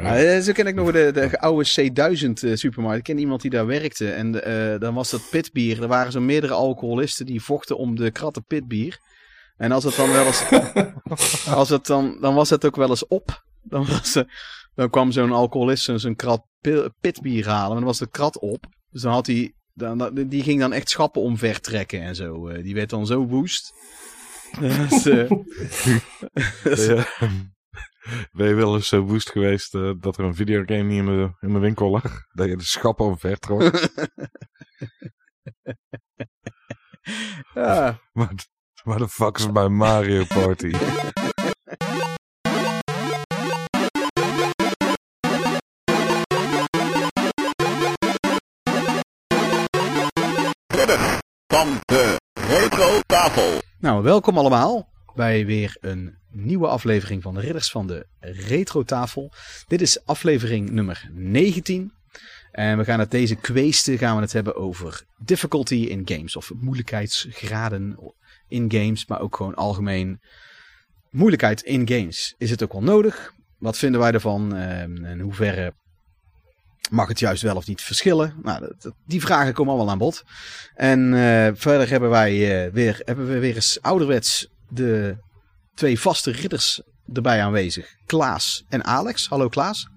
Ja, zo ken ik nog de, de oude C1000 supermarkt. Ik ken iemand die daar werkte. En uh, dan was dat pitbier. Er waren zo meerdere alcoholisten die vochten om de kratten pitbier. En als het dan wel eens. als het dan, dan was het ook wel eens op. Dan, was, dan kwam zo'n alcoholist zo'n krat pitbier halen. En dan was de krat op. Dus dan had hij. Dan, die ging dan echt schappen omver trekken en zo. Die werd dan zo woest. dus, uh, ben je wel eens zo woest geweest uh, dat er een videogame niet in mijn, in mijn winkel lag? Dat je de schappen omver trok? ja. Wat, wat de fuck is mijn Mario Party? van de Retro Tafel. Nou, welkom allemaal bij weer een nieuwe aflevering van de Ridders van de Retro Tafel. Dit is aflevering nummer 19. En we gaan het deze kweeste gaan we het hebben over difficulty in games. Of moeilijkheidsgraden in games, maar ook gewoon algemeen moeilijkheid in games. Is het ook wel nodig? Wat vinden wij ervan? En in hoeverre mag het juist wel of niet verschillen? Nou, die vragen komen allemaal aan bod. En uh, verder hebben wij uh, weer, hebben we weer eens ouderwets de twee vaste ridders erbij aanwezig. Klaas en Alex. Hallo Klaas.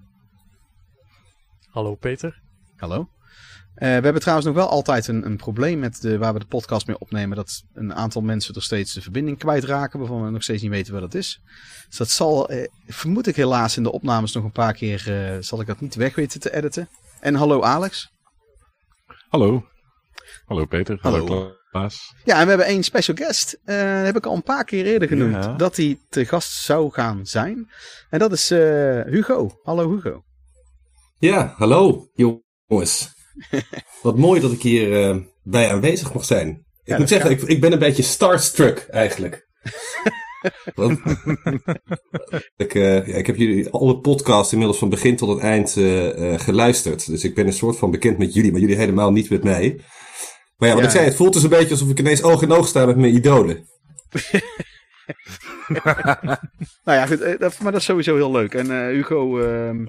Hallo Peter. Hallo. Uh, we hebben trouwens nog wel altijd een, een probleem met de, waar we de podcast mee opnemen. Dat een aantal mensen er steeds de verbinding kwijtraken. Waarvan we nog steeds niet weten wat dat is. Dus dat zal, eh, vermoed ik helaas in de opnames nog een paar keer, eh, zal ik dat niet weg weten te editen. En hallo Alex. Hallo. Hallo Peter. Hallo, hallo Ja, en we hebben één special guest. Uh, heb ik al een paar keer eerder genoemd. Ja. Dat hij te gast zou gaan zijn. En dat is Hugo. Hallo Hugo. Ja, hallo jongens. Wat mooi dat ik hier uh, bij aanwezig mag zijn. Ik ja, moet zeggen, ik, ik, ben een beetje starstruck eigenlijk. Ik, uh, ja, ik heb jullie alle podcasts inmiddels van begin tot het eind uh, geluisterd. Dus ik ben een soort van bekend met jullie, maar jullie helemaal niet met mij. Maar ja, wat ik zei, het voelt dus een beetje alsof ik ineens oog in oog sta met mijn idolen. nou ja, goed, dat, maar dat is sowieso heel leuk. En Hugo, ehm,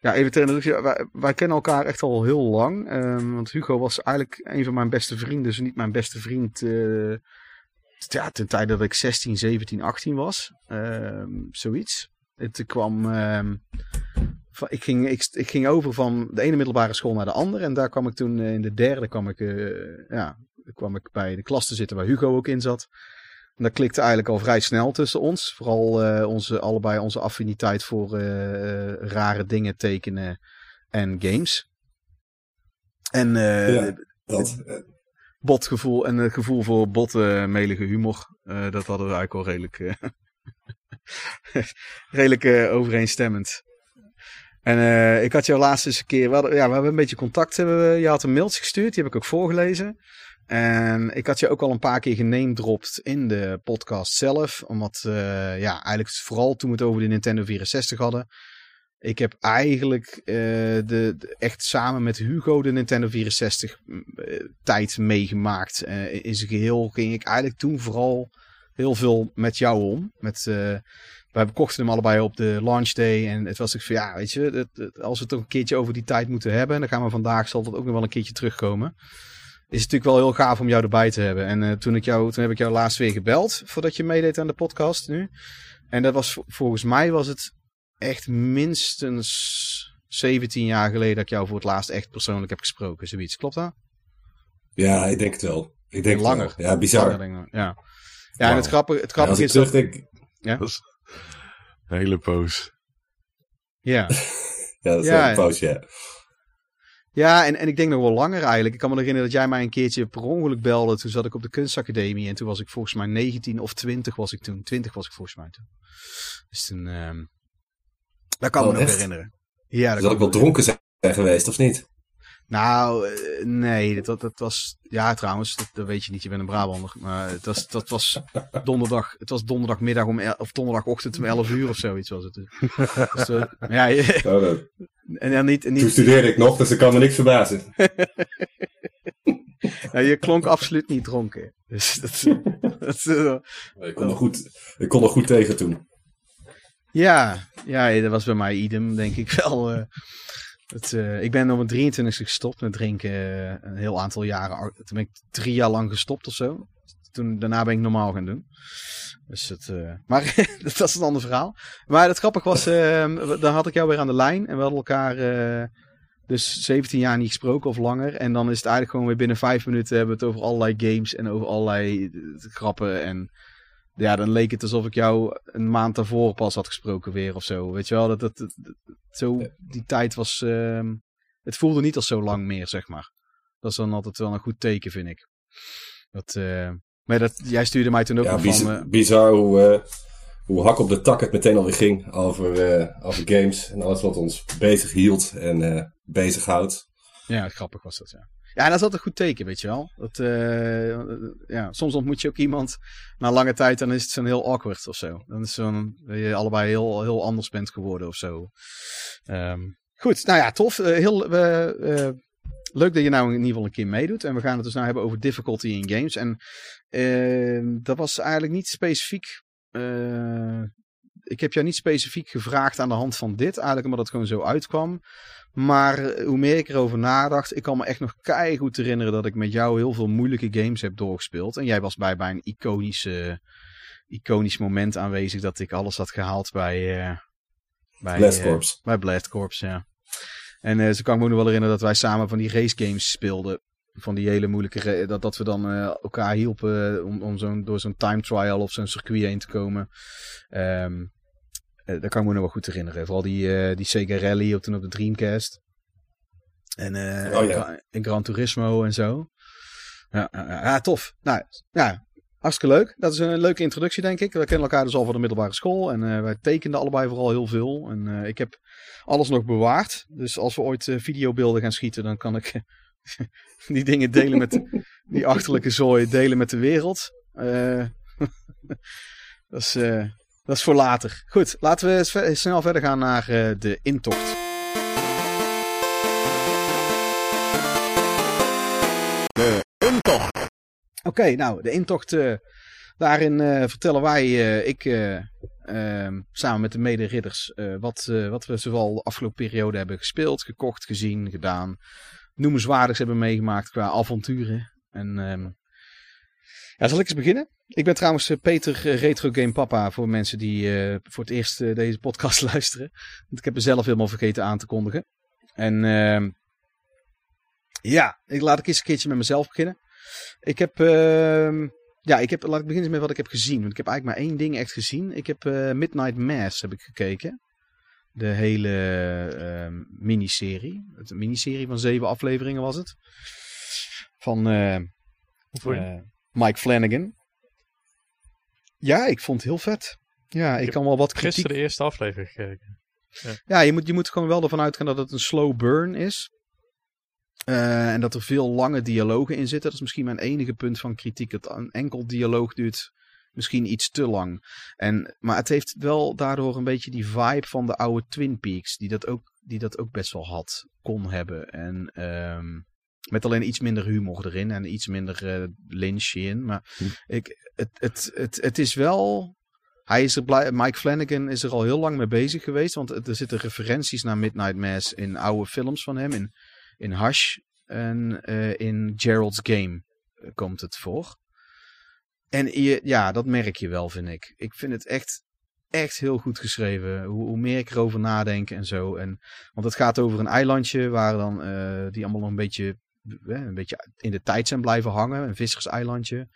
ja, even ter introductie. Wij, wij, kennen elkaar echt al heel lang. Um, want Hugo was eigenlijk een van mijn beste vrienden. Dus niet mijn beste vriend. Uh, ja, ten tijde dat ik 16, 17, 18 was. Um, zoiets. Het kwam. Ik, ging, ik, ik, ging over van de ene middelbare school naar de andere. En daar kwam ik toen uh, in de derde kwam ik, uh, ja, kwam ik bij de klas te zitten waar Hugo ook in zat. En dat klikte eigenlijk al vrij snel tussen ons. Vooral uh, onze, allebei onze affiniteit voor uh, rare dingen tekenen en games. En ja, dat. botgevoel en het gevoel voor botmelige humor. dat hadden we eigenlijk al redelijk, redelijk overeenstemmend. En uh, ik had jou laatst eens een keer, we, hadden, ja, we hebben een beetje contact. Hebben je had een mailtje gestuurd, die heb ik ook voorgelezen. En ik had je ook al een paar keer geneemdropt in de podcast zelf. Omdat, uh, ja, eigenlijk vooral toen we het over de Nintendo 64 hadden. Ik heb eigenlijk uh, de, de, echt samen met Hugo de Nintendo 64 uh, tijd meegemaakt. in zijn geheel ging ik eigenlijk toen vooral heel veel met jou om. Met, wij kochten hem allebei op de launch day. En het was ik van ja, weet je, het, het, als we het toch een keertje over die tijd moeten hebben. Dan gaan we vandaag, zal dat ook nog wel een keertje terugkomen is het natuurlijk wel heel gaaf om jou erbij te hebben. En uh, toen, ik jou, toen heb ik jou laatst weer gebeld voordat je meedeed aan de podcast nu. En dat was volgens mij was het echt minstens 17 jaar geleden dat ik jou voor het laatst echt persoonlijk heb gesproken. Zoiets, klopt dat? Ja, ik denk het wel. Ik denk langer. Wel. Ja, bizar. Langer, ja. Ja, en het grappige, het grappige ja, is dat... Denk... Ja? Dat is een hele poos. Ja. ja, dat is ja, een poos, ja. Ja, en, en ik denk nog wel langer eigenlijk. Ik kan me herinneren dat jij mij een keertje per ongeluk belde. Toen zat ik op de kunstacademie en toen was ik volgens mij 19 of 20 was ik toen. 20 was ik volgens mij toen. Dus toen, um, dat kan oh, me nog echt? herinneren. Ja, dat zal ik wel dronken zijn geweest, of niet? Nou, uh, nee, dat, dat was... Ja, trouwens, dat, dat, weet je niet, je bent een Brabander. Maar het was, dat was donderdag... Het was donderdagmiddag om... El, of donderdagochtend om 11 uur of zoiets was het. Dus, uh, ja, oh, en dan niet, niet... Toen studeerde ik nog, dus ik kan me niks verbazen. ja, je klonk absoluut niet dronken. Dus dat... dat uh, ik, kon er goed, ik kon er goed tegen toen. Ja, ja, dat was bij mij idem, denk ik wel. eh. Het, eh, ik ben op mijn 23 e gestopt met drinken. eh, een heel aantal jaren. Toen ben ik drie jaar lang gestopt of zo. Toen, daarna ben ik normaal gaan doen. Dus het, eh, maar dat is een ander verhaal. Maar het grappig was, eh, dan had ik jou weer aan de lijn. En we hadden elkaar dus 17 jaar niet gesproken of langer. En dan is het eigenlijk gewoon weer binnen vijf minuten hebben we het over allerlei games en over allerlei grappen. En ja, dan leek het alsof ik jou een maand daarvoor pas had gesproken weer of zo. Weet je wel, dat, dat, dat- dat- zo, die tijd was... ehm, het voelde niet als zo lang meer, zeg maar. Dat is dan altijd wel een goed teken, vind ik. Dat, eh, maar dat, jij stuurde mij toen ook Ja, biz- van... eh, bizar hoe, eh, hoe hak op de tak het meteen alweer ging over, eh, over games en alles wat ons bezig hield en eh bezighoudt. Ja, grappig was dat, ja. Ja, dat is altijd een goed teken, weet je wel. Dat, eh, ja, soms ontmoet je ook iemand na lange tijd, dan is het zo'n heel awkward of zo. Dan is zo'n, dat je allebei heel, heel anders bent geworden of zo. Ehm, goed, nou ja, tof. Eh, heel, eh, leuk dat je nou in ieder geval een keer meedoet. En we gaan het dus nou hebben over difficulty in games. En eh, dat was eigenlijk niet specifiek... ik heb jou niet specifiek gevraagd aan de hand van dit, eigenlijk omdat het gewoon zo uitkwam. Maar eh, hoe meer ik erover nadacht, ik kan me echt nog goed herinneren dat ik met jou heel veel moeilijke games heb doorgespeeld. En jij was bij, bij een iconische, iconisch moment aanwezig dat ik alles had gehaald bij... eh bij Blast eh, Corps. bij Blast Corps, ja. En zo kan ik me ook nog wel herinneren dat wij samen van die race games speelden. Van die hele moeilijke... Dat, dat we dan elkaar hielpen om, om zo'n, door zo'n time trial of zo'n circuit heen te komen. Ehm eh, dat kan ik me nog wel goed herinneren. Vooral die, eh, die Sega Rally op- toen op de Dreamcast. En, Oh, ja. En Gran Turismo en zo. Ja, ja, tof. Nou, ja, hartstikke leuk. Dat is een leuke introductie, denk ik. We kennen elkaar dus al van de middelbare school. En wij tekenden allebei vooral heel veel. En ik heb alles nog bewaard. Dus als we ooit videobeelden gaan schieten, dan kan ik die dingen delen met... die achterlijke zooi delen met de wereld. Dat, is, dat is voor later. Goed, laten we eens ve- snel verder gaan naar eh, de intocht. De intocht. Oké, nou, de intocht. eh, daarin eh, vertellen wij, eh, ik eh, ehm, samen met de mederidders, eh wat, eh, wat we zowel de afgelopen periode hebben gespeeld, gekocht, gezien, gedaan. Noemenswaardigs hebben meegemaakt qua avonturen. En ehm, ja, zal ik eens beginnen? Ik ben trouwens eh, Peter eh, Retro Game Papa voor mensen die eh, voor het eerst deze podcast luisteren. Want ik heb er zelf helemaal vergeten aan te kondigen. En ehm, ja, ik laat ik eens een keertje met mezelf beginnen. Ik heb, ehm, ja, ik heb, laat ik beginnen met wat ik heb gezien. Want ik heb eigenlijk maar één ding echt gezien. Ik heb Midnight Mass heb ik gekeken. De hele ehm, miniserie. Het een miniserie van zeven afleveringen was het. Van Mike Flanagan. Ja, ik vond het heel vet. Ja, ik kan wel wat kritiek gisteren de eerste aflevering gekeken. ja, je moet, je moet gewoon wel ervan uitgaan dat het een slow burn is. Eh, en dat er veel lange dialogen in zitten. Dat is misschien mijn enige punt van kritiek. Dat een enkel dialoog duurt misschien iets te lang. En, maar het heeft wel daardoor een beetje die vibe van de oude Twin Peaks. Die dat ook, die dat ook best wel had, kon hebben. En ehm, met alleen iets minder humor erin. En iets minder eh lynch in. Maar Hm. ik, het, het, het, het is wel... Hij is er blij, Mike Flanagan is er al heel lang mee bezig geweest. Want er zitten referenties naar Midnight Mass in oude films van hem. In, in Hush en eh, in Gerald's Game eh, komt het voor. En je, ja, dat merk je wel, vind ik. Ik vind het echt, echt heel goed geschreven. Hoe, hoe meer ik erover nadenk en zo. En, want het gaat over een eilandje waar dan die allemaal nog een beetje, een beetje in de tijd zijn blijven hangen. Een visserseilandje.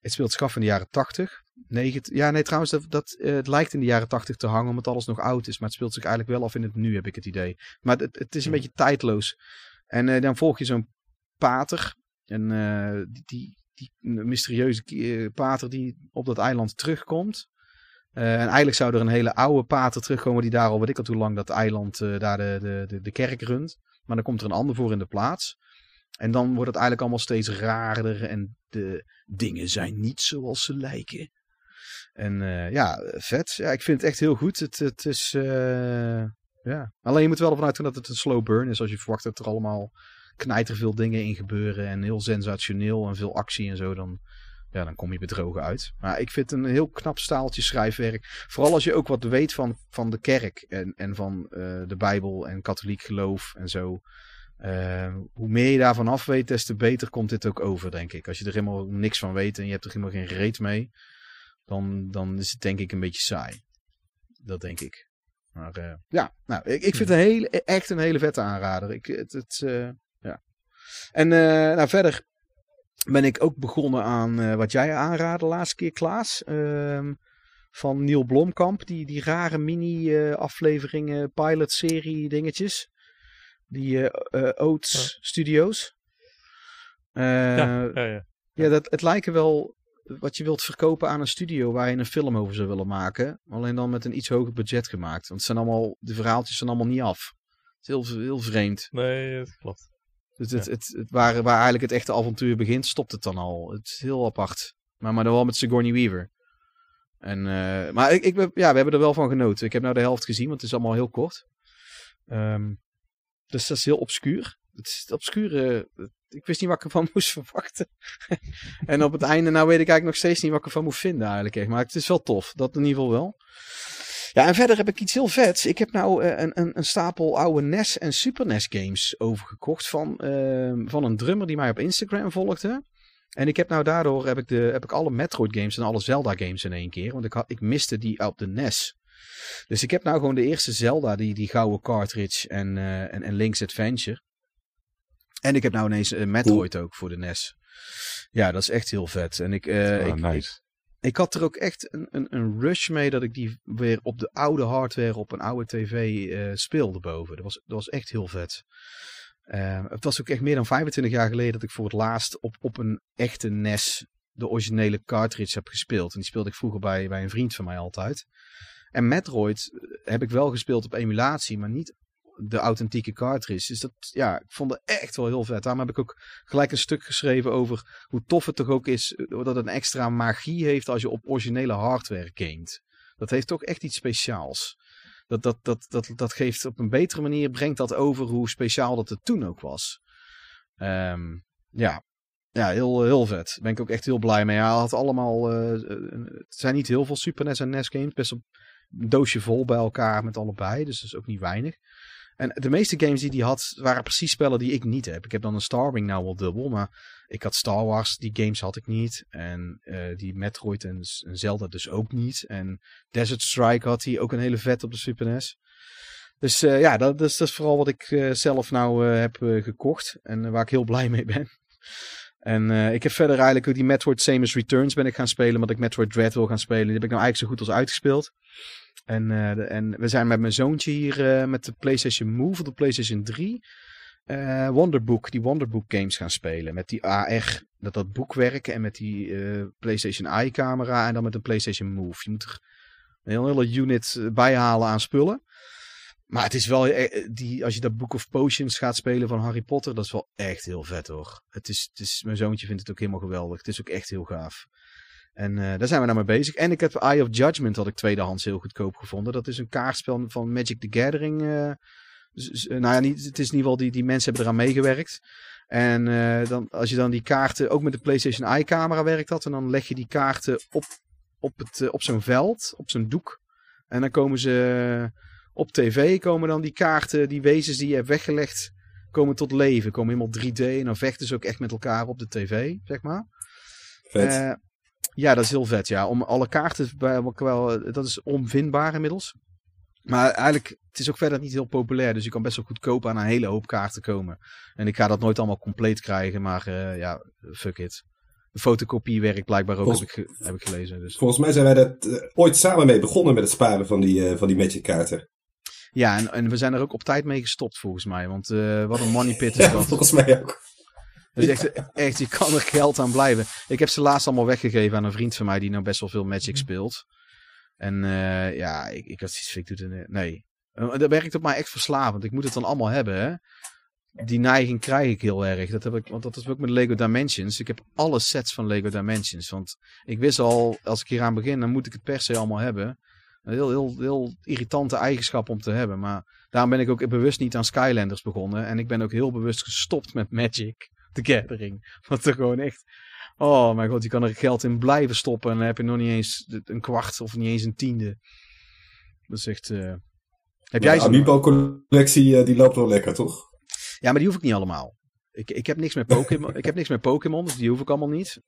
Het speelt zich af in de jaren 80. 90, ja, nee, trouwens, dat, dat, eh, het lijkt in de jaren 80 te hangen omdat alles nog oud is. Maar het speelt zich eigenlijk wel af in het nu, heb ik het idee. Maar het, het is een beetje tijdloos. En eh, dan volg je zo'n pater. En eh, die, die, die mysterieuze pater die op dat eiland terugkomt. En eigenlijk zou er een hele oude pater terugkomen die daar al weet ik al hoe lang dat eiland daar de, de, de, de kerk runt. Maar dan komt er een ander voor in de plaats. En dan wordt het eigenlijk allemaal steeds raarder en de dingen zijn niet zoals ze lijken. En eh, ja, vet. Ja, ik vind het echt heel goed. Het, het is, eh, ja. Alleen je moet wel ervan uitgaan dat het een slow burn is. Als je verwacht dat er allemaal knijter veel dingen in gebeuren en heel sensationeel en veel actie en zo, dan, ja, dan kom je bedrogen uit. Maar ik vind het een heel knap staaltje schrijfwerk. Vooral als je ook wat weet van, van de kerk en, en van eh, de Bijbel en katholiek geloof en zo. Eh, hoe meer je daarvan af weet, des te beter komt dit ook over, denk ik. Als je er helemaal niks van weet en je hebt er helemaal geen reet mee, dan, dan is het denk ik een beetje saai. Dat denk ik. Maar eh, ja, nou, ik, ik vind het hele, echt een hele vette aanrader. Ik, het, eh, ja. En eh, nou, verder ben ik ook begonnen aan wat jij aanraadde laatste keer, Klaas. Ehm, van Neil Blomkamp. Die, die rare mini-afleveringen, pilot-serie dingetjes. Die eh eh, Oats Studios. Eh, ja, ja, ja. ja, dat, het lijken wel wat je wilt verkopen aan een studio waar je een film over zou willen maken. Alleen dan met een iets hoger budget gemaakt. Want het zijn allemaal, de verhaaltjes zijn allemaal niet af. Het is heel, heel vreemd. Nee, dat klopt. Dus het, het, het, waar, waar eigenlijk het echte avontuur begint, stopt het dan al. Het is heel apart. Maar, maar dan wel met Sigourney Weaver. En, maar ik, ik, ja, we hebben er wel van genoten. Ik heb nou de helft gezien, want het is allemaal heel kort. Ehm, dus dat is heel obscuur. Het is het obscure. Ik wist niet wat ik ervan moest verwachten. en op het einde, nou weet ik eigenlijk nog steeds niet wat ik ervan moet vinden eigenlijk. Maar het is wel tof. Dat in ieder geval wel. Ja, en verder heb ik iets heel vets. Ik heb nou eh, een, een, een stapel oude NES en Super NES games overgekocht van, ehm, van een drummer die mij op Instagram volgde. En ik heb nou daardoor heb ik, de, heb ik alle Metroid games en alle Zelda games in één keer. Want ik, had, ik miste die op de NES. Dus ik heb nou gewoon de eerste Zelda, die, die gouden cartridge en, eh, en, en Link's Adventure. En ik heb nou ineens een Metroid ook voor de NES. Ja, dat is echt heel vet. En ik, eh, Ah, ik, nice. ik had er ook echt een, een, een rush mee dat ik die weer op de oude hardware op een oude tv eh, speelde boven. Dat was, dat was echt heel vet. Eh, het was ook echt meer dan 25 jaar geleden dat ik voor het laatst op, op een echte NES de originele cartridge heb gespeeld. En die speelde ik vroeger bij, bij een vriend van mij altijd. En Metroid eh, heb ik wel gespeeld op emulatie, maar niet de authentieke cartridge. Dus dat, ja, ik vond het echt wel heel vet. Daarom heb ik ook gelijk een stuk geschreven over hoe tof het toch ook is eh, dat het een extra magie heeft als je op originele hardware gamet. Dat heeft toch echt iets speciaals. Dat, dat, dat, dat, dat geeft op een betere manier, brengt dat over hoe speciaal dat het toen ook was. Ehm, ja, ja heel, heel vet. Daar ben ik ook echt heel blij mee. Hij had allemaal, eh, het zijn niet heel veel Super NES en NES games, best een doosje vol bij elkaar met allebei, dus dat is ook niet weinig. En de meeste games die hij had, waren precies spellen die ik niet heb. Ik heb dan een Starwing nou wel dubbel, maar ik had Star Wars, die games had ik niet. En eh, die Metroid en, Zelda dus ook niet. En Desert Strike had hij ook een hele vet op de Super NES. Dus eh, ja, dat, is, dat vooral wat ik eh, zelf nou heb gekocht. En waar ik heel blij mee ben. En ik heb verder eigenlijk ook die Metroid Samus Returns ben ik gaan spelen. Omdat ik Metroid Dread wil gaan spelen. Die heb ik nou eigenlijk zo goed als uitgespeeld. En, eh, en we zijn met mijn zoontje hier eh, met de PlayStation Move of de PlayStation 3 eh, Wonderbook, die Wonderbook games gaan spelen. Met die AR, dat dat boekwerk en met die PlayStation Eye camera en dan met een PlayStation Move. Je moet er een hele unit bijhalen aan spullen. Maar het is wel, die, als je dat Book of Potions gaat spelen van Harry Potter, dat is wel echt heel vet hoor. Het is, het is, mijn zoontje vindt het ook helemaal geweldig. Het is ook echt heel gaaf. En eh, daar zijn we nou mee bezig. En ik heb Eye of Judgment, had ik tweedehands heel goedkoop gevonden. Dat is een kaartspel van Magic the Gathering. dus, eh, nou ja, niet, het is in ieder geval, die, die mensen hebben eraan meegewerkt. En dan, als je dan die kaarten, ook met de PlayStation Eye camera werkt dat. En dan leg je die kaarten op, op, het, op zo'n veld, op zo'n doek. En dan komen ze op tv, komen dan die kaarten, die wezens die je hebt weggelegd, komen tot leven. Komen helemaal 3D en dan vechten ze ook echt met elkaar op de tv, zeg maar. Vet. Ja, dat is heel vet. Ja, om alle kaarten bij elkaar wel, dat is onvindbaar inmiddels. Maar eigenlijk, het is ook verder niet heel populair. Dus je kan best wel goedkoop aan een hele hoop kaarten komen. En ik ga dat nooit allemaal compleet krijgen. Maar eh, ja, fuck it. De fotocopie werkt blijkbaar ook, Volgens- heb, ik, heb ik gelezen. Dus. Volgens mij zijn wij dat eh, ooit samen mee begonnen met het sparen van die, eh, van die Magic kaarten. Ja, en, en we zijn er ook op tijd mee gestopt volgens mij. Want wat een money pit is Ja, dat. volgens mij ook. Dus echt, echt, je kan er geld aan blijven. Ik heb ze laatst allemaal weggegeven aan een vriend van mij die nou best wel veel Magic speelt. En eh, ja, ik, ik had zoiets ik doe het, nee. Eh, dat werkt op mij echt verslavend. Ik moet het dan allemaal hebben, hè. Die neiging krijg ik heel erg. Dat heb ik, want dat is ook met Lego Dimensions. Ik heb alle sets van Lego Dimensions. Want ik wist al, als ik hier aan begin, dan moet ik het per se allemaal hebben. Een heel, heel, heel irritante eigenschap om te hebben. Maar daarom ben ik ook bewust niet aan Skylanders begonnen. En ik ben ook heel bewust gestopt met Magic the Gathering. Wat er gewoon echt Oh mijn god, je kan er geld in blijven stoppen en dan heb je nog niet eens een kwart of niet eens een tiende. Dat is echt... eh, Heb jij de ze? Amiibo-collectie eh, die loopt wel lekker, toch? Ja, maar die hoef ik niet allemaal. Ik, ik heb niks met Pokémon. ik heb niks met Pokémon, dus die hoef ik allemaal niet.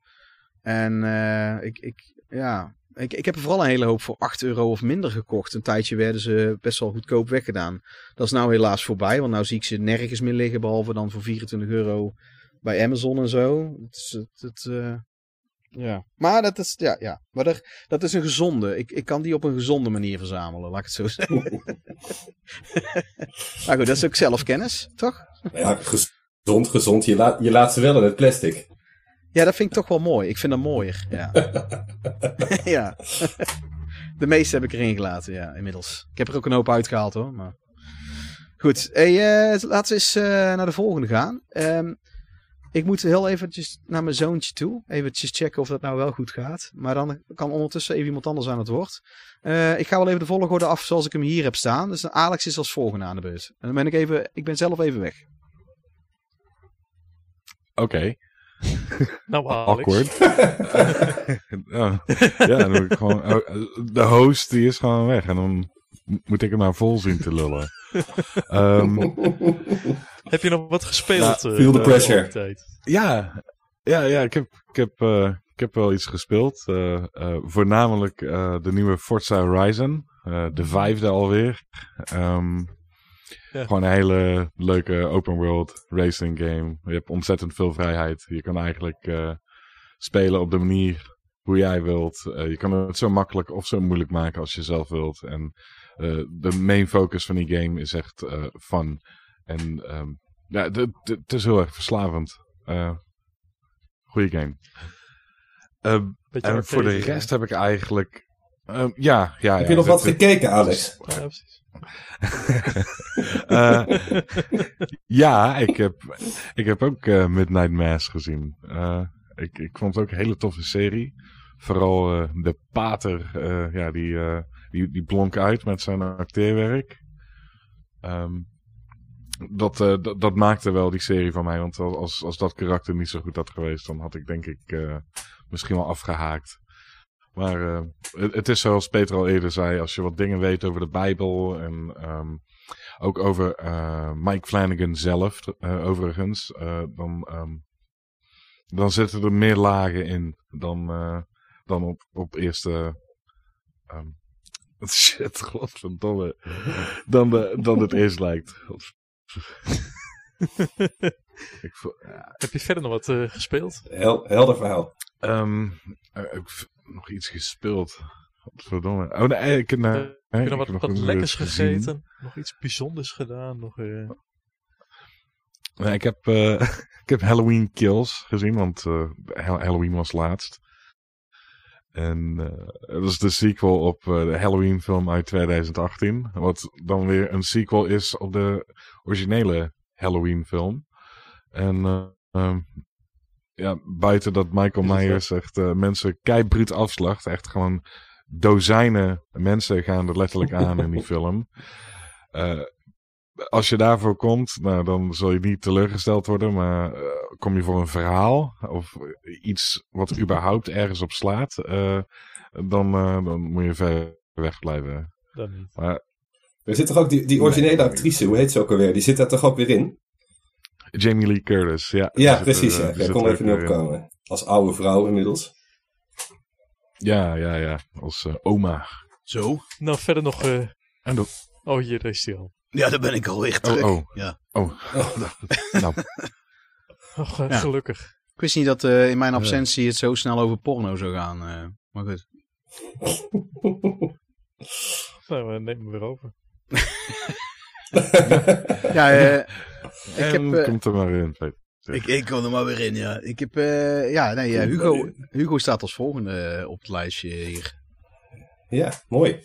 En eh, ik, ik, ja, ik, ik heb er vooral een hele hoop voor 8 euro of minder gekocht. Een tijdje werden ze best wel goedkoop weggedaan. Dat is nou helaas voorbij, want nou zie ik ze nergens meer liggen, behalve dan voor 24 euro bij Amazon en zo. Het, is- het, het, eh, ja. Maar dat is, ja, ja. Maar er, dat is een gezonde. Ik, ik kan die op een gezonde manier verzamelen, laat ik het zo zeggen. maar goed, dat is ook zelfkennis, toch? Ja, gezond, gezond. Je, laat je laat ze wel in het plastic. Ja, dat vind ik toch wel mooi. Ik vind dat mooier. Ja. ja. De meeste heb ik erin gelaten, ja, inmiddels. Ik heb er ook een hoop uitgehaald hoor. Maar... Goed, hey, eh, laten we eens eh, naar de volgende gaan. Ehm, ik moet heel eventjes naar mijn zoontje toe. Eventjes checken of dat nou wel goed gaat. Maar dan kan ondertussen even iemand anders aan het woord. Eh, ik ga wel even de volgorde af zoals ik hem hier heb staan. Dus Alex is als volgende aan de beurt. En dan ben ik even, ik ben zelf even weg. Oké, Nou, Alex. awkward. ja, dan moet ik gewoon, oh, de host die is gewoon weg en dan moet ik hem maar vol zien te lullen. Ehm, Heb je nog wat gespeeld? Ja, eh, feel the de pressure. ja, ja, ja, ik heb, ik heb, eh, ik heb wel iets gespeeld. eh, eh, voornamelijk eh, de nieuwe Forza Horizon, eh, de vijfde alweer. Ehm, Ja. Gewoon een hele leuke open world racing game. Je hebt ontzettend veel vrijheid. Je kan eigenlijk eh, spelen op de manier hoe jij wilt. Eh, je kan het zo makkelijk of zo moeilijk maken als je zelf wilt. En eh, de main focus van die game is echt eh, fun. En ehm, ja, het is heel erg verslavend. Eh goeie game. Beetje en voor de rest heb ik eigenlijk... ehm, ja, ja, Heb ja, je nog wat gekeken, Alex? Ja, precies. Eh, ja, ik heb, ik heb ook eh, Midnight Mass gezien. Eh, ik, ik vond het ook een hele toffe serie. Vooral eh, de pater, eh, ja, die, eh, die, die blonk uit met zijn acteerwerk. Ehm, dat, eh, dat, dat maakte wel die serie van mij. Want als, als dat karakter niet zo goed had geweest, dan had ik denk ik eh, misschien wel afgehaakt. Maar eh, het, is zoals Peter al eerder zei, als je wat dingen weet over de Bijbel en ehm, ook over Mike Flanagan zelf, overigens, dan, ehm, dan zitten er meer lagen in dan, dan op, op eerste. ehm, shit, godverdomme. Dan, de, dan het eerst lijkt. Ik voel- Heb je verder nog wat eh, gespeeld? Hel- helder verhaal. Ehm, eh, ik nog iets gespeeld. Godverdomme. Oh nee, ik, nee, Eh, Heb nog ik wat, heb wat nog lekkers gezien. gegeten? Nog iets bijzonders gedaan? Nog, eh, Nee, ik, heb, eh, ik heb Halloween Kills gezien, want eh, Ha- Halloween was laatst. En eh, dat is de sequel op eh, de Halloween film uit 2018. Wat dan weer een sequel is op de originele Halloween film. En eh, ehm, ja, buiten dat Michael Myers echt eh, mensen keibruut afslacht. Echt gewoon dozijnen mensen gaan er letterlijk aan in die film. Eh, als je daarvoor komt, nou, dan zul je niet teleurgesteld worden. Maar eh, kom je voor een verhaal of iets wat überhaupt ergens op slaat, eh, dan, eh, dan moet je ver weg blijven. dan niet. Maar Er zit toch ook die, die originele actrice, hoe heet ze ook alweer? Die zit daar toch ook weer in? Jamie Lee Curtis, ja. Ja, precies. er, Ja. eh, kon er even niet opkomen. Als oude vrouw inmiddels. Ja, ja, ja. Als eh, oma. Zo? Nou, verder nog... eh, En dat- Oh, hier, daar is hij al. Ja, daar ben ik alweer terug. Oh, oh. Ja. Oh, nou, Oh, ge- Ja. gelukkig. Ik wist niet dat eh, in mijn absentie het zo snel over porno zou gaan. eh, maar goed. Nou, we nemen hem weer over. Ja, eh, ik heb... komt er maar in. Ik, ik kom er maar weer in, ja. Ik heb... eh, ja, nee, Hugo, Hugo staat als volgende op het lijstje hier. Ja, mooi.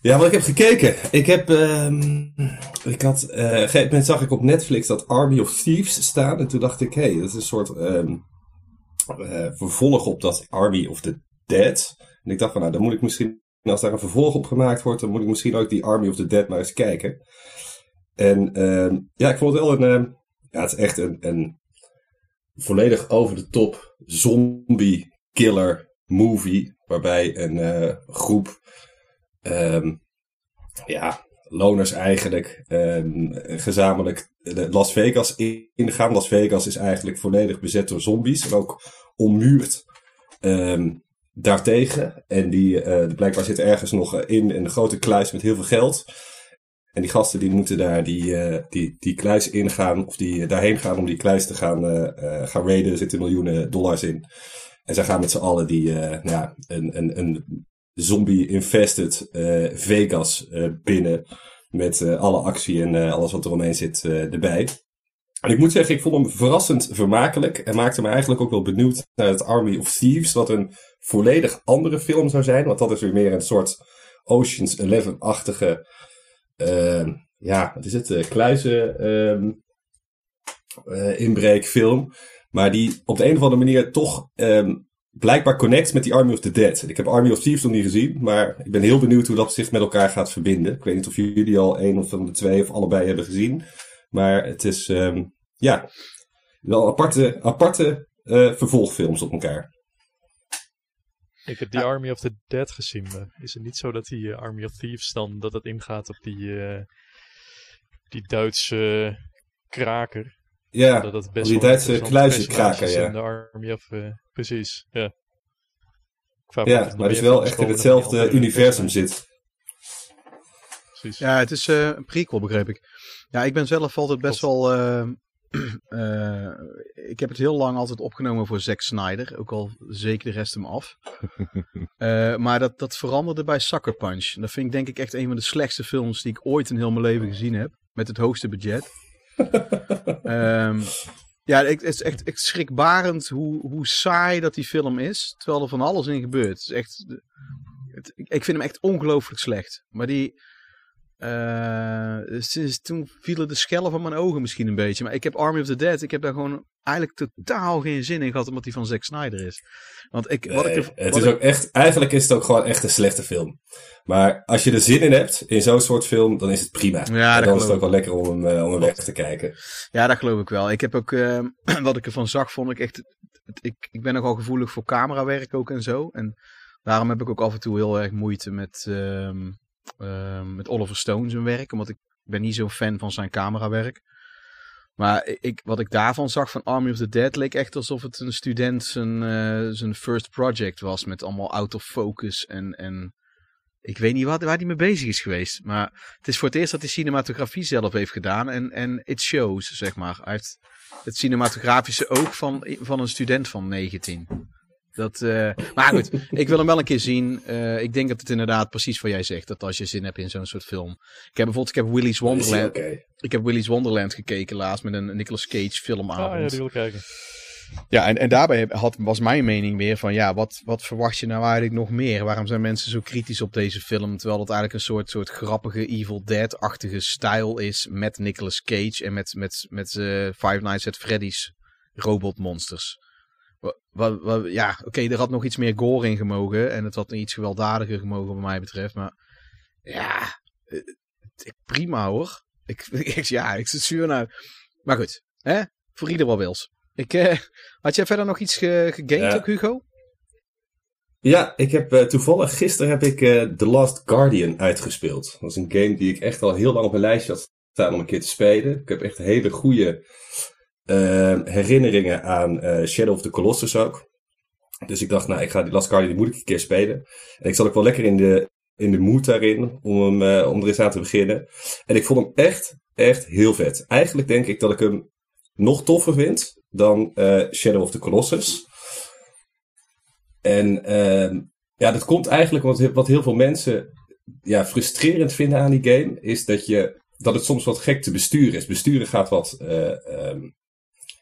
Ja, wat ik heb gekeken. Ik heb, ehm, ik had, eh, op een gegeven moment zag ik op Netflix dat Army of Thieves staan. En toen dacht ik, hé, hey, dat is een soort ehm, eh, vervolg op dat Army of the Dead. En ik dacht van, nou, dan moet ik misschien, als daar een vervolg op gemaakt wordt, dan moet ik misschien ook die Army of the Dead maar eens kijken. En ehm, ja, ik vond het wel een, ja, het is echt een, een volledig over de top zombie killer movie. Waarbij een eh, groep ehm, ja, loners eigenlijk ehm, gezamenlijk Las Vegas ingaan. Las Vegas is eigenlijk volledig bezet door zombies. En ook ommuurd ehm, daartegen. En die eh, blijkbaar zit ergens nog eh, in een grote kluis met heel veel geld. En die gasten die moeten daar die, eh, die, die kluis ingaan, of die daarheen gaan om die kluis te gaan, eh, gaan raiden. Er zitten miljoenen dollars in. En zij gaan met z'n allen die, nou ja, een, een, een zombie-infested eh, Vegas eh, binnen. Met eh, alle actie en alles wat er omheen zit erbij. En ik moet zeggen, ik vond hem verrassend vermakelijk. En maakte me eigenlijk ook wel benieuwd naar het Army of Thieves. Wat een volledig andere film zou zijn. Want dat is weer meer een soort Ocean's Eleven-achtige... ehm, ja, wat is het? eh, kluizen ehm, eh, inbreekfilm. Maar die op de een of andere manier toch ehm, blijkbaar connect met die Army of the Dead. Ik heb Army of Thieves nog niet gezien, maar ik ben heel benieuwd hoe dat zich met elkaar gaat verbinden. Ik weet niet of jullie al één of van de twee of allebei hebben gezien. Maar het is, ehm, ja, wel aparte, aparte eh, vervolgfilms op elkaar. Ik heb die Army of the Dead gezien. maar is het niet zo dat die eh, Army of Thieves dan dat het ingaat op die, eh, die Duitse kraker? Ja, dat het best die wel Duitse kluizenkraker, ja. in de Army of, precies, ja. Af ja maar is wel echt in hetzelfde universum zit. Precies. Ja, het is eh, een prequel, begreep ik. Ja, ik ben zelf altijd best wel... eh, eh, ik heb het heel lang altijd opgenomen voor Zack Snyder. Ook al zeker de rest hem af. Eh, maar dat, dat veranderde bij Sucker Punch. Dat vind ik denk ik echt een van de slechtste films die ik ooit in heel mijn leven gezien heb. Met het hoogste budget. Ehm, ja, het is echt, schrikbarend hoe, hoe saai dat die film is. Terwijl er van alles in gebeurt. Het is echt, het- ik vind hem echt ongelooflijk slecht. Maar die... eh, sinds toen vielen de schellen van mijn ogen misschien een beetje. Maar ik heb Army of the Dead. Ik heb daar gewoon eigenlijk totaal geen zin in gehad. Omdat die van Zack Snyder is. Want ik, wat ik, Nee, het is ik- ook echt, eigenlijk is het ook gewoon echt een slechte film. Maar als je er zin in hebt, in zo'n soort film, dan is het prima. Ja, en dat dan is het ook wel lekker om hem, eh, om hem weg te kijken. Ja, dat geloof ik wel. Ik heb ook, eh, wat ik ervan zag, vond ik echt, ik, ik ben nogal gevoelig voor camerawerk ook en zo. En daarom heb ik ook af en toe heel erg moeite met, ehm, ehm, met Oliver Stone zijn werk. Omdat ik ben niet zo'n fan van zijn camerawerk. Maar ik, wat ik daarvan zag van Army of the Dead leek echt alsof het een student zijn, eh, zijn first project was. Met allemaal out of focus en, en ik weet niet wat, waar hij mee bezig is geweest. Maar het is voor het eerst dat hij cinematografie zelf heeft gedaan. En, en it shows, zeg maar. Hij heeft het cinematografische oog van, van een student van 19. Dat, eh, maar goed, ik wil hem wel een keer zien. Eh, ik denk dat het inderdaad precies wat jij zegt. Dat als je zin hebt in zo'n soort film. Ik heb bijvoorbeeld, ik heb Willy's Wonderland. Ik heb Willy's Wonderland gekeken laatst met een Nicolas Cage filmavond. Ah ja, die wil ik kijken. Ja, en, en daarbij had, was mijn mening weer van, ja, wat, wat verwacht je nou eigenlijk nog meer? Waarom zijn mensen zo kritisch op deze film? Terwijl het eigenlijk een soort, soort grappige Evil Dead-achtige stijl is met Nicolas Cage en met, met, met eh, Five Nights at Freddy's robotmonsters. Wa- wa- wa- ja, oké, er had nog iets meer gore in gemogen en het had iets gewelddadiger gemogen wat mij betreft, maar ja, eh, prima hoor. Ik, ik, ja, ik zit zuur naar. Maar goed, hè? voor ieder wat wils. Ik, eh, had jij verder nog iets ge gegamed Ja. ook, Hugo? Ja, ik heb eh, toevallig gisteren heb ik eh, The Last Guardian uitgespeeld. Dat is een game die ik echt al heel lang op mijn lijstje had staan om een keer te spelen. Ik heb echt hele goede herinneringen aan eh, Shadow of the Colossus ook. Dus ik dacht, nou, ik ga die Last Guardian, die moet ik een keer spelen. En ik zat ook wel lekker in de, in de mood daarin om, hem, eh, om er eens aan te beginnen. En ik vond hem echt, echt heel vet. Eigenlijk denk ik dat ik hem nog toffer vind dan eh, Shadow of the Colossus. En ehm, ja, dat komt eigenlijk wat, wat heel veel mensen ja, frustrerend vinden aan die game, is dat, je, dat het soms wat gek te besturen is. Besturen gaat wat, eh, ehm,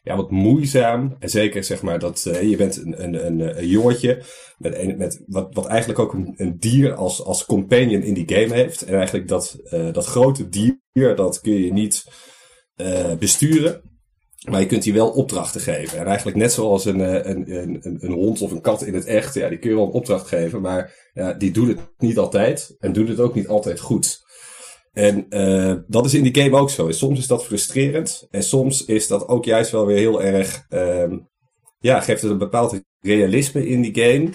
ja, wat moeizaam. En zeker zeg maar dat eh, je bent een, een, een, jongetje met, een, met wat, wat eigenlijk ook een, een dier als, als companion in die game heeft. En eigenlijk dat, eh, dat grote dier, dat kun je niet eh, besturen. Maar je kunt die wel opdrachten geven. En eigenlijk net zoals een, een, een, een, een hond of een kat in het echt. Ja, die kun je wel een opdracht geven. Maar ja, die doet het niet altijd. En doet het ook niet altijd goed. En uh, dat is in die game ook zo. Soms is dat frustrerend. En soms is dat ook juist wel weer heel erg. Uh, ja, geeft het een bepaald realisme in die game.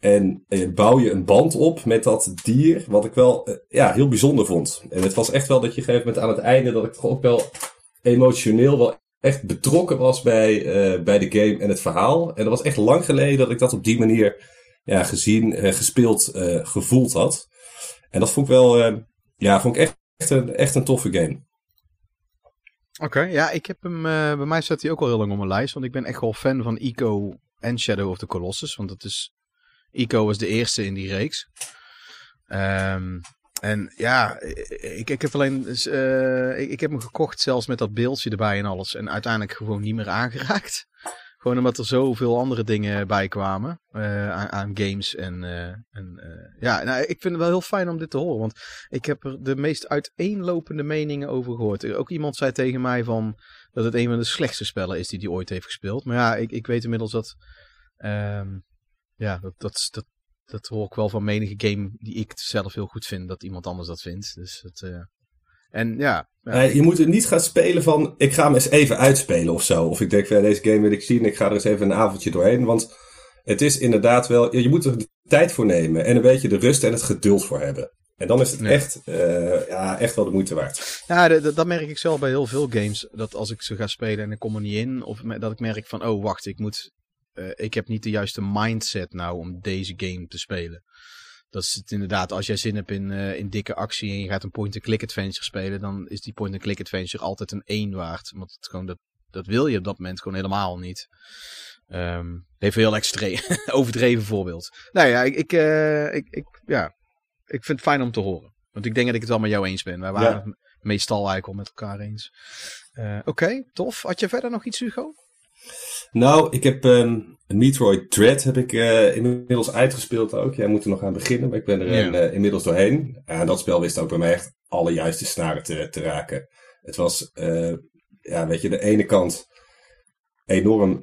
En uh, bouw je een band op met dat dier. Wat ik wel uh, ja, heel bijzonder vond. En het was echt wel dat je gegeven moment aan het einde. dat ik toch ook wel emotioneel wel echt betrokken was bij, bij de game en het verhaal. En dat was echt lang geleden dat ik dat op die manier ja, gezien, gespeeld, gevoeld had. En dat vond ik wel. ja, vond ik echt echt een, echt een toffe game. Oké, ja, ik heb hem, uh, bij mij staat hij ook al heel lang op mijn lijst, want ik ben echt wel fan van Ico en Shadow of the Colossus, want dat is, Ico was de eerste in die reeks. Um, en ja, ik, ik heb alleen, uh, ik, ik, heb hem gekocht zelfs met dat beeldje erbij en alles, en uiteindelijk gewoon niet meer aangeraakt. Gewoon omdat er zoveel andere dingen bij kwamen uh, aan, games. En, uh, en uh, ja, nou, ik vind het wel heel fijn om dit te horen. Want ik heb er de meest uiteenlopende meningen over gehoord. Ook iemand zei tegen mij van dat het een van de slechtste spellen is die hij ooit heeft gespeeld. Maar ja, ik, ik weet inmiddels dat. Um, ja, dat, dat, dat, dat hoor ik wel van menige game die ik zelf heel goed vind. Dat iemand anders dat vindt. Dus het. En ja. ja. je moet er niet gaan spelen van, ik ga hem eens even uitspelen of zo. Of ik denk, van, deze game wil ik zien, ik ga er eens even een avondje doorheen. Want het is inderdaad wel, je moet er de tijd voor nemen. En een beetje de rust en het geduld voor hebben. En dan is het echt, uh, ja, echt wel de moeite waard. Ja, dat merk ik zelf bij heel veel games. Dat als ik ze ga spelen en ik kom er niet in. Of dat ik merk van, oh wacht, ik moet... Uh, ik heb niet de juiste mindset nou om deze game te spelen. Dat is het inderdaad, als jij zin hebt in, uh, in dikke actie en je gaat een point-and-click adventure spelen, dan is die point-and-click adventure altijd een 1 waard. Want het gewoon dat, dat wil je op dat moment gewoon helemaal niet. Um, even heel extreem, overdreven voorbeeld. Nou ja, ik, ik, uh, ik, ik, ja, ik vind het fijn om te horen. Want ik denk dat ik het wel met jou eens ben. Wij waren ja. meestal eigenlijk al met elkaar eens. Uh, Oké, okay, tof. Had je verder nog iets, Hugo? Nou, ik heb um, Metroid Dread heb ik uh, inmiddels uitgespeeld ook. Jij moet er nog aan beginnen, maar ik ben er ja. in, uh, inmiddels doorheen. En dat spel wist ook bij mij echt alle juiste snaren te, te raken. Het was, uh, ja, weet je, de ene kant enorm,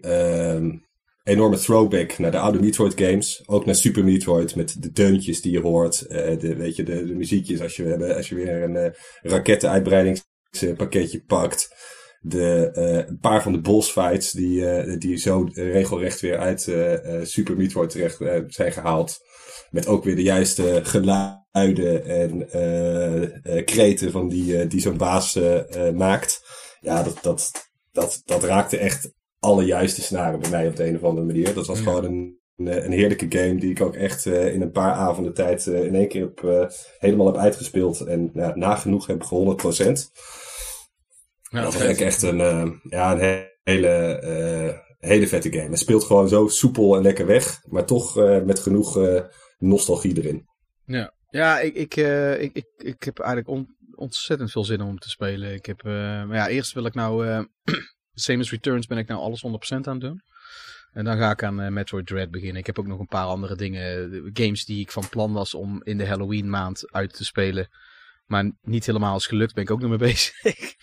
enorme throwback naar de oude Metroid games. Ook naar Super Metroid met de deuntjes die je hoort. de, weet je, de, de muziekjes als je, als je weer een rakettenuitbreidingspakketje pakt de, uh, een paar van de boss fights die, uh, die zo regelrecht weer uit uh, Super Metroid terecht zijn gehaald. Met ook weer de juiste geluiden en kreten van die, die zo'n baas maakt. Ja, dat, dat, dat, dat raakte echt alle juiste snaren bij mij op de een of andere manier. Dat was ja. gewoon een, een heerlijke game die ik ook echt in een paar avonden tijd in één keer heb, helemaal heb uitgespeeld. En nagenoeg heb ge 100%. Ja, dat was eigenlijk echt een, uh, ja, een hele, uh, hele vette game. Het speelt gewoon zo soepel en lekker weg, maar toch uh, met genoeg nostalgie erin. Ja, ja ik, ik, ik, ik, ik heb eigenlijk on, ontzettend veel zin om te spelen. Ik heb, maar ja, eerst wil ik nou, Same as Returns ben ik nou alles 100% aan het doen. En dan ga ik aan Metroid Dread beginnen. Ik heb ook nog een paar andere dingen, games die ik van plan was om in de Halloween maand uit te spelen. Maar niet helemaal is gelukt, ben ik ook nog mee bezig.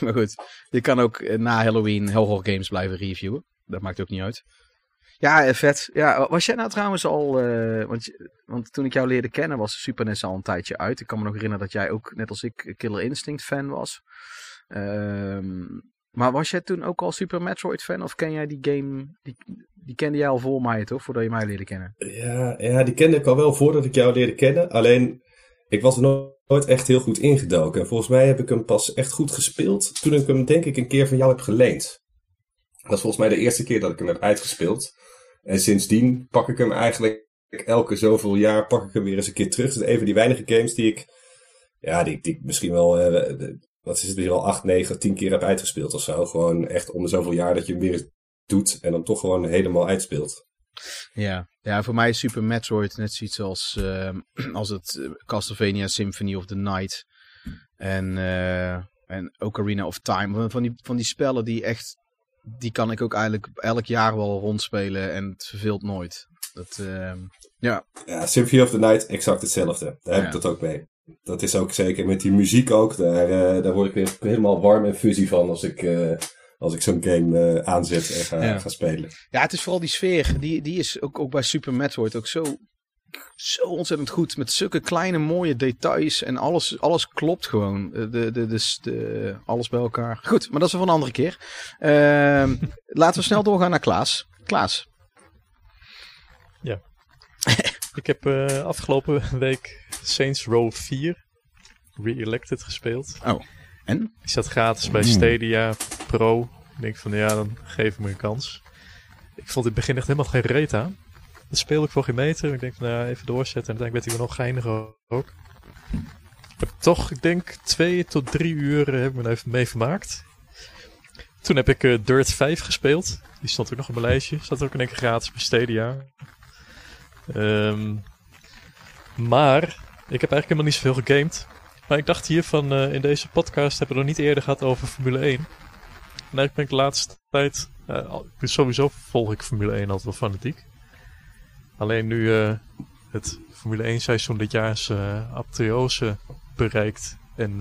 maar goed, je kan ook eh, na Halloween horror games blijven reviewen. Dat maakt ook niet uit. Ja, eh, vet. Ja, was jij nou trouwens al... Uh, want, want toen ik jou leerde kennen was Super NES al een tijdje uit. Ik kan me nog herinneren dat jij ook, net als ik, Killer Instinct fan was. Um, maar was jij toen ook al Super Metroid fan? Of ken jij die game... Die, die kende jij al voor mij toch? Voordat je mij leerde kennen. Ja, ja, die kende ik al wel voordat ik jou leerde kennen. Alleen, ik was er nooit echt heel goed ingedoken. En volgens mij heb ik hem pas echt goed gespeeld toen ik hem denk ik een keer van jou heb geleend. Dat is volgens mij de eerste keer dat ik hem heb uitgespeeld. En sindsdien pak ik hem eigenlijk elke zoveel jaar pak ik hem weer eens een keer terug. Het zijn even die weinige games die ik, ja, die, die ik misschien wel, uh, wat is het, misschien al 8, 9, 10 keer heb uitgespeeld of zo. Gewoon echt om de zoveel jaar dat je hem weer doet en dan toch gewoon helemaal uitspeelt. Ja. ja, voor mij is Super Metroid net zoiets als, uh, als het Castlevania Symphony of the Night. En, uh, en Ocarina of Time. Van die, van die spellen die echt, die kan ik ook eigenlijk elk jaar wel rondspelen en het verveelt nooit. Dat, uh, ja. ja, Symphony of the Night, exact hetzelfde. Daar heb ik dat ook mee. Dat is ook zeker met die muziek ook. Daar, uh, daar word ik weer helemaal warm en fuzzy van als ik als ik zo'n game uh, aanzet en ga, ga, spelen. Ja, het is vooral die sfeer. Die, die is ook, ook bij Super Metroid ook zo zo ontzettend goed. Met zulke kleine mooie details. En alles, alles klopt gewoon. De, de, de, de, de- alles bij elkaar. Goed, maar dat is voor een andere keer. Ehm, laten we snel doorgaan naar Klaas. Klaas. Ik heb eh, afgelopen week Saints Row 4 Re-Elected gespeeld. Oh, en? Die staat gratis bij Hmm. Stadia Pro. Ik denk van ja, dan geef ik me een kans. Ik vond het begin echt helemaal geen reet aan. Dat speelde ik voor geen meter. Ik denk van nou, even doorzetten. En uiteindelijk werd hij wel nog geiniger ook. Maar toch, ik denk twee tot drie uur heb ik me er even mee vermaakt. Toen heb ik eh, Dirt 5 gespeeld. Die stond ook nog op mijn lijstje. Zat ook in één keer gratis bij Stadia. Ehm, maar ik heb eigenlijk helemaal niet zoveel gegamed. Maar ik dacht hier van eh, in deze podcast hebben we nog niet eerder gehad over Formule 1. En eigenlijk ben ik de laatste tijd. eh, ik sowieso volg ik Formule 1 altijd wel fanatiek. Alleen nu eh, het Formule 1 seizoen dit jaar is apotheose bereikt. En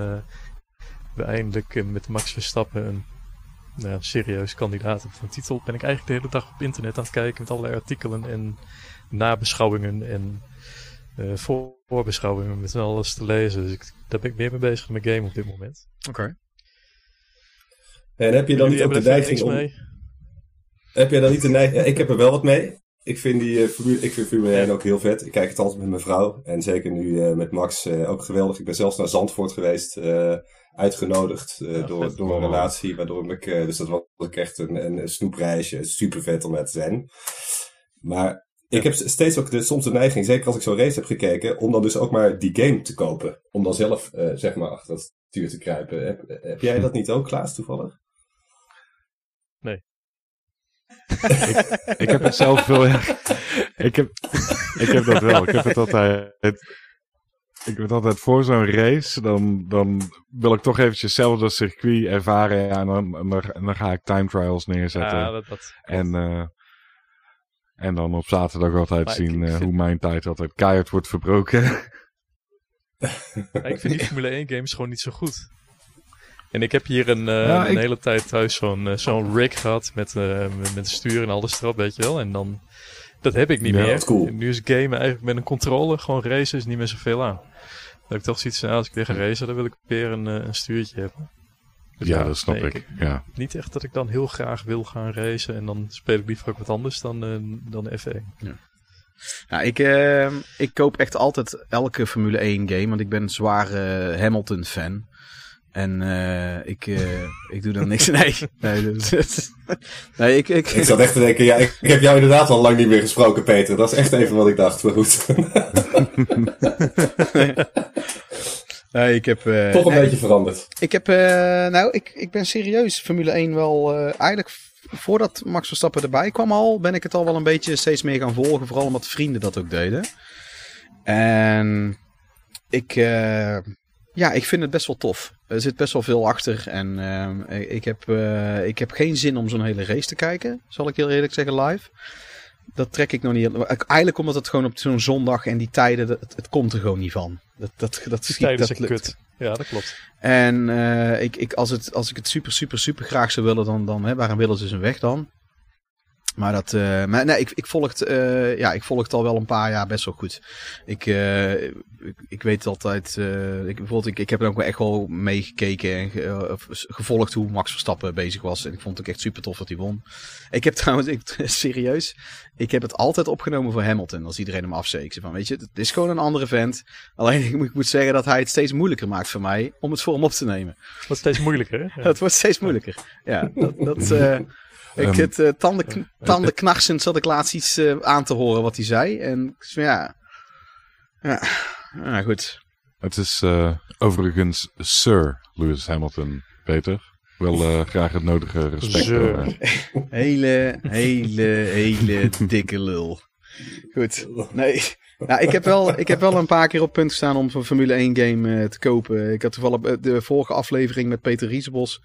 we eindelijk met Max Verstappen een nou, serieus kandidaat voor een titel. Ben ik eigenlijk de hele dag op internet aan het kijken met allerlei artikelen en nabeschouwingen en voor- voorbeschouwingen met alles te lezen. Dus ik, daar ben ik meer mee bezig met mijn game op dit moment. Oké. En heb je dan niet ook de neiging om... mee? Heb jij dan niet de neiging... Ik heb er wel wat mee. Ik vind, die, Formule, ik vind Formule 1 ook heel vet. Ik kijk het altijd met mijn vrouw. En zeker nu eh, met Max eh, ook geweldig. Ik ben zelfs naar Zandvoort geweest. uitgenodigd Ja, door, door een relatie. Waardoor ik... dus dat was ook echt een, een, snoepreisje. Super vet om daar te zijn. Maar ik heb steeds ook de, soms de neiging, zeker als ik zo'n race heb gekeken, om dan dus ook maar die game te kopen. Om dan zelf, zeg maar, achter dat stuur te kruipen. Heb, heb jij dat niet ook, Klaas, toevallig? Ik heb het zelf veel. ik, heb, ik heb dat wel. Ik heb het altijd. Ik het altijd voor zo'n race. Dan, dan wil ik toch eventjes zelf dat circuit ervaren. Ja, en, dan, dan, dan ga ik time trials neerzetten. Ja, dat, dat, En, eh, en dan op zaterdag altijd Maar ik- zien ik eh, hoe mijn tijd altijd keihard wordt verbroken. Ja, ik vind die Formule 1 games gewoon niet zo goed. En ik heb hier een, eh, Ja, een ik- hele tijd thuis zo'n eh, zo'n rig gehad met, eh, met, stuur en alles erop, weet je wel. En dan, dat heb ik niet Ja, meer. cool. Nu is gamen eigenlijk met een controller, gewoon racen is niet meer zoveel aan. Dan heb ik toch zoiets van, nou, als ik weer ga racen, dan wil ik weer een, eh, een stuurtje hebben. Dus ja, dat snap nee, ik. Ja. Niet echt dat ik dan heel graag wil gaan racen en dan speel ik liever ook wat anders dan, dan F1. Ja, ik, ik koop echt altijd elke Formule 1 game, want ik ben een zware Hamilton fan. En eh, ik, eh, ik doe dan niks. Nee, nee, nee ik, ik, Ik zat echt te denken, ja, ik, ik heb jou inderdaad al lang niet meer gesproken, Peter. Dat is echt even wat ik dacht, maar goed. nee, ik heb, eh, Toch een nee, beetje veranderd. Ik heb, eh, nou, ik, ik ben serieus Formule 1 wel, eh, eigenlijk voordat Max Verstappen erbij kwam al, ben ik het al wel een beetje steeds meer gaan volgen. Vooral omdat vrienden dat ook deden. En ik, eh, ja, ik vind het best wel tof. Er zit best wel veel achter. En ehm, ik, heb, eh, ik heb geen zin om zo'n hele race te kijken, zal ik heel eerlijk zeggen, live. Dat trek ik nog niet. Eigenlijk omdat het gewoon op zo'n zondag en die tijden, het, het komt er gewoon niet van. Dat, dat, dat, Die schiet- tijden dat lukt. kut. Ja, dat klopt. En eh, ik, ik, als, het, als ik het super, super, super graag zou willen, dan, dan hè, waarom willen ze zijn weg dan? Maar dat, eh, maar nee, ik, ik, volg het, eh, ja, ik volg het al wel een paar jaar best wel goed. Ik, eh, ik, ik weet altijd, ik, bijvoorbeeld, ik, ik heb er ook wel echt wel meegekeken en ge- gevolgd hoe Max Verstappen bezig was. En ik vond het ook echt super tof dat hij won. Ik heb trouwens, ik, serieus, ik heb het altijd opgenomen voor Hamilton als iedereen hem afzeek. Ik zei van, weet je, het is gewoon een andere vent. Alleen ik moet, ik moet zeggen dat hij het steeds moeilijker maakt voor mij om het voor hem op te nemen. Wordt steeds moeilijker, hè? Het wordt steeds moeilijker. Ja, dat, dat ik Ehm, het uh, tanden, kn- tanden knarsend zat ik laatst iets eh, aan te horen wat hij zei. En ik zei, ja, ja, ja, goed. Het is eh, overigens Sir Lewis Hamilton, Peter. Wel eh, graag het nodige respect. Sir. eh. Hele, hele, hele dikke lul. Goed. Nee. Nou, ik heb, wel, ik heb wel een paar keer op punt gestaan om zo'n Formule 1 game eh, te kopen. Ik had toevallig eh, de vorige aflevering met Peter Riesebos.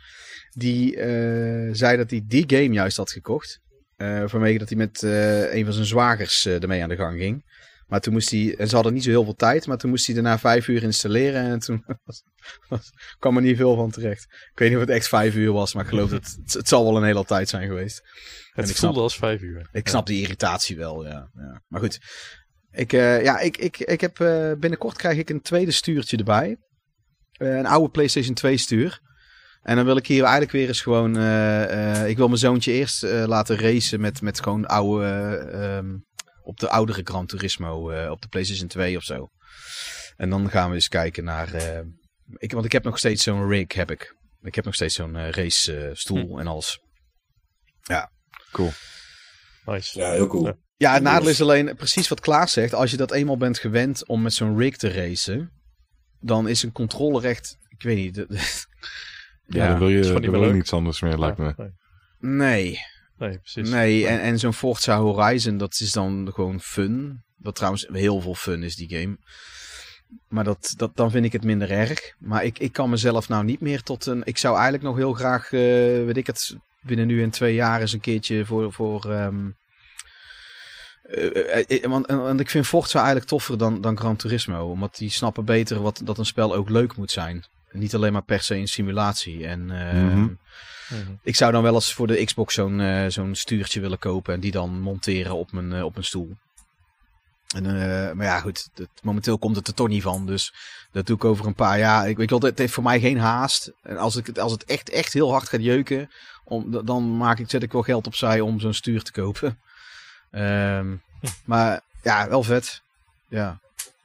Die eh, zei dat hij die game juist had gekocht. Eh, vanwege dat hij met eh, een van zijn zwagers ermee aan de gang ging. Maar toen moest hij, en ze hadden niet zo heel veel tijd, maar toen moest hij daarna vijf uur installeren. En toen was, was- kwam er niet veel van terecht. Ik weet niet of het echt vijf uur was, maar ik geloof dat het, het zal wel een hele tijd zijn geweest. Het ik voelde snap- als vijf uur. Ik snap die irritatie wel, ja. ja. Maar goed. Ik, ja, ik, ik, ik heb, binnenkort krijg ik een tweede stuurtje erbij. Een oude PlayStation 2 stuur. En dan wil ik hier eigenlijk weer eens gewoon... eh, eh, ik wil mijn zoontje eerst eh, laten racen met, met gewoon oude... eh, ehm, op de oudere Gran Turismo eh, op de PlayStation 2 of zo. En dan gaan we eens kijken naar... eh, ik, want ik heb nog steeds zo'n rig, heb ik. Ik heb nog steeds zo'n race eh, stoel en alles. Nice. Ja, heel cool. Ja. Ja, het nadeel is alleen precies wat Klaas zegt. Als je dat eenmaal bent gewend om met zo'n rig te racen, dan is een controle echt. Ik weet niet. Ja, dan wil je, dan wil je niets anders meer, lijkt me. Nee, Nee, nee, precies. nee. En, en zo'n Forza Horizon, dat is dan gewoon fun. Wat trouwens heel veel fun is, die game. Maar dat, dat, dan vind ik het minder erg. Maar ik, ik kan mezelf nou niet meer tot een. Ik zou eigenlijk nog heel graag, eh, weet ik het, binnen nu en twee jaar eens een keertje voor. voor ehm, eh, eh, want, want ik vind Forza eigenlijk toffer dan, dan Gran Turismo. Omdat die snappen beter wat, dat een spel ook leuk moet zijn. Niet alleen maar per se een simulatie. En ehm, Mhm. Mhm. ik zou dan wel eens voor de Xbox zo'n eh, zo'n stuurtje willen kopen. En die dan monteren op mijn, eh, op mijn stoel. En, eh, maar ja, goed. Dat, momenteel komt het er toch niet van. Dus dat doe ik over een paar jaar. Ik weet wel, het heeft voor mij geen haast. En als, ik, het- als het echt, echt heel hard gaat jeuken. Om, dan maak ik, zet ik wel geld opzij om zo'n stuur te kopen. Ehm, maar ja, wel vet. Ja.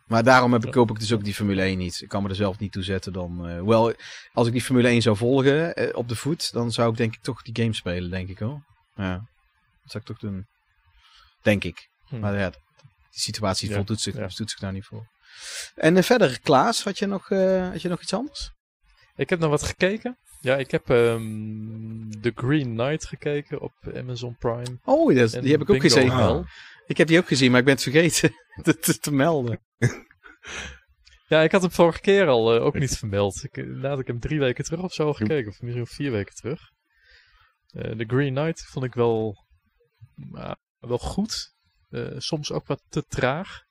Maar daarom heb ik, koop ik dus ook die Formule 1 niet. Ik kan me er zelf niet toe zetten dan. eh wel, als ik die Formule 1 zou volgen eh, op de voet, dan zou ik denk ik toch die game spelen, denk ik wel. Ja, dat zou ik toch doen. Denk ik. Hm. Maar ja, die situatie Ja, voldoet zich, ja. doet zich daar niet voor. En eh, verder, Klaas, had je, nog, had je nog iets anders? Ik heb nog wat gekeken. Ja, ik heb ehm The Green Knight gekeken op Amazon Prime. Oh, dat, die heb ik ook gezien. Ik heb die ook gezien, maar ik ben het vergeten te, te, te melden. Ja, ik had hem vorige keer al eh, ook niet vermeld. Ik, nadat ik hem drie weken terug of zo gekeken, of misschien vier weken terug. Eh The Green Knight vond ik wel, nou, wel goed. Eh, soms ook wat te traag.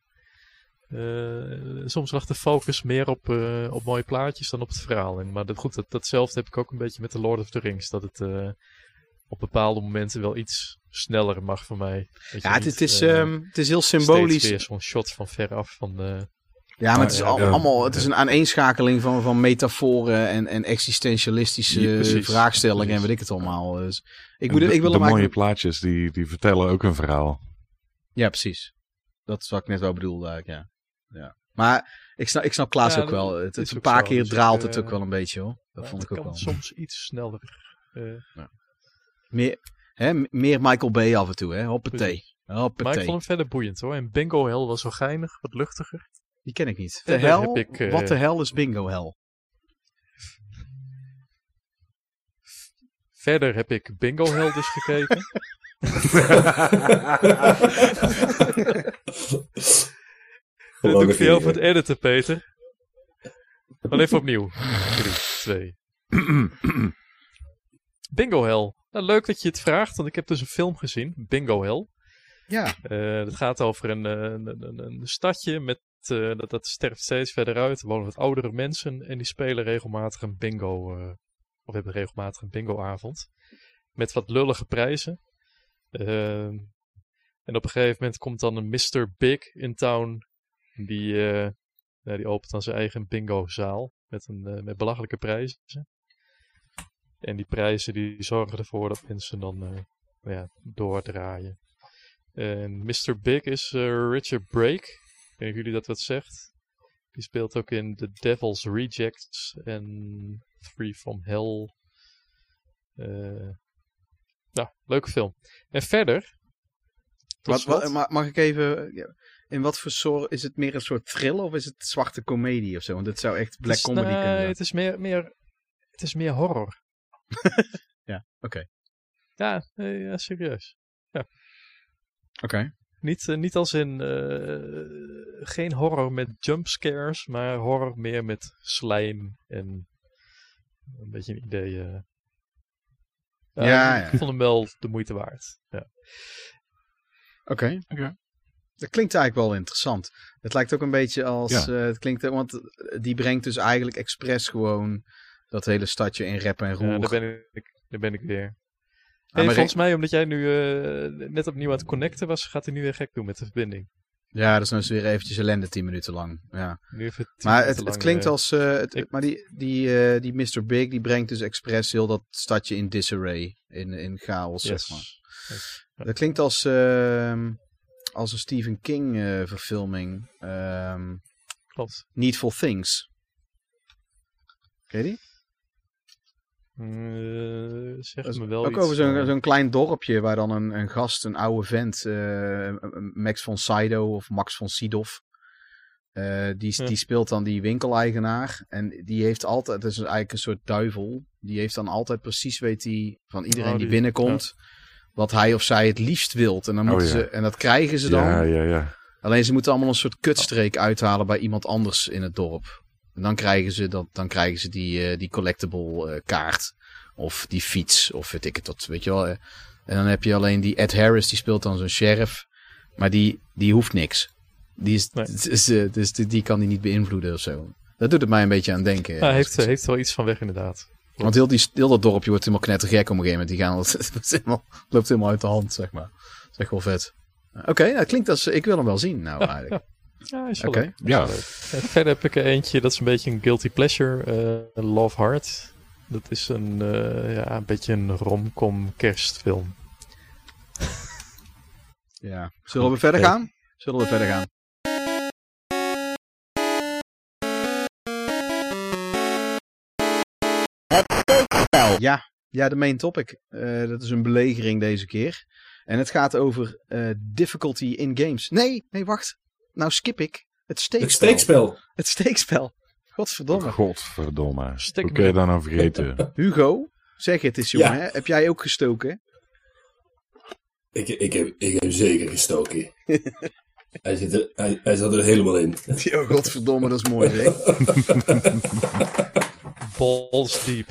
Eh, soms lag de focus meer op, eh, op mooie plaatjes dan op het verhaal. En, maar dat, goed, dat, datzelfde heb ik ook een beetje met The Lord of the Rings. Dat het eh, op bepaalde momenten wel iets sneller mag voor mij. Ja, het, niet, het is, eh, ehm, het is heel steeds symbolisch. weer zo'n shot van veraf van... eh, Ja, maar het is Ja, al- ja. allemaal het is een aaneenschakeling van, van metaforen en, en existentialistische Ja, precies. vraagstellingen en weet ik het allemaal. Dus ik, moet, de, ik wil de mooie plaatjes, die, die vertellen ook een verhaal. Ja, precies. Dat is wat ik net wel bedoelde eigenlijk, ja. ja. Maar ik snap, ik snap Klaas Ja, ook wel. Het, is het, een paar zo. keer Dus draalt eh, het ook wel een beetje hoor. Dat ja, vond ik ook kan wel. soms iets sneller. eh, Meer, hè, meer Michael Bay af en toe, hè. Hoppatee. maar ik Hoppatee. vond hem verder boeiend hoor. En Bingo Hell was zo geinig, wat luchtiger. Die ken ik niet. De Verder hel? heb ik, eh, Wat de hel is bingo hel? Verder heb ik Bingo Hell dus gekeken. Dat doe ik voor jou voor het editen, Peter. Maar even opnieuw. 3, 2. Bingo Hell. Nou, leuk dat je het vraagt, want ik heb dus een film gezien. Bingo Hell. Ja. Eh het gaat over een, eh, een, een, een stadje met, eh, dat, dat sterft steeds verder uit. Er wonen wat oudere mensen en die spelen regelmatig een bingo, eh, of hebben regelmatig een bingoavond. Met wat lullige prijzen. Ehm, en op een gegeven moment komt dan een Mr. Big in town. Die, eh, ja, die opent dan zijn eigen bingozaal met, een, eh, met belachelijke prijzen. En die prijzen die zorgen ervoor dat mensen dan eh, ja, doordraaien. En Mr. Big is eh, Richard Brake. Ik weet niet of jullie dat wat zegt. Die speelt ook in The Devil's Rejects en Free From Hell. Eh nou, leuke film. En verder. Wat, mag ik even... In wat voor soort... Is het meer een soort thriller of is het zwarte comedie of zo? Want het zou echt black comedy kunnen zijn. Het is meer, meer, het is meer horror. Ja, oké. Ja, ja serieus. Oké. Niet, eh, niet als in. eh, geen horror met jumpscares, maar horror meer met slijm en. Een beetje een idee. eh. Ja, ik ja. vond hem wel de moeite waard. Ja. Oké. Dat klinkt eigenlijk wel interessant. Het lijkt ook een beetje als... Ja. eh, het klinkt, want die brengt dus eigenlijk expres gewoon dat hele stadje in rep en roer. Ja, daar, ben ik, daar ben ik weer. Ah, Hey, volgens mij, omdat jij nu eh, net opnieuw aan het connecten was, gaat hij nu weer gek doen met de verbinding. Ja, dat is nou eens weer eventjes ellende, 10 minuten lang. Ja. Nu even tien Maar het, minuten het klinkt eh, als. eh, het, ik- maar die, die, eh, die Mr. Big die brengt dus expres heel dat stadje in disarray. In, in chaos, yes. zeg maar. Yes. Dat klinkt als, ehm, als een Stephen King eh, verfilming. ehm, Klopt. Needful Things. Ken je die? Eh, zeg Dat is me wel ook iets, over zo'n maar- zo'n klein dorpje waar dan een, een gast, een oude vent, eh, Max von Sydow of Max von Sydow. eh, die, Ja. die speelt dan die winkeleigenaar. En die heeft altijd, het is eigenlijk een soort duivel. Die heeft dan altijd precies, weet hij, van iedereen Oh, die die- binnenkomt, wat hij of zij het liefst wilt. En, dan Oh, moeten ja. ze, en dat krijgen ze dan. Ja, ja, ja. Alleen ze moeten allemaal een soort kutstreek uithalen bij iemand anders in het dorp. En dan krijgen ze, dat, dan krijgen ze die, eh, die collectible eh, kaart. Of die fiets, of weet ik het wat, weet je wel. eh. En dan heb je alleen die Ed Harris, die speelt dan zo'n sheriff. Maar die, die hoeft niks. Die, is, Nee. dus, die, die kan die niet beïnvloeden of zo. Dat doet het mij een beetje aan denken. Als heeft, heeft wel iets van weg inderdaad. Want heel, die, heel dat dorpje wordt helemaal knettergek op een gegeven moment. Die gaan, het helemaal, loopt helemaal uit de hand, zeg maar. Dat is echt wel vet. Oké, dat klinkt als... Ik wil hem wel zien, nou eigenlijk. Ja, is wel leuk. Ja. Is wel leuk. En verder heb ik er eentje, dat is een beetje een guilty pleasure. eh, Love Heart. Dat is een, eh, ja, een beetje een romcom kerstfilm. Ja. Zullen we verder gaan? Zullen we verder gaan? Ja, ja, de main topic. Eh, dat is een belegering deze keer. En het gaat over eh, difficulty in games. Nee, nee, wacht. Nou skip ik. Het Het steekspel. steekspel. Het steekspel. Godverdomme. Godverdomme. Stik Hoe kun je dat nou vergeten? Hugo, zeg het eens jongen. Ja. Hè? Heb jij ook gestoken? Ik, ik, heb, ik heb zeker gestoken. hij, zit er, hij, hij zat er helemaal in. Oh, godverdomme, dat is mooi zeg. Balls deep.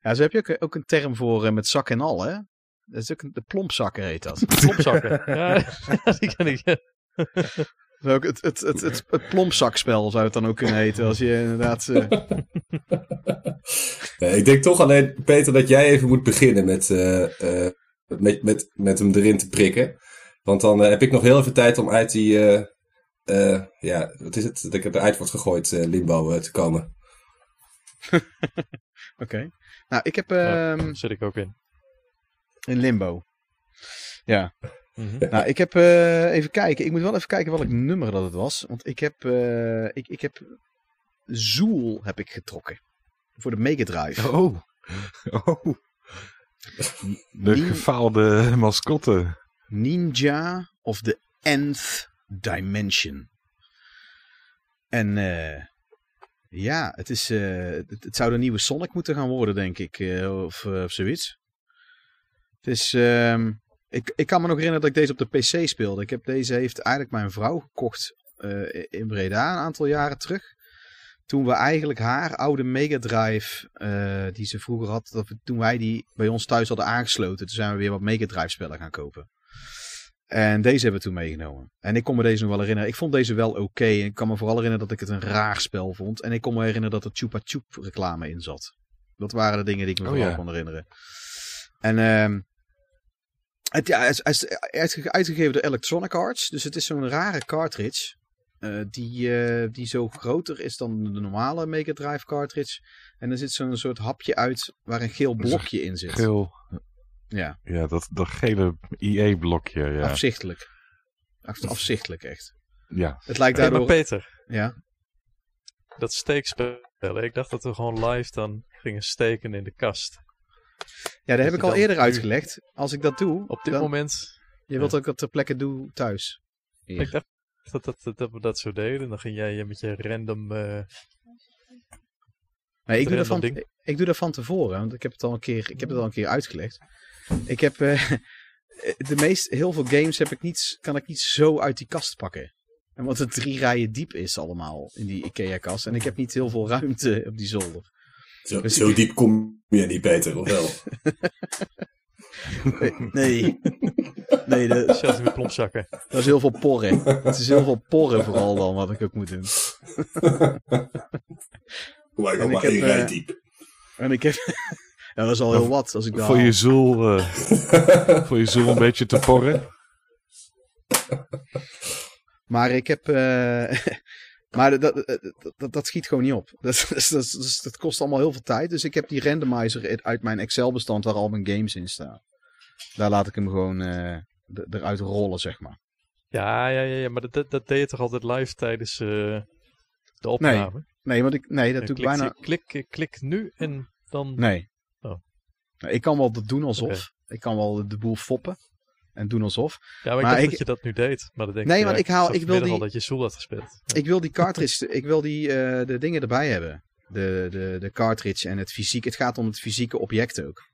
Ja, zo heb je ook, ook een term voor eh, met zak en al, hè? Dat is ook een, de plompzakker heet dat. Klopzakken. ja, die ken ik. Dat is ook het, het, het, het, het plompzakspel zou het dan ook kunnen heten. Als je inderdaad... eh, Nee, ik denk toch alleen, Peter, dat jij even moet beginnen met, eh, eh, met, met, met hem erin te prikken. Want dan heb ik nog heel even tijd om uit die, eh, eh, ja, wat is het? Dat ik eruit wordt gegooid, eh, limbo te komen. Oké. Nou, ik heb Ja. ehm zit ik ook in. In limbo. Ja. Mhm. Nou, ik heb eh, even kijken. Ik moet wel even kijken welk nummer dat het was. Want ik heb, eh, ik, ik heb Zool heb ik getrokken. Voor de Mega Drive. Oh. oh. De Nin- gefaalde mascotte. Ninja of the Nth Dimension. En eh, ja, het, is, het, het zou de nieuwe Sonic moeten gaan worden, denk ik. of, of zoiets. Het is, ehm, ik, ik kan me nog herinneren dat ik deze op de PC speelde. Ik heb deze heeft eigenlijk mijn vrouw gekocht eh, in Breda een aantal jaren terug. Toen we eigenlijk haar oude Mega Drive, eh, die ze vroeger had, dat we, toen wij die bij ons thuis hadden aangesloten, toen zijn we weer wat Mega Drive spellen gaan kopen. En deze hebben we toen meegenomen. En ik kon me deze nog wel herinneren. Ik vond deze wel oké. En ik kan me vooral herinneren dat ik het een raar spel vond. En ik kon me herinneren dat er Chupa Chup reclame in zat. Dat waren de dingen die ik me Oh, vooral ja. kon herinneren. En ehm het, ja, hij is, uitgegeven door Electronic Arts. Dus het is zo'n rare cartridge. eh, die, eh, die zo groter is dan de normale Mega Drive cartridge. En er zit zo'n soort hapje uit waar een geel blokje in zit. Geel. Ja, Ja, dat, dat gele IE-blokje. Ja. afzichtelijk. Af- afzichtelijk echt. ja. Het lijkt Hey, maar daardoor... Peter, Ja. dat steekspel. Ik dacht dat we gewoon live dan gingen steken in de kast. Ja, dat heb ik al eerder nu- uitgelegd. Als ik dat doe, Op dit dan- moment, je wilt dat ik dat ter plekke doe thuis. Hier. ik dacht dat, dat, dat, dat we dat zo deden. Dan ging jij met je random... eh, Nee, ik, doe dat random van, ding. ik doe dat van tevoren, want ik heb het al een keer, ik heb het al een keer uitgelegd. Ik heb eh, de meest, heel veel games heb ik niet, kan ik niet zo uit die kast pakken. En want het drie rijen diep is allemaal in die Ikea-kast. En ik heb niet heel veel ruimte op die zolder. Zo, Dus zo diep kom je niet, Peter, of wel? Nee, nee dat, Zelfs met plompzakken. dat is heel veel porren. Het is heel veel porren vooral dan wat ik ook moet doen. Maar ik En heb maar ik heb, één rij eh, diep. En ik heb... Ja, dat is al heel wat als ik dat Voor je zoel, eh, voor je zoel een beetje te porren. maar ik heb... eh, maar dat, dat, dat, dat schiet gewoon niet op. Dat, kost allemaal heel veel tijd. Dus ik heb die randomizer uit mijn Excel-bestand waar al mijn games in staan. Daar laat ik hem gewoon eh, eruit rollen, zeg maar. Ja, ja, ja, ja, maar dat, dat, deed je toch altijd live tijdens eh, de opname? Nee, want ik, nee dat doe ik bijna... je- Klik, klik nu en dan... Nee. Oh. Nee, Ik kan wel dat doen alsof. Ik kan wel de boel foppen. En doen alsof. Ja, maar ik dacht ik- dat je dat nu deed. Maar dan denk Nee, ik, want ik haal- ik wil die- al dat je Zool had gespeeld. Ik wil die cartridge, ik wil die eh, de dingen erbij hebben. De, de, de cartridge en het fysiek. Het gaat om het fysieke object ook.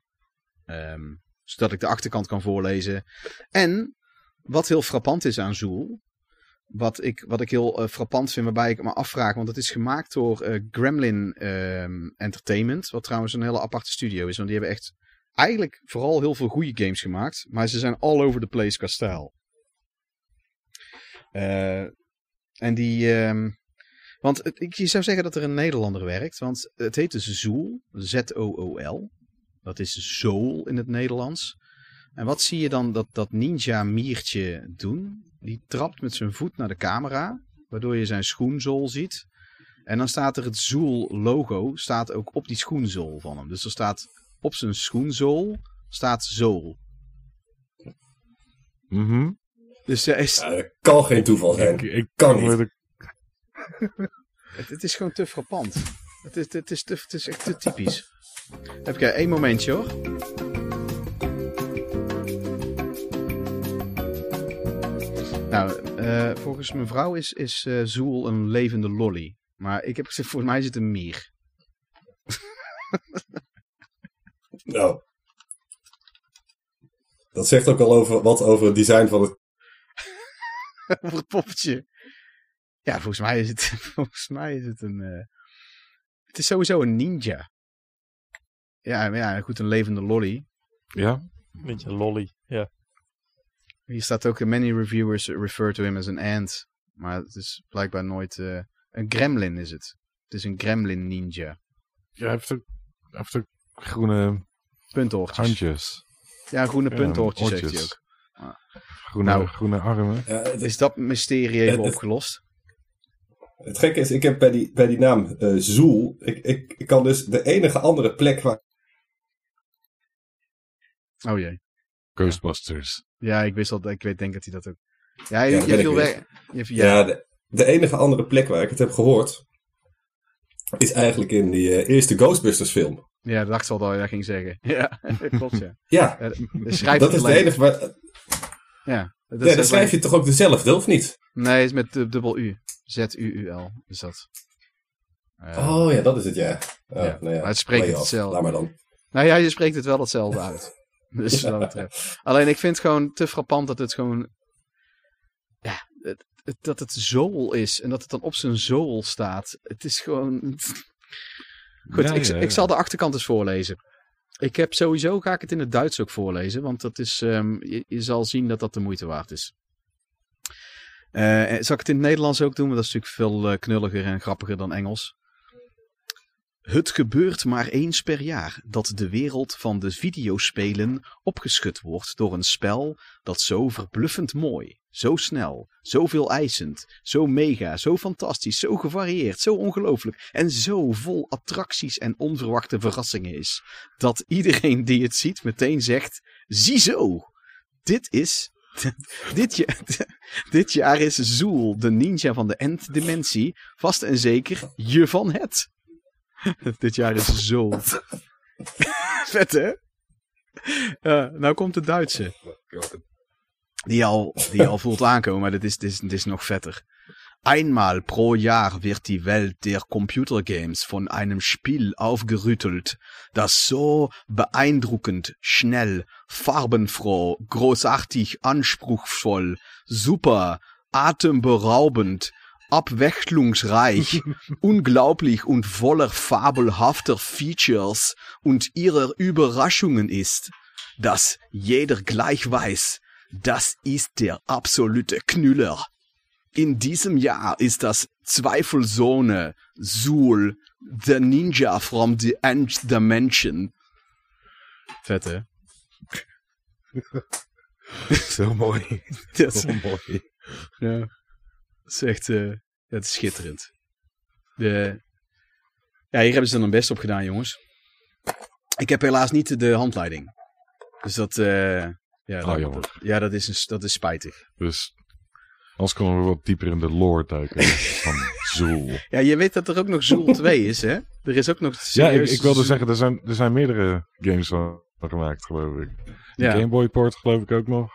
Ehm, zodat ik de achterkant kan voorlezen. En wat heel frappant is aan Zool. Wat ik, wat ik heel eh, frappant vind, waarbij ik me afvraag. Want het is gemaakt door eh, Gremlin ehm, Entertainment. Wat trouwens een hele aparte studio is. Want die hebben echt eigenlijk vooral heel veel goede games gemaakt. Maar ze zijn all over the place qua stijl. Eh, en die. ehm, want het- ik, zou zeggen dat er een Nederlander werkt. Want het heet dus Zool. Z-O-O-L. Dat is Zool in het Nederlands. En wat zie je dan dat, dat ninja miertje doen? Die trapt met zijn voet naar de camera. Waardoor je zijn schoenzool ziet. En dan staat er het Zool logo. Staat ook op die schoenzool van hem. Dus er staat op zijn schoenzool. Staat Zool. Mhm. Dus hij is, Ja, dat kan geen toeval zijn. Ik, ik Kan niet. ik- Het, het is gewoon te frappant. Het is, het is, te, het is echt te typisch. Even kijken, één momentje hoor. Nou, eh, volgens mijn vrouw is, is eh, Zoel een levende lolly. Maar ik heb gezegd, volgens mij is het een mier. Nou. Dat zegt ook al over, wat over het design van het... Voor het poppetje. Ja, volgens mij is het, volgens mij is het een... eh, het is sowieso een ninja. Ja, maar ja, goed, een levende lolly. Ja? Beetje lolly. Ja. Hier staat ook, many reviewers refer to him as an ant. Maar het is blijkbaar nooit... eh, een gremlin is het. Het is een gremlin ninja. Ja, hij heeft ook, hij heeft ook groene Puntoortjes. handjes. Ja, groene Ja, puntoortjes heeft hij ook. Groene, Nou. groene armen. Ja, het, Is dat mysterie even opgelost? het gekke is, ik heb bij die, bij die naam eh Zoel... Ik, ik, ik kan dus de enige andere plek waar... Oh jee. Ghostbusters. Ja, ik wist al, ik weet, denk dat hij dat ook... Ja, je, Ja, je viel weg. Je, ja, Ja, de, de enige andere plek waar ik het heb gehoord... is eigenlijk in die eh, eerste Ghostbusters film. Ja, dat dacht ik al dat je dat ging zeggen. Ja, klopt ja. Ja, schrijf dat is de enige waar... Ja, dat Ja, dan schrijf je toch ook dezelfde, of niet? Nee, het is met dub- dubbel U. Z-U-U-L is dat. Eh, Oh ja, dat is het, ja. Oh, Ja, nou ja. maar het spreekt off. hetzelfde. Laat maar dan. Nou ja, je spreekt het wel hetzelfde uit. Dus wat dat. Alleen ik vind het gewoon te frappant dat het gewoon... Ja, het, het- dat het zool is en dat het dan op zijn zool staat. Het is gewoon... Goed, Ja, ik, ja, ik zal de achterkant eens voorlezen. Ik heb sowieso, ga ik het in het Duits ook voorlezen, want dat is, ehm, je, je zal zien dat dat de moeite waard is. Eh, zal ik het in het Nederlands ook doen, want dat is natuurlijk veel eh, knulliger en grappiger dan Engels. Het gebeurt maar eens per jaar dat de wereld van de videospelen opgeschud wordt door een spel dat zo verbluffend mooi, zo snel, zo veel eisend, zo mega, zo fantastisch, zo gevarieerd, zo ongelooflijk en zo vol attracties en onverwachte verrassingen is, dat iedereen die het ziet meteen zegt, ziezo, dit is... Dit, ja- dit jaar is Zool, de ninja van de End-dimensie, vast en zeker je van het. Dit jaar is zo. Vet, hè? Nou komt de Duitse. Die al, die al voelt aankomen, maar dit is, dit, is, dit is nog vetter. Einmal pro Jahr wird die Welt der Computergames von einem Spiel aufgerüttelt, das so beeindruckend, schnell, farbenfroh, großartig, anspruchsvoll, super, atemberaubend, abwechslungsreich, unglaublich und voller fabelhafter Features und ihrer Überraschungen ist, dass jeder gleich weiß, das ist der absolute Knüller. In diesem Jahr ist das zweifelsohne Zool, the Ninja from the End Dimension. Vet, hè? Zo mooi. Dat is, Zo mooi. ja, dat is echt eh, dat is schitterend. De, ja, hier hebben ze dan hun best op gedaan, jongens. Ik heb helaas niet de handleiding. Dus dat, eh, ja, Oh, dat, jammer. ja, dat is, een, dat is spijtig. Dus anders kunnen we wat dieper in de lore duiken van Zool. Ja, je weet dat er ook nog Zool 2 is, hè? Er is ook nog Ja, ik, wilde Zool- zeggen, er zijn, er zijn meerdere games van gemaakt, geloof ik. De Ja. Game Boy port geloof ik ook nog.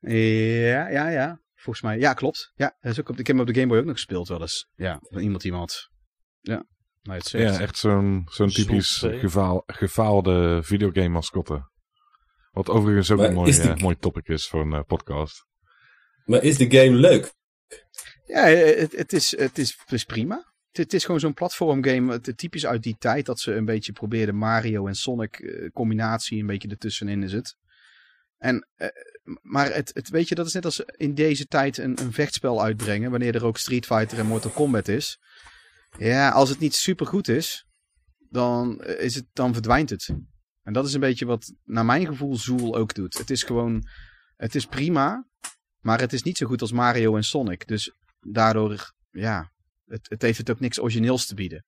Ja, ja, ja. Volgens mij. Ja, klopt. Ja, is ook op, ik heb hem op de Game Boy ook nog gespeeld wel eens. Ja, van iemand iemand. Ja, nou het zegt. Ja, echt zo'n zo'n typisch 2. gefaal, gefaalde videogame mascotte. Wat overigens ook Maar een mooi, is die- eh, mooi topic is voor een eh, podcast. Maar is de game leuk? Ja, het, het, is, het, is, het is prima. Het, het is gewoon zo'n platformgame. Het, typisch uit die tijd dat ze een beetje probeerden Mario en Sonic eh, combinatie een beetje ertussenin is het. En, eh, maar het, het, weet je, dat is net als in deze tijd een, een vechtspel uitbrengen. Wanneer er ook Street Fighter en Mortal Kombat is. Ja, als het niet super goed is, dan, eh, is het, dan verdwijnt het. En dat is een beetje wat, naar mijn gevoel, Zool ook doet. Het is gewoon, het is prima, maar het is niet zo goed als Mario en Sonic. Dus daardoor, ja, het, het heeft het ook niks origineels te bieden.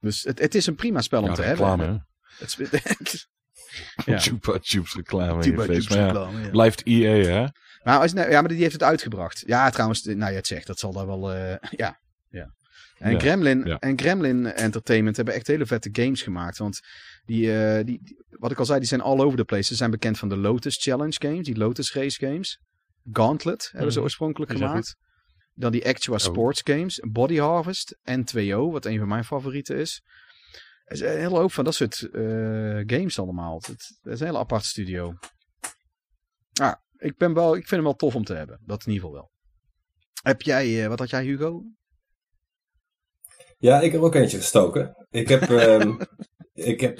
Dus het, het is een prima spel om Ja, te hebben. reclame, hè? Het ja. Chupa Chups reclame face. Chups ja, reclame, ja. blijft EA, hè? Maar, als, nou, ja, maar die heeft het uitgebracht. Ja, trouwens, nou je het zegt, dat zal daar wel, eh, ja. En, Ja, Gremlin, ja. en Gremlin Entertainment hebben echt hele vette games gemaakt. Want die, eh, die, die- wat ik al zei, die zijn all over the place. Ze zijn bekend van de Lotus Challenge games, die Lotus Race games. Gauntlet hebben ze Mhm. oorspronkelijk gemaakt. Dan die Actua Sports games, Body Harvest en 2O, wat een van mijn favorieten is. Er is een hele hoop van dat soort eh, games allemaal. Het, het is een hele apart studio. Ah, ik, ben wel, ik vind hem wel tof om te hebben. Dat in ieder geval wel. Heb jij, eh, wat had jij Hugo? Ja, ik heb ook eentje gestoken. Ik heb, ehm, ik heb,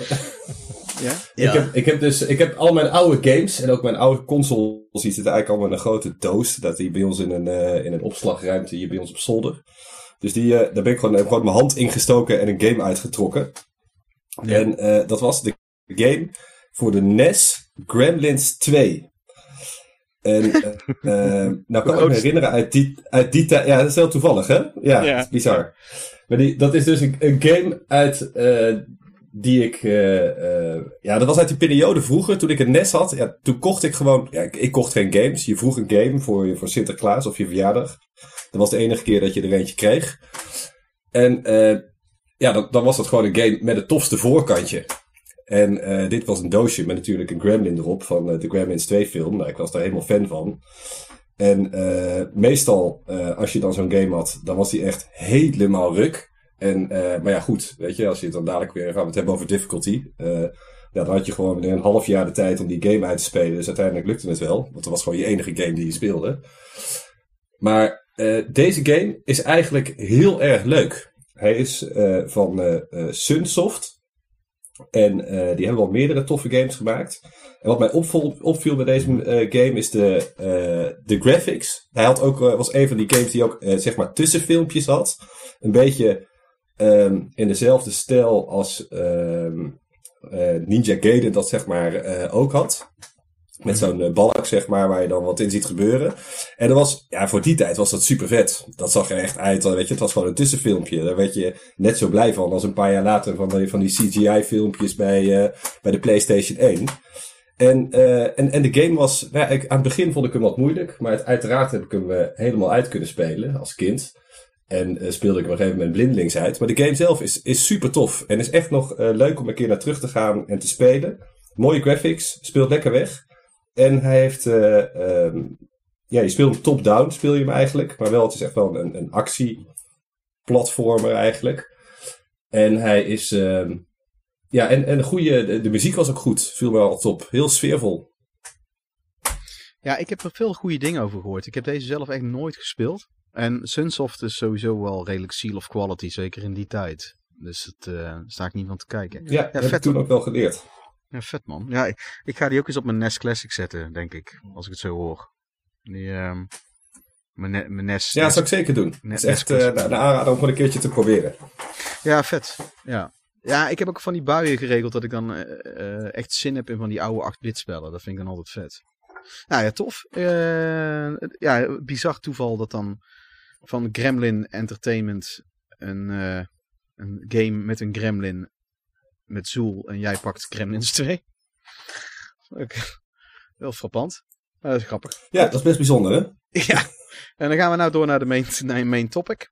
Ja? ik heb, ik heb dus, ik heb al mijn oude games en ook mijn oude consoles, die zitten eigenlijk allemaal in een grote doos. Dat die bij ons in een, eh, in een opslagruimte hier bij ons op zolder. Dus die, eh, daar ben ik gewoon, heb gewoon mijn hand ingestoken en een game uitgetrokken. Ja. En eh, dat was de game voor de NES Gremlins 2. En eh, eh, nou kan ik me oud is herinneren uit die, uit die tijd. Ja, dat is heel toevallig, hè? Ja, Ja. dat is bizar. Maar die, dat is dus een, een game uit eh, die ik. eh, eh, ja, dat was uit die periode vroeger toen ik een NES had. Ja, toen kocht ik gewoon. Ja, ik, ik kocht geen games. Je vroeg een game voor, voor Sinterklaas of je verjaardag. Dat was de enige keer dat je er eentje kreeg. En eh, ja, dan, dan was dat gewoon een game met het tofste voorkantje. En eh, dit was een doosje met natuurlijk een Gremlin erop van eh, de Gremlins 2 film. Nou, ik was daar helemaal fan van. En eh, meestal, als je dan zo'n game had, dan was die echt helemaal ruk. En, maar ja, goed, weet je, als je het dan dadelijk weer het hebben over difficulty. ja, dan had je gewoon weer een half jaar de tijd om die game uit te spelen. Dus uiteindelijk lukte het wel. Want dat was gewoon je enige game die je speelde. Maar eh, deze game is eigenlijk heel erg leuk. Hij is eh, van Sunsoft. En eh, die hebben wel meerdere toffe games gemaakt. En wat mij opvol, opviel bij deze eh, game is de, eh, de graphics. Hij had ook, was een van die games die ook zeg maar tussenfilmpjes had. Een beetje ehm, in dezelfde stijl als ehm, eh, Ninja Gaiden dat zeg maar ook had. Met zo'n eh, balk, zeg maar, waar je dan wat in ziet gebeuren. En dat was, ja, voor die tijd was dat super vet. Dat zag er echt uit, weet je, het was gewoon een tussenfilmpje. Daar werd je net zo blij van als een paar jaar later van die, van die CGI-filmpjes bij, eh, bij de PlayStation 1. En, eh, en, en de game was, ja, ik, aan het begin vond ik hem wat moeilijk, maar het, uiteraard heb ik hem helemaal uit kunnen spelen als kind. En speelde ik op een gegeven moment blindelings uit. Maar de game zelf is, is super tof. En is echt nog leuk om een keer naar terug te gaan en te spelen. Mooie graphics, speelt lekker weg. En hij heeft, eh, ehm, ja, je speelt hem top-down, speel je hem eigenlijk. Maar wel, het is echt wel een, een actieplatformer eigenlijk. En hij is, ehm, ja, en, en de goede, de, de muziek was ook goed. Viel me al top. Heel sfeervol. Ja, ik heb er veel goede dingen over gehoord. Ik heb deze zelf echt nooit gespeeld. En Sunsoft is sowieso wel redelijk seal of quality, zeker in die tijd. Dus het uh, sta ik niet van te kijken. Ja, dat heb ik toen ook wel geleerd. Ja, vet man. Ja, ik, ik ga die ook eens op mijn NES Classic zetten, denk ik. Als ik het zo hoor. Die, ehm mijn, Ne- mijn NES. Ja, dat zou ik zeker doen. Het is echt net eh, nou, een aanrader om gewoon een keertje te proberen. Ja, vet. Ja. Ja, ik heb ook van die buien geregeld dat ik dan eh, eh, echt zin heb in van die oude 8-bit spellen. Dat vind ik dan altijd vet. Nou ja, tof. Ja, bizar toeval dat dan van Gremlin Entertainment een, een game met een Gremlin met Zool en jij pakt Gremlins 2. Ook Wel frappant. Maar dat is grappig. Ja, dat is best bijzonder, hè? Ja, en dan gaan we nou door naar de main, naar de main topic.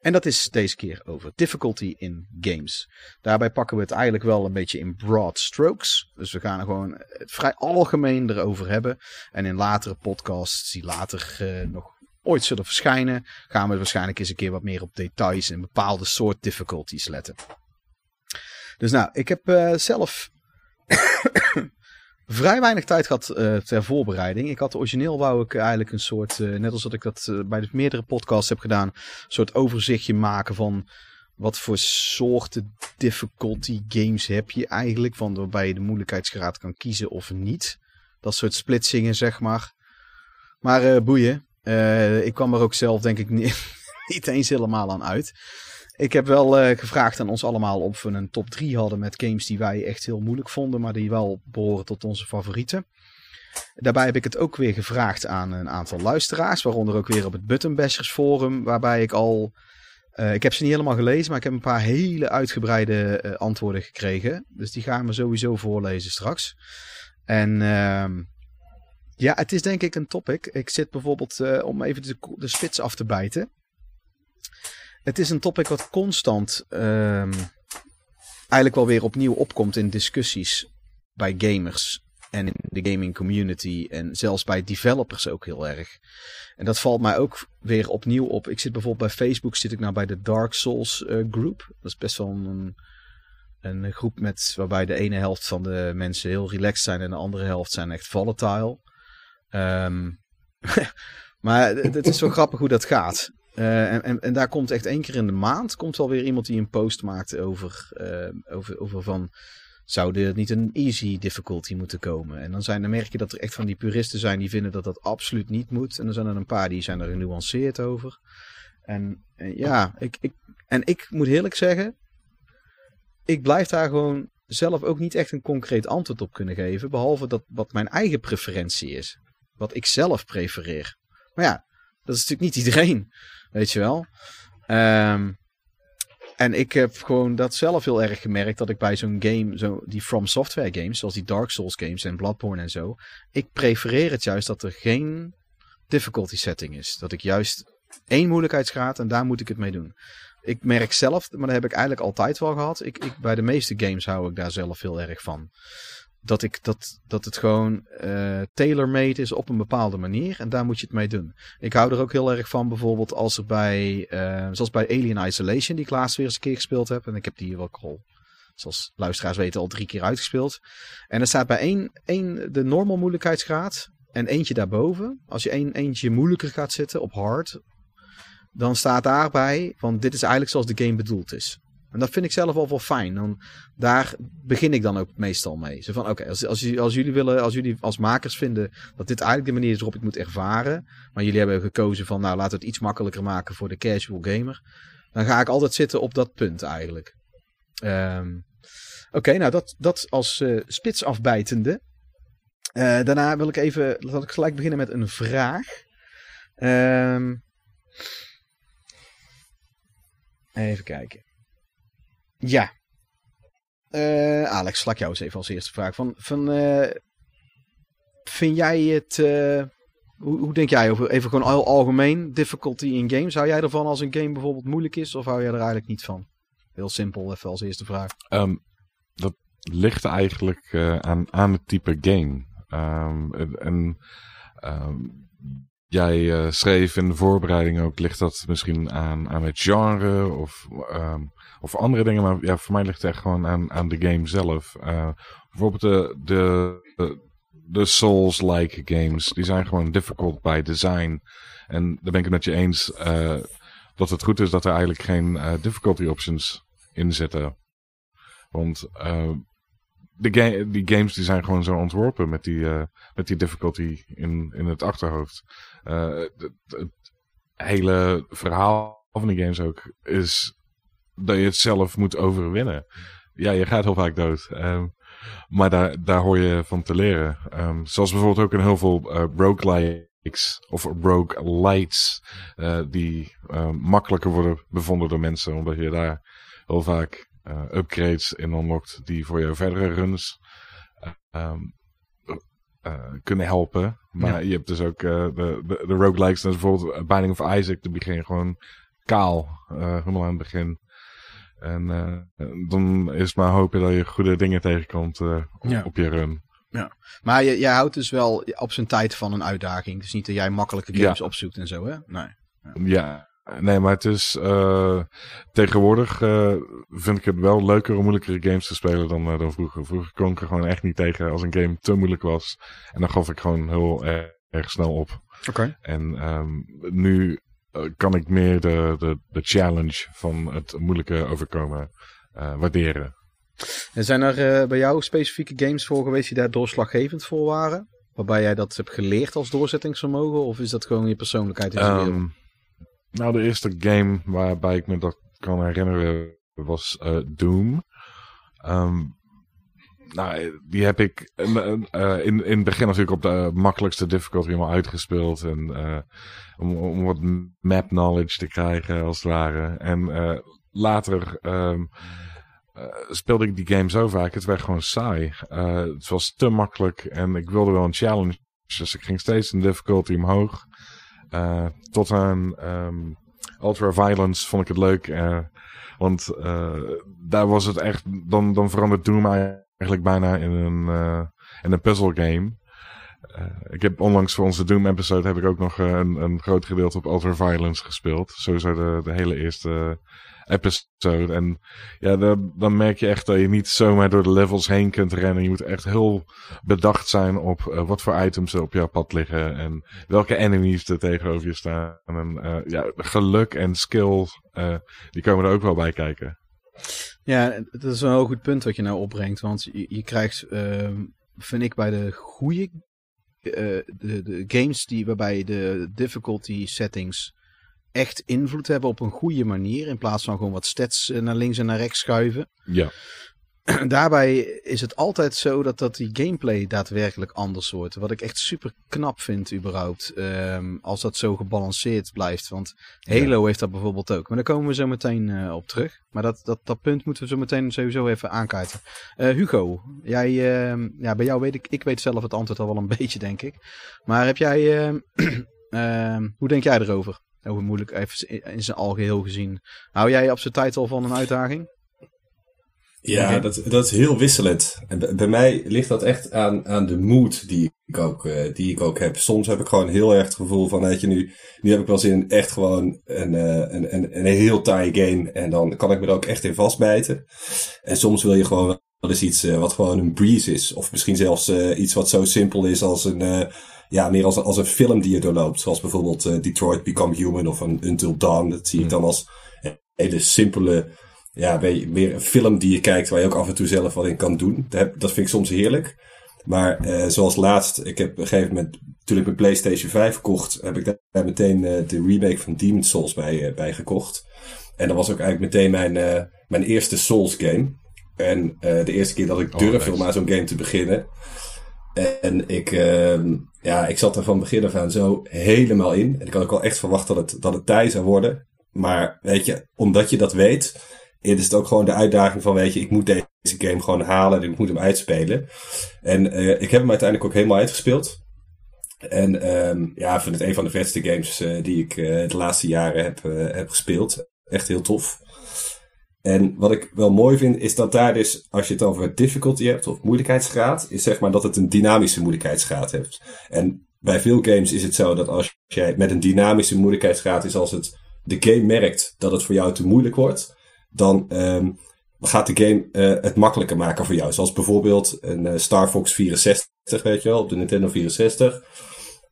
En dat is deze keer over difficulty in games. Daarbij pakken we het eigenlijk wel een beetje in broad strokes. Dus we gaan er gewoon het vrij algemeen erover hebben. En in latere podcasts die later eh, nog ooit zullen verschijnen, gaan we waarschijnlijk eens een keer wat meer op details en bepaalde soort difficulties letten. Dus nou, ik heb eh, zelf vrij weinig tijd gehad eh, ter voorbereiding. Ik had origineel wou ik eigenlijk een soort, eh, net als dat ik dat eh, bij de meerdere podcasts heb gedaan, een soort overzichtje maken van wat voor soorten difficulty games heb je eigenlijk, van waarbij je de moeilijkheidsgraad kan kiezen of niet. Dat soort splitsingen, zeg maar. Maar boeien. Ik kwam er ook zelf denk ik niet, niet eens helemaal aan uit. Ik heb wel eh, gevraagd aan ons allemaal of we een top 3 hadden met games die wij echt heel moeilijk vonden, maar die wel behoren tot onze favorieten. Daarbij heb ik het ook weer gevraagd aan een aantal luisteraars, waaronder ook weer op het Button Bashers forum, waarbij ik al, eh, ik heb ze niet helemaal gelezen, maar ik heb een paar hele uitgebreide eh, antwoorden gekregen. Dus die gaan we sowieso voorlezen straks. En ehm, ja, het is denk ik een topic. Ik zit bijvoorbeeld, om even de spits af te bijten. Het is een topic wat constant ehm, eigenlijk wel weer opnieuw opkomt in discussies bij gamers en in de gaming community en zelfs bij developers ook heel erg. En dat valt mij ook weer opnieuw op. Ik zit bijvoorbeeld bij Facebook, zit ik nou bij de Dark Souls eh, groep. Dat is best wel een, een groep met, waarbij de ene helft van de mensen heel relaxed zijn en de andere helft zijn echt volatile. Ehm, maar het is wel grappig hoe dat gaat. Eh, en, en, daar komt echt één keer in de maand komt wel weer iemand die een post maakt over, eh, over, over van zou er niet een easy difficulty moeten komen. En dan, zijn, dan merk je dat er echt van die puristen zijn die vinden dat dat absoluut niet moet. En dan zijn er een paar die zijn er genuanceerd over. En, en ja, ik, ik, en ik moet eerlijk zeggen, ik blijf daar gewoon zelf ook niet echt een concreet antwoord op kunnen geven. Behalve dat wat mijn eigen preferentie is. Wat ik zelf prefereer. Maar ja, dat is natuurlijk niet iedereen. Weet je wel. Ehm, en ik heb gewoon dat zelf heel erg gemerkt. Dat ik bij zo'n game, zo, die From Software games, zoals die Dark Souls games en Bloodborne en zo. Ik prefereer het juist dat er geen difficulty setting is. Dat ik juist één moeilijkheidsgraad en daar moet ik het mee doen. Ik merk zelf, maar dat heb ik eigenlijk altijd wel gehad. Ik, ik, bij de meeste games hou ik daar zelf heel erg van. Dat, ik, dat, dat het gewoon eh tailor-made is op een bepaalde manier. En daar moet je het mee doen. Ik hou er ook heel erg van bijvoorbeeld als er bij, eh, zoals bij Alien Isolation, die ik laatst weer eens een keer gespeeld heb. En ik heb die hier ook al, zoals luisteraars weten, al drie keer uitgespeeld. En er staat bij één, één de normal moeilijkheidsgraad en eentje daarboven. Als je één, eentje moeilijker gaat zitten op hard, dan staat daarbij van dit is eigenlijk zoals de game bedoeld is. En dat vind ik zelf al wel fijn. Dan, daar begin ik dan ook meestal mee. Zo van, oké, als, als, jullie willen, als jullie als makers vinden dat dit eigenlijk de manier is waarop ik moet ervaren, maar jullie hebben gekozen van, nou, laten we het iets makkelijker maken voor de casual gamer, dan ga ik altijd zitten op dat punt eigenlijk. Ehm, oké, nou, dat, dat als eh spits afbijtende. Eh, daarna wil ik even, laat ik gelijk beginnen met een vraag. Ehm even kijken. Ja. Eh, Alex, slak jou eens even als eerste vraag. Van, van, eh, vind jij het... eh, hoe, hoe denk jij over, even gewoon heel algemeen, difficulty in games? Hou jij ervan als een game bijvoorbeeld moeilijk is? Of hou jij er eigenlijk niet van? Heel simpel, even als eerste vraag. Ehm, dat ligt eigenlijk eh, aan, aan het type game. Ehm, en ehm, jij schreef in de voorbereiding ook, ligt dat misschien aan, aan het genre of, ehm, of andere dingen. Maar ja, voor mij ligt het echt gewoon aan, aan de game zelf. Eh, bijvoorbeeld de, de, de, Souls-like games, die zijn gewoon difficult by design. En daar ben ik het met je eens eh, dat het goed is dat er eigenlijk geen eh, difficulty options in zitten. Want de ga die games die zijn gewoon zo ontworpen met die, met die difficulty in, in het achterhoofd. Het, hele verhaal van de games ook is dat je het zelf moet overwinnen. Ja, je gaat heel vaak dood. Um, maar daar, daar hoor je van te leren. Um, zoals bijvoorbeeld ook in heel veel uh, roguelikes of roguelites. Uh, die uh, makkelijker worden bevonden door mensen. Omdat je daar heel vaak uh, upgrades in unlockt die voor je verdere runs um, kunnen helpen. Maar ja. je hebt dus ook de, de, de roguelikes. Dus bijvoorbeeld Binding of Isaac. Dan begin je gewoon kaal. helemaal aan het begin. En uh, dan is maar hopen dat je goede dingen tegenkomt uh, ja. op je run. Ja, maar je, jij houdt dus wel op zijn tijd van een uitdaging. Dus niet dat jij makkelijke games ja. opzoekt en zo, hè? Nee. Ja, ja. nee, maar het is uh, tegenwoordig vind ik het wel leuker om moeilijkere games te spelen dan, dan vroeger. Vroeger kon ik er gewoon echt niet tegen als een game te moeilijk was. En dan gaf ik gewoon heel erg, erg snel op. Oké. Okay. En um, nu kan ik meer de, de, de challenge van het moeilijke overkomen uh, waarderen. En zijn er uh, bij jou specifieke games voor geweest die daar doorslaggevend voor waren? Waarbij jij dat hebt geleerd als doorzettingsvermogen? Of is dat gewoon je persoonlijkheid in um, Nou, de eerste game waarbij ik me dat kan herinneren was uh, Doom. Um, nou, die heb ik uh, in, in het begin natuurlijk op de makkelijkste difficulty helemaal uitgespeeld. En, uh, om, om wat map knowledge te krijgen, als het ware. En later um, speelde ik die game zo vaak, het werd gewoon saai. het was te makkelijk en ik wilde wel een challenge. Dus ik ging steeds een difficulty omhoog. tot aan um, Ultra Violence vond ik het leuk. want daar was het echt, dan, dan verandert Doom eigenlijk bijna in een, uh, in een puzzle game. Uh, ik heb onlangs voor onze Doom episode heb ik ook nog uh, een, een groot gedeelte op Ultra Violence gespeeld. Sowieso de, de hele eerste episode. En ja, dan, merk je echt dat je niet zomaar door de levels heen kunt rennen. Je moet echt heel bedacht zijn op wat voor items er op jouw pad liggen. En welke enemies er tegenover je staan. En ja, geluk en skill, die komen er ook wel bij kijken. Ja, dat is een heel goed punt wat je nou opbrengt. Want je, je krijgt, uh, vind ik, bij de goede uh, de, de games die, waarbij de difficulty settings echt invloed hebben op een goede manier. In plaats van gewoon wat stats naar links en naar rechts schuiven. Ja. Daarbij is het altijd zo dat, dat die gameplay daadwerkelijk anders wordt. Wat ik echt super knap vind überhaupt. Um, als dat zo gebalanceerd blijft. Want Halo ja. heeft dat bijvoorbeeld ook. Maar daar komen we zo meteen uh, op terug. Maar dat, dat, dat punt moeten we zo meteen sowieso even aankaarten. Uh, Hugo, jij, uh, ja, bij jou weet ik, ik weet zelf het antwoord al wel een beetje denk ik. Maar heb jij, ehm, hoe denk jij erover? Hoe moeilijk, even in zijn algeheel gezien. Hou jij op zijn tijd al van een uitdaging? Ja, okay. dat, dat is heel wisselend. En bij mij ligt dat echt aan, aan de mood die ik, ook, uh, die ik ook heb. Soms heb ik gewoon heel erg het gevoel van, weet je, nu, nu heb ik wel zin in echt gewoon een, uh, een, een, een heel taai game. En dan kan ik me er ook echt in vastbijten. En soms wil je gewoon wel eens iets uh, wat gewoon een breeze is. Of misschien zelfs iets wat zo simpel is als een, ja, meer als, als een film die je doorloopt. Zoals bijvoorbeeld Detroit Become Human of een Until Dawn. Dat zie ik dan als hele simpele ja, meer een film die je kijkt waar je ook af en toe zelf wat in kan doen. Dat vind ik soms heerlijk. Maar uh, zoals laatst, ik heb op een gegeven moment, toen ik mijn PlayStation 5 kocht, heb ik daar meteen uh, de remake van Demon's Souls bij, uh, bij gekocht. En dat was ook eigenlijk meteen mijn, mijn eerste Souls game. En de eerste keer dat ik durfde om aan zo'n game te beginnen. En ik, ehm, ja, ik zat er van begin af aan zo helemaal in. En ik had ook wel echt verwacht dat het, dat het tijd zou worden. Maar weet je, omdat je dat weet, is het ook gewoon de uitdaging van, weet je, ik moet deze game gewoon halen en ik moet hem uitspelen. En uh, ik heb hem uiteindelijk ook helemaal uitgespeeld. En um, ja, ik vind het een van de vetste games uh, die ik uh, de laatste jaren heb, heb gespeeld. Echt heel tof. En wat ik wel mooi vind, is dat daar dus, als je het over difficulty hebt of moeilijkheidsgraad, is zeg maar dat het een dynamische moeilijkheidsgraad heeft. En bij veel games is het zo dat als jij met een dynamische moeilijkheidsgraad is als het de game merkt dat het voor jou te moeilijk wordt, dan um, gaat de game uh, het makkelijker maken voor jou. Zoals bijvoorbeeld een uh, Star Fox 64, weet je wel, op de Nintendo 64.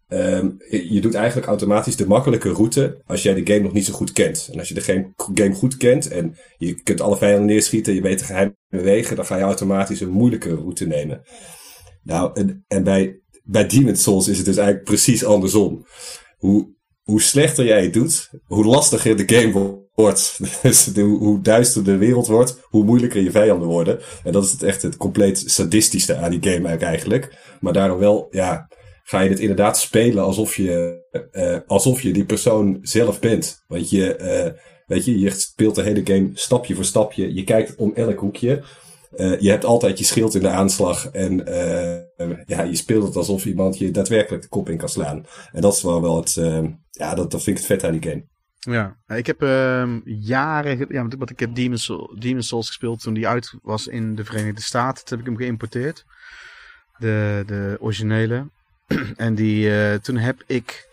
ehm, je doet eigenlijk automatisch de makkelijke route als jij de game nog niet zo goed kent. En als je de game, goed kent en je kunt alle vijanden neerschieten, je weet de geheime wegen, dan ga je automatisch een moeilijke route nemen. Nou, en, en bij, bij Demon's Souls is het dus eigenlijk precies andersom. Hoe, hoe slechter jij het doet, hoe lastiger de game wordt. Dus de, hoe duister de wereld wordt, hoe moeilijker je vijanden worden. En dat is het echt het compleet sadistische aan die game eigenlijk. Maar daardoor wel, ja, ga je het inderdaad spelen alsof je, uh, alsof je die persoon zelf bent. Want je, uh, weet je, je speelt de hele game stapje voor stapje. Je kijkt om elk hoekje. Uh, je hebt altijd je schild in de aanslag en ja, je speelt het alsof iemand je daadwerkelijk de kop in kan slaan. En dat is wel wel het, ja, dat, dat vind ik het vet aan die game. Ja, ik heb uh, jaren, ja, want ik heb Demon's, Souls, Demon's Souls gespeeld toen die uit was in de Verenigde Staten. Toen heb ik hem geïmporteerd. De, de originele. en die, uh, toen heb ik,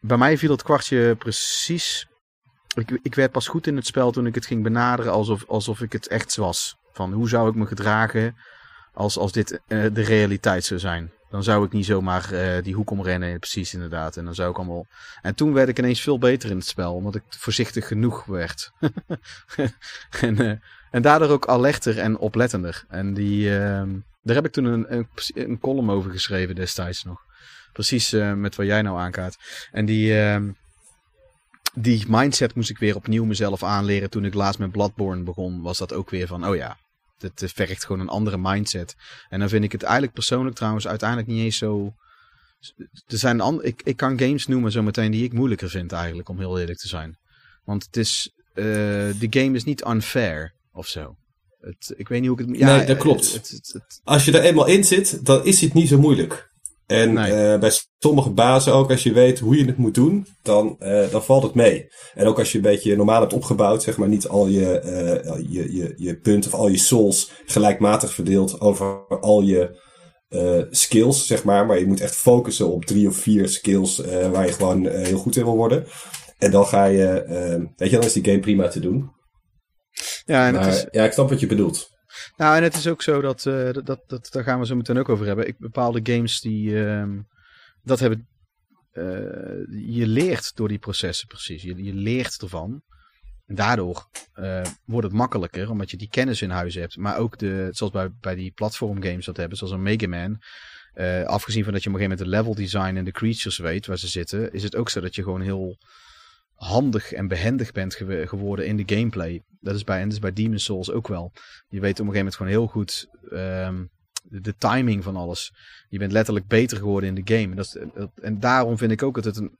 bij mij viel het kwartje precies. Ik, ik werd pas goed in het spel toen ik het ging benaderen alsof, alsof ik het echt was. Van hoe zou ik me gedragen als, als dit uh, de realiteit zou zijn. Dan zou ik niet zomaar uh, die hoek omrennen, precies inderdaad. En dan zou ik allemaal. En toen werd ik ineens veel beter in het spel, omdat ik voorzichtig genoeg werd. en, uh, en daardoor ook alerter en oplettender. En die, uh, daar heb ik toen een, een, een, column over geschreven destijds nog. Precies uh, met wat jij nou aankaart. En die, ehm, die mindset moest ik weer opnieuw mezelf aanleren. Toen ik laatst met Bloodborne begon, was dat ook weer van: oh ja, het vergt gewoon een andere mindset. En dan vind ik het eigenlijk persoonlijk trouwens uiteindelijk niet eens zo... Er zijn an... ik, ik kan games noemen zometeen die ik moeilijker vind eigenlijk, om heel eerlijk te zijn. Want het is... Uh, de game is niet unfair of zo. Het, ik weet niet hoe ik het... Ja, nee, dat klopt. Het, het, Als je er eenmaal in zit, dan is het niet zo moeilijk. En nee. uh, bij sommige bazen ook, als je weet hoe je het moet doen, dan, uh, dan valt het mee. En ook als je een beetje normaal hebt opgebouwd, zeg maar niet al je, uh, je, je, je punten of al je souls gelijkmatig verdeeld over al je skills, zeg maar. Maar je moet echt focussen op drie of vier skills waar je gewoon heel goed in wil worden. En dan ga je, weet je, dan is die game prima te doen. Ja, en maar, het is... ja, ik snap wat je bedoelt. Nou, en het is ook zo dat, uh, dat, dat, dat, daar gaan we zo meteen ook over hebben. Ik, bepaalde games die uh, dat hebben. Uh, je leert door die processen precies. Je, je leert ervan. Daardoor wordt het makkelijker, omdat je die kennis in huis hebt. Maar ook de, zoals bij, bij die platform games dat hebben, zoals een Mega Man. afgezien van dat je op een gegeven moment de level design en de creatures weet waar ze zitten, is het ook zo dat je gewoon heel handig en behendig bent ge geworden in de gameplay. Dat is bij, en dat is bij Demon's Souls ook wel. Je weet op een gegeven moment gewoon heel goed um, de, timing van alles. Je bent letterlijk beter geworden in de game. Dat is, dat, en daarom vind ik ook dat het een,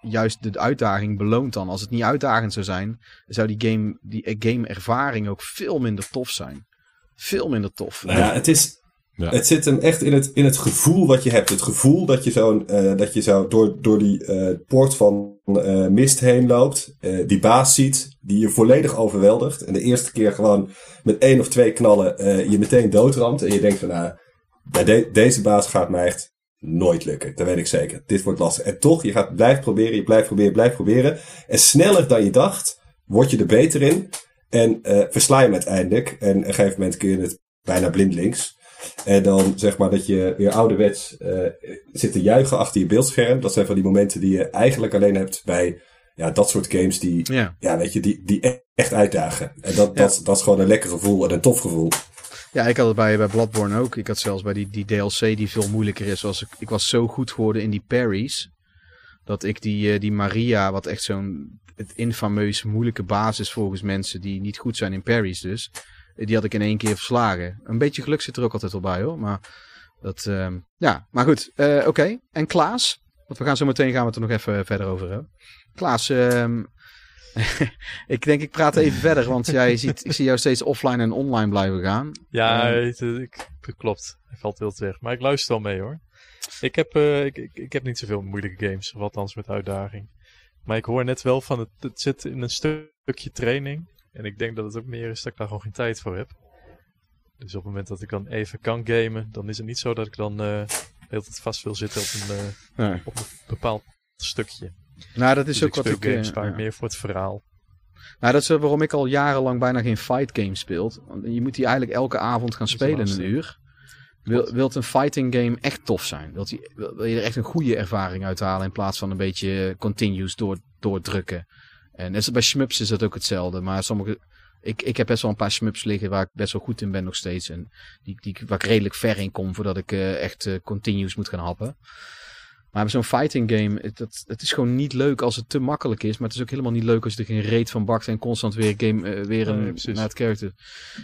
juist de uitdaging beloont dan. Als het niet uitdagend zou zijn, zou die game, die game ervaring ook veel minder tof zijn. Veel minder tof. Nou ja, het is, Het zit hem echt in het, in het gevoel wat je hebt. Het gevoel dat je zo, uh, dat je zo door, door die uh, poort van uh, mist heen loopt. die baas ziet, die je volledig overweldigt. En de eerste keer gewoon met één of twee knallen je meteen doodramt. En je denkt van, nou, deze baas gaat mij echt nooit lukken. Dat weet ik zeker. Dit wordt lastig. En toch, je gaat blijven proberen, je blijft proberen, blijft proberen. En sneller dan je dacht, word je er beter in. En versla je hem uiteindelijk. En op een gegeven moment kun je het bijna blindelings. En dan zeg maar dat je weer ouderwets uh, zit te juichen achter je beeldscherm. Dat zijn van die momenten die je eigenlijk alleen hebt bij ja, dat soort games die, ja. ja weet je, die, die echt uitdagen. En dat, ja. dat, dat is gewoon een lekker gevoel en een tof gevoel. Ja, ik had het bij, bij Bloodborne ook. Ik had zelfs bij die, die DLC die veel moeilijker is. Was ik, ik was zo goed geworden in die parries. Dat ik die, uh, die Maria, wat echt zo'n het infameus moeilijke basis volgens mensen die niet goed zijn in parries dus. Die had ik in één keer verslagen. Een beetje geluk zit er ook altijd wel bij hoor. Maar dat, uh, ja, maar goed. Uh, Oké. Okay. En Klaas? Want we gaan zo meteen gaan we het er nog even verder over hebben. Klaas, uh, ik denk ik praat even verder, want jij ziet, ik zie jou steeds offline en online blijven gaan. Ja, het, ik, klopt. Hij valt heel weg. Maar ik luister wel mee hoor. Ik heb, uh, ik, ik, ik, heb niet zoveel moeilijke games, of althans met uitdaging. Maar ik hoor net wel van het, het zit in een stukje training. En ik denk dat het ook meer is dat ik daar gewoon geen tijd voor heb. Dus op het moment dat ik dan even kan gamen, dan is het niet zo dat ik dan uh, de hele tijd vast wil zitten op een, uh, nee. op een bepaald stukje. Nou, dat is dus ook wat ik... games vaak ja. meer voor het verhaal. Nou, dat is waarom ik al jarenlang bijna geen fight game speel. Je moet die eigenlijk elke avond gaan spelen een uur. Wil, wilt een fighting game echt tof zijn? Wilt je, wil wil je er echt een goede ervaring uithalen in plaats van een beetje continuous door, doordrukken? En net als bij Shmups is dat ook hetzelfde. Maar sommige, ik, ik heb best wel een paar Shmups liggen waar ik best wel goed in ben nog steeds. En die, die, waar ik redelijk ver in kom voordat ik eh, echt eh, continuous moet gaan happen. Maar bij zo'n fighting game, het, dat, het is gewoon niet leuk als het te makkelijk is. Maar het is ook helemaal niet leuk als je er geen reet van bakt en constant weer, game, eh, weer een, naar het character.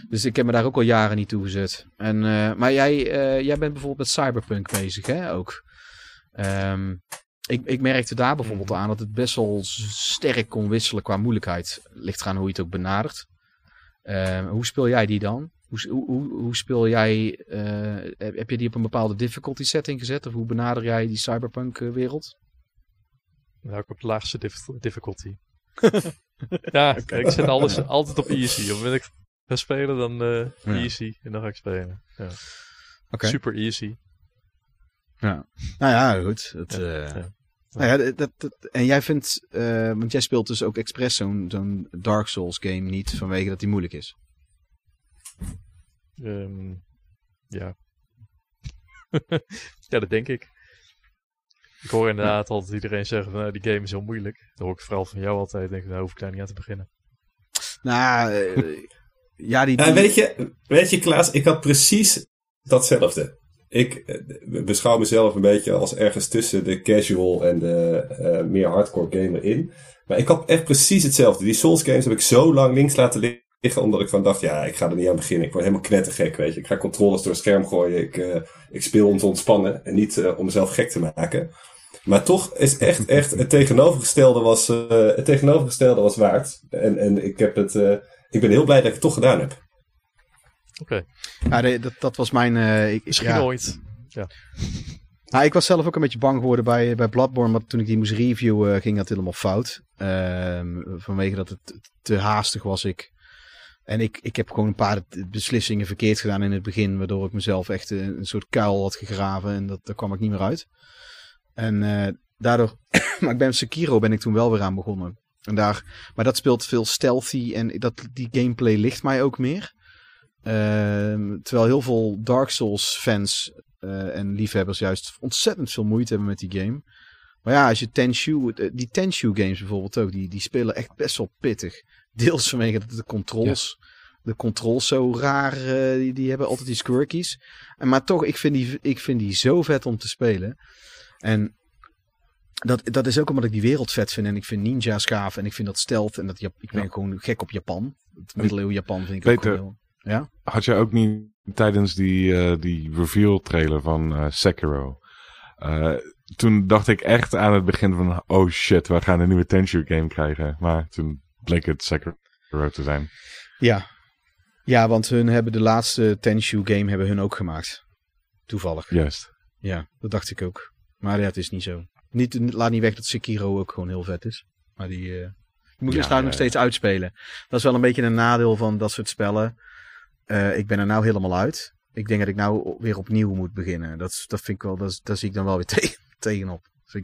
Dus ik heb me daar ook al jaren niet toe gezet. En, maar jij, jij bent bijvoorbeeld met Cyberpunk bezig, hè? Ook. Ehm, ik, ik merkte daar bijvoorbeeld aan dat het best wel sterk kon wisselen qua moeilijkheid. Ligt eraan hoe je het ook benadert. Ehm, hoe speel jij die dan? Hoe, hoe, hoe, speel jij, eh, heb, je die op een bepaalde difficulty setting gezet? Of hoe benader jij die cyberpunk eh, wereld? Nou, ik op de laagste dif- difficulty. ja, ik zet alles altijd op easy. Het moment dat ik ga spelen, dan eh, Ja. easy. En dan ga ik spelen. Ja. Oké. Super easy. Nou ja, goed. Dat, Ja, eh, ja. Nou ja, dat, en jij vindt, eh, want jij speelt dus ook expres zo'n zo'n Dark Souls game niet vanwege dat die moeilijk is. Ehm, ja. ja, dat denk ik. Ik hoor inderdaad altijd iedereen zeggen van nou, die game is heel moeilijk. Dat hoor ik vooral van jou altijd. Denk ik, nou hoef ik daar niet aan te beginnen. Nou, eh, ja, die... Ja, die- weet, je, weet je, Klaas, ik had precies datzelfde. Ik eh, beschouw mezelf een beetje als ergens tussen de casual en de eh, meer hardcore gamer in. Maar ik had echt precies hetzelfde. Die Souls games heb ik zo lang links laten liggen, omdat ik van dacht, ja, ik ga er niet aan beginnen. Ik word helemaal knettergek, weet je. Ik ga controllers door het scherm gooien. Ik, eh, ik speel om te ontspannen en niet om mezelf gek te maken. Maar toch is echt, echt het tegenovergestelde was, het tegenovergestelde was waard. En, en ik heb het, ik ben heel blij dat ik het toch gedaan heb. Oké, ja, dat, dat was mijn... eh, ik, misschien ja. ooit. Nou, ik was zelf ook een beetje bang geworden bij, bij Bloodborne, maar toen ik die moest reviewen ging dat helemaal fout. Ehm, vanwege dat het te haastig was ik. En ik, ik heb gewoon een paar beslissingen verkeerd gedaan in het begin, waardoor ik mezelf echt een, een soort kuil had gegraven en dat, daar kwam ik niet meer uit. En eh, daardoor, maar ik ben Sekiro ben ik toen wel weer aan begonnen. En daar, maar dat speelt veel stealthy en dat, die gameplay ligt mij ook meer. Ehm, terwijl heel veel Dark Souls fans eh, en liefhebbers juist ontzettend veel moeite hebben met die game. Maar ja, als je Tenshu, eh, die Tenshu games bijvoorbeeld ook, die, die spelen echt best wel pittig. Deels vanwege dat de controls, de controls zo raar, eh, die, die hebben altijd die squirkies. En maar toch, ik vind, die, ik vind die zo vet om te spelen. En dat, dat is ook omdat ik die wereld vet vind en ik vind ninja's gaaf en ik vind dat stealth en dat ik ben Ja. gewoon gek op Japan. Het middeleeuwen Japan vind ik Peter. ook heel... Ja? Had je ook niet tijdens die, eh, die reveal trailer van eh, Sekiro... eh, toen dacht ik echt aan het begin van... Oh shit, we gaan een nieuwe Tenshu game krijgen. Maar toen bleek het Sekiro te zijn. Ja. Ja, want hun hebben de laatste Tenshu game hebben hun ook gemaakt. Toevallig. Juist. Ja, dat dacht ik ook. Maar ja, het is niet zo. Niet, laat niet weg dat Sekiro ook gewoon heel vet is. Maar die, moet je dus ja, nog steeds uitspelen. Dat is wel een beetje een nadeel van dat soort spellen. Eh, ik ben er nou helemaal uit. Ik denk dat ik nou weer opnieuw moet beginnen. Dat, dat vind ik wel, dat, daar zie ik dan wel weer tegen, tegenop. Dat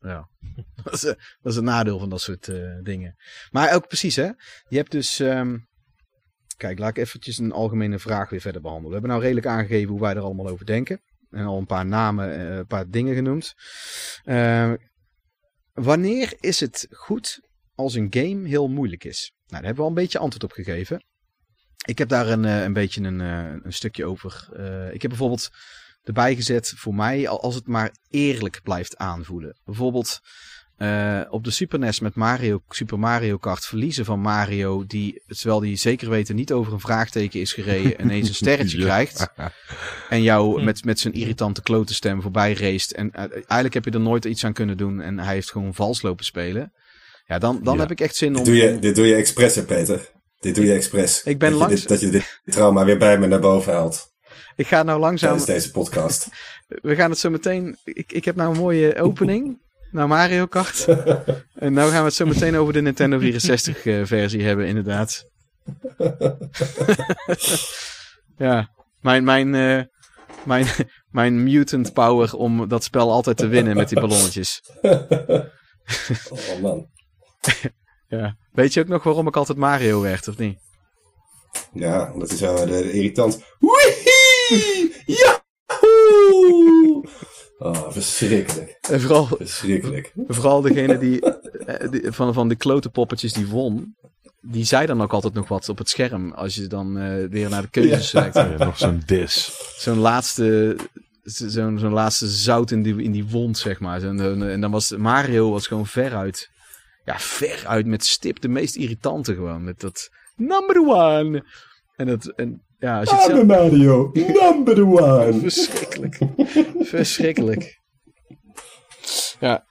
eh, dat, is, eh, dat is een nadeel van dat soort dingen. Maar ook precies, hè. Je hebt dus... ehm, Kijk, laat ik eventjes een algemene vraag weer verder behandelen. We hebben nou redelijk aangegeven hoe wij er allemaal over denken. En al een paar namen, een paar dingen genoemd. Eh, wanneer is het goed als een game heel moeilijk is? Nou, daar hebben we al een beetje antwoord op gegeven. Ik heb daar een, eh, een beetje een, eh, een stukje over. Eh, ik heb bijvoorbeeld erbij gezet voor mij al- als het maar eerlijk blijft aanvoelen. Bijvoorbeeld eh, op de Super NES met Mario, Super Mario Kart verliezen van Mario, die, terwijl die zeker weten niet over een vraagteken is gereden, ineens een sterretje Ja. krijgt. En jou met, met zijn irritante klote stem voorbij race. En eigenlijk heb je er nooit iets aan kunnen doen. En hij heeft gewoon vals lopen spelen. Ja, dan, dan Ja. heb ik echt zin om... Dit doe je, dit doe je expres, hè, Peter. Dit doe je expres. Ik ben dat, je dit, dat je dit trauma weer bij me naar boven haalt. Ik ga nou langzaam... Tijdens deze podcast. We gaan het zo meteen... Ik, ik heb nou een mooie opening naar Mario Kart. en nou gaan we het zo meteen over de Nintendo 64 eh, versie hebben, inderdaad. ja, mijn, mijn, eh, mijn, mijn mutant power om dat spel altijd te winnen met die ballonnetjes. Oh man. Ja. Weet je ook nog waarom ik altijd Mario werd, of niet? Ja, dat is de irritant. Wee! Ja! Oh, verschrikkelijk. En vooral, Verschrikkelijk. vooral degene die, eh, die- van, van de klote poppetjes die won. Die zei dan ook altijd nog wat op het scherm. Als je dan eh, weer naar de keuzes Ja. kijkt. Ja, nog zo'n dis. Zo'n laatste, zo'n zo'n laatste zout in die, in die wond, zeg maar. En dan was Mario was gewoon veruit. Ja, veruit met stip de meest irritante gewoon. Met dat number one. En dat, en ja, als je het zelf... Mario, number one. Verschrikkelijk. Verschrikkelijk. Ja.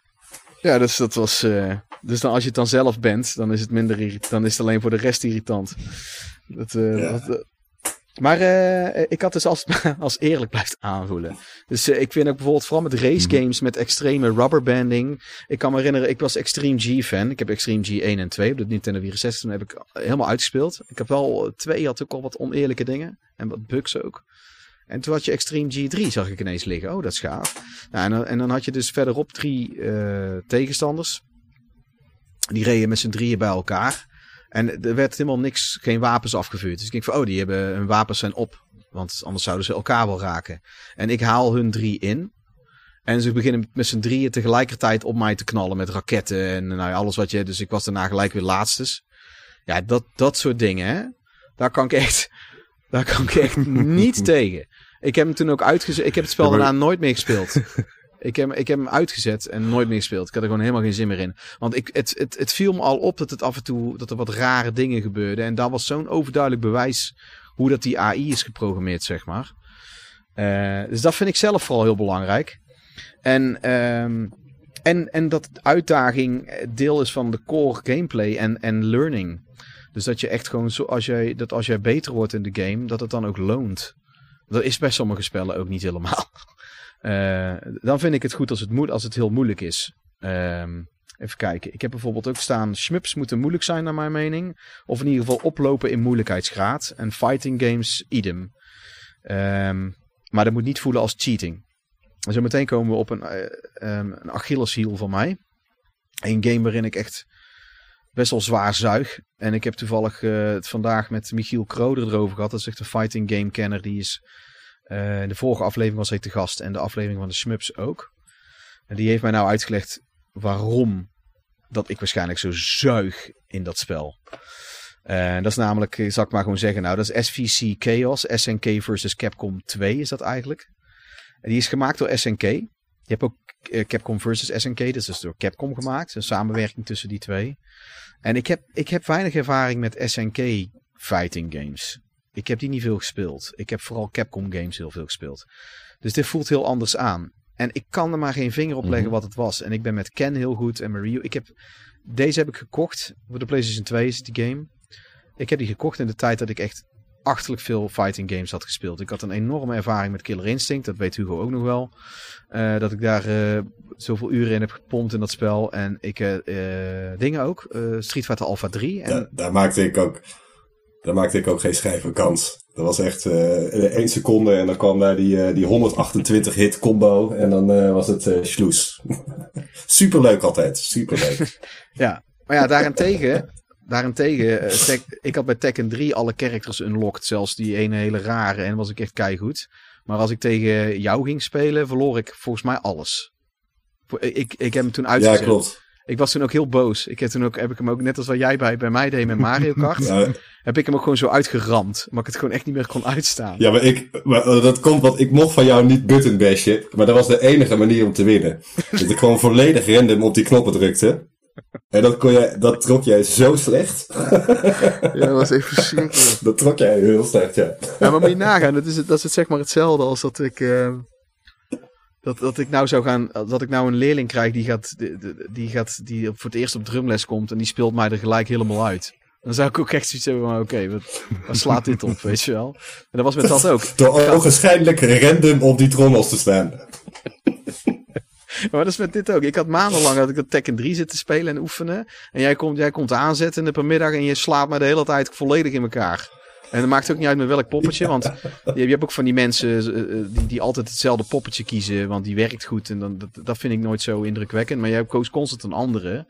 Ja, dus dat was... eh, dus dan, als je het dan zelf bent, dan is het minder irritant. Dan is het alleen voor de rest irritant. Dat, Ja. dat, eh, maar eh, ik had dus als, als eerlijk blijft aanvoelen. Dus eh, ik vind ook bijvoorbeeld vooral met race games met extreme rubberbanding. Ik kan me herinneren, ik was Extreme G fan. Ik heb Extreme G 1 en 2 op de Nintendo 64. Toen heb ik helemaal uitgespeeld. Ik heb wel, twee had ook al wat oneerlijke dingen. En wat bugs ook. En toen had je Extreme G3, zag ik ineens liggen. Oh, dat is gaaf. Nou, en, dan, en dan had je dus verderop drie eh, tegenstanders. Die reden met z'n drieën bij elkaar. En er werd helemaal niks, geen wapens afgevuurd. Dus ik denk van, oh, die hebben hun wapens zijn op. Want anders zouden ze elkaar wel raken. En ik haal hun drie in. En ze beginnen met z'n drieën tegelijkertijd op mij te knallen met raketten en nou, ja, alles wat je... Dus ik was daarna gelijk weer laatstes. Ja, dat, dat soort dingen, hè. Daar kan ik echt, daar kan ik echt niet tegen. Ik heb hem toen ook uitgezet. Ik heb het spel Ja, maar- daarna nooit meer gespeeld. Ik heb, ik heb hem uitgezet en nooit meer gespeeld. Ik had er gewoon helemaal geen zin meer in. Want ik, het, het, het viel me al op dat het af en toe dat er wat rare dingen gebeurden. En dat was zo'n overduidelijk bewijs hoe dat die AI is geprogrammeerd, zeg maar. Eh, dus dat vind ik zelf vooral heel belangrijk. En, ehm, en, en dat uitdaging deel is van de core gameplay en, en learning. Dus dat je echt gewoon, zo, als jij, dat als jij beter wordt in de game, dat het dan ook loont. Dat is bij sommige spellen ook niet helemaal. Eh, dan vind ik het goed als het, moe- als het heel moeilijk is. Ehm, even kijken. Ik heb bijvoorbeeld ook staan. Shmups moeten moeilijk zijn, naar mijn mening. Of in ieder geval oplopen in moeilijkheidsgraad. En fighting games, idem. Ehm, maar dat moet niet voelen als cheating. En zo meteen komen we op een, eh, ehm, een van mij. Een game waarin ik echt best wel zwaar zuig. En ik heb toevallig eh, het vandaag met Michiel Kroder erover gehad. Dat is echt een fighting game kenner. Die is eh, de vorige aflevering was hij te gast. En de aflevering van de Smups ook. En die heeft mij nou uitgelegd waarom dat ik waarschijnlijk zo zuig in dat spel. En dat is namelijk, eh, zal ik maar gewoon zeggen, nou, dat is SVC Chaos, SNK versus Capcom 2 is dat eigenlijk. En die is gemaakt door SNK. Je hebt ook eh, Capcom versus SNK, dat is dus door Capcom gemaakt. Een samenwerking tussen die twee. En ik heb, ik heb weinig ervaring met SNK fighting games. Ik heb die niet veel gespeeld. Ik heb vooral Capcom games heel veel gespeeld. Dus dit voelt heel anders aan. En ik kan er maar geen vinger op leggen Mhm. wat het was. En ik ben met Ken heel goed en Mario. Ik heb, deze heb ik gekocht. Voor de PlayStation 2 is het die game. Ik heb die gekocht in de tijd dat ik echt achterlijk veel fighting games had gespeeld. Ik had een enorme ervaring met Killer Instinct. Dat weet Hugo ook nog wel. Eh, dat ik daar eh, zoveel uren in heb gepompt in dat spel. En ik eh, eh, dingen ook. Eh, Street Fighter Alpha 3. En Da- daar maakte ik ook. Daar maakte ik ook geen schijf van kans. Dat was echt één seconde en dan kwam daar die, eh, die 128 hit combo en dan eh, was het eh sloes. Superleuk altijd, superleuk. Ja, maar ja, daarentegen, daarentegen Tek- ik had bij Tekken 3 alle characters unlocked, zelfs die ene hele rare, en was ik echt keigoed. Maar als ik tegen jou ging spelen, verloor ik volgens mij alles. Ik, ik heb hem toen ja, uitgezet. klopt. Ik was toen ook heel boos. Ik heb toen ook, heb ik hem ook, net als wat jij bij, bij mij deed met Mario Kart, Ja, heb ik hem ook gewoon zo uitgeramd. Maar ik het gewoon echt niet meer kon uitstaan. ja, maar, ik, maar eh, dat komt, want ik mocht van jou niet button bashen, maar dat was de enige manier om te winnen. Dat ik gewoon volledig random op die knoppen drukte. En dat, kon jij, dat trok jij zo slecht. Ja, dat was echt verschrikkelijk. Dat trok jij heel slecht, ja. Ja, maar moet je nagaan, dat is, het, dat is het zeg maar hetzelfde als dat ik. eh, dat, dat ik nou zou gaan. Dat ik nou een leerling krijg die gaat. Die, gaat. die voor het eerst op drumles komt. en die speelt mij er gelijk helemaal uit. Dan zou ik ook echt zoiets hebben van: oké, wat, wat slaat dit op, weet je wel? En dat was met dat ook. Door ogenschijnlijk random op die trommels te staan. Maar dat is met dit ook. Ik had maandenlang dat ik dat Tekken 3 zit te spelen en oefenen. En jij komt, jij komt aanzetten op een middag en je slaat me de hele tijd volledig in elkaar. En het maakt ook niet uit met welk poppetje. Want je, hebt ook van die mensen eh, die, die altijd hetzelfde poppetje kiezen. Want die werkt goed. En dan, dat, dat vind ik nooit zo indrukwekkend. Maar jij koos constant een andere.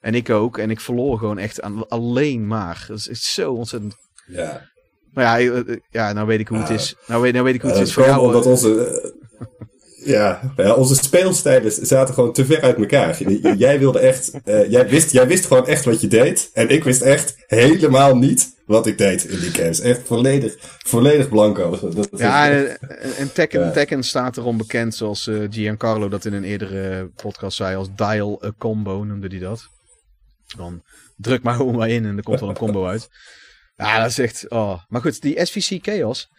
En ik ook. En ik verloor gewoon echt aan, alleen maar. Dat is zo ontzettend. Ja. Maar ja, eh, eh, ja nou weet ik hoe het is. Nou weet, nou weet ik hoe het is voor jou. omdat onze, Ja, ja, onze speelstijlen zaten gewoon te ver uit elkaar. Jij wilde echt, eh, jij, wist, jij wist gewoon echt wat je deed. En ik wist echt helemaal niet wat ik deed in die games. Echt volledig, volledig blanco. Dat, Ja, en, en Tekken, Ja. Tekken staat erom bekend, zoals eh, Giancarlo dat in een eerdere podcast zei, als dial a combo noemde hij dat. Dan druk maar gewoon maar in en er komt wel een combo uit. Ja, dat is echt... Oh. Maar goed, die SVC Chaos.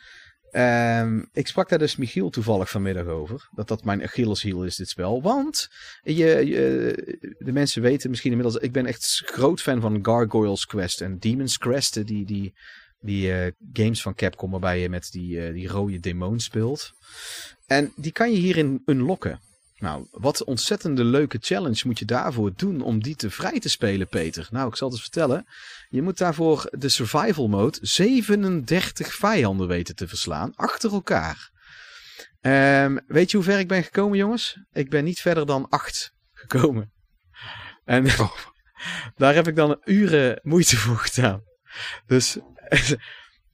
Ehm, ik sprak daar dus Michiel toevallig vanmiddag over. Dat dat mijn Achilleshiel is, dit spel. Want je, de mensen weten misschien inmiddels... Ik ben echt groot fan van Gargoyles Quest en Demon's Crest. Die, die, die eh, games van Capcom waarbij je met die, eh, die rode demon speelt. En die kan je hierin unlocken. Nou, wat ontzettende leuke challenge moet je daarvoor doen om die te vrij te spelen, Peter? Nou, ik zal het eens vertellen. Je moet daarvoor de survival mode 37 vijanden weten te verslaan, achter elkaar. Ehm, weet je hoe ver ik ben gekomen, jongens? Ik ben niet verder dan 8 gekomen. En daar heb ik dan uren moeite voor gedaan. Dus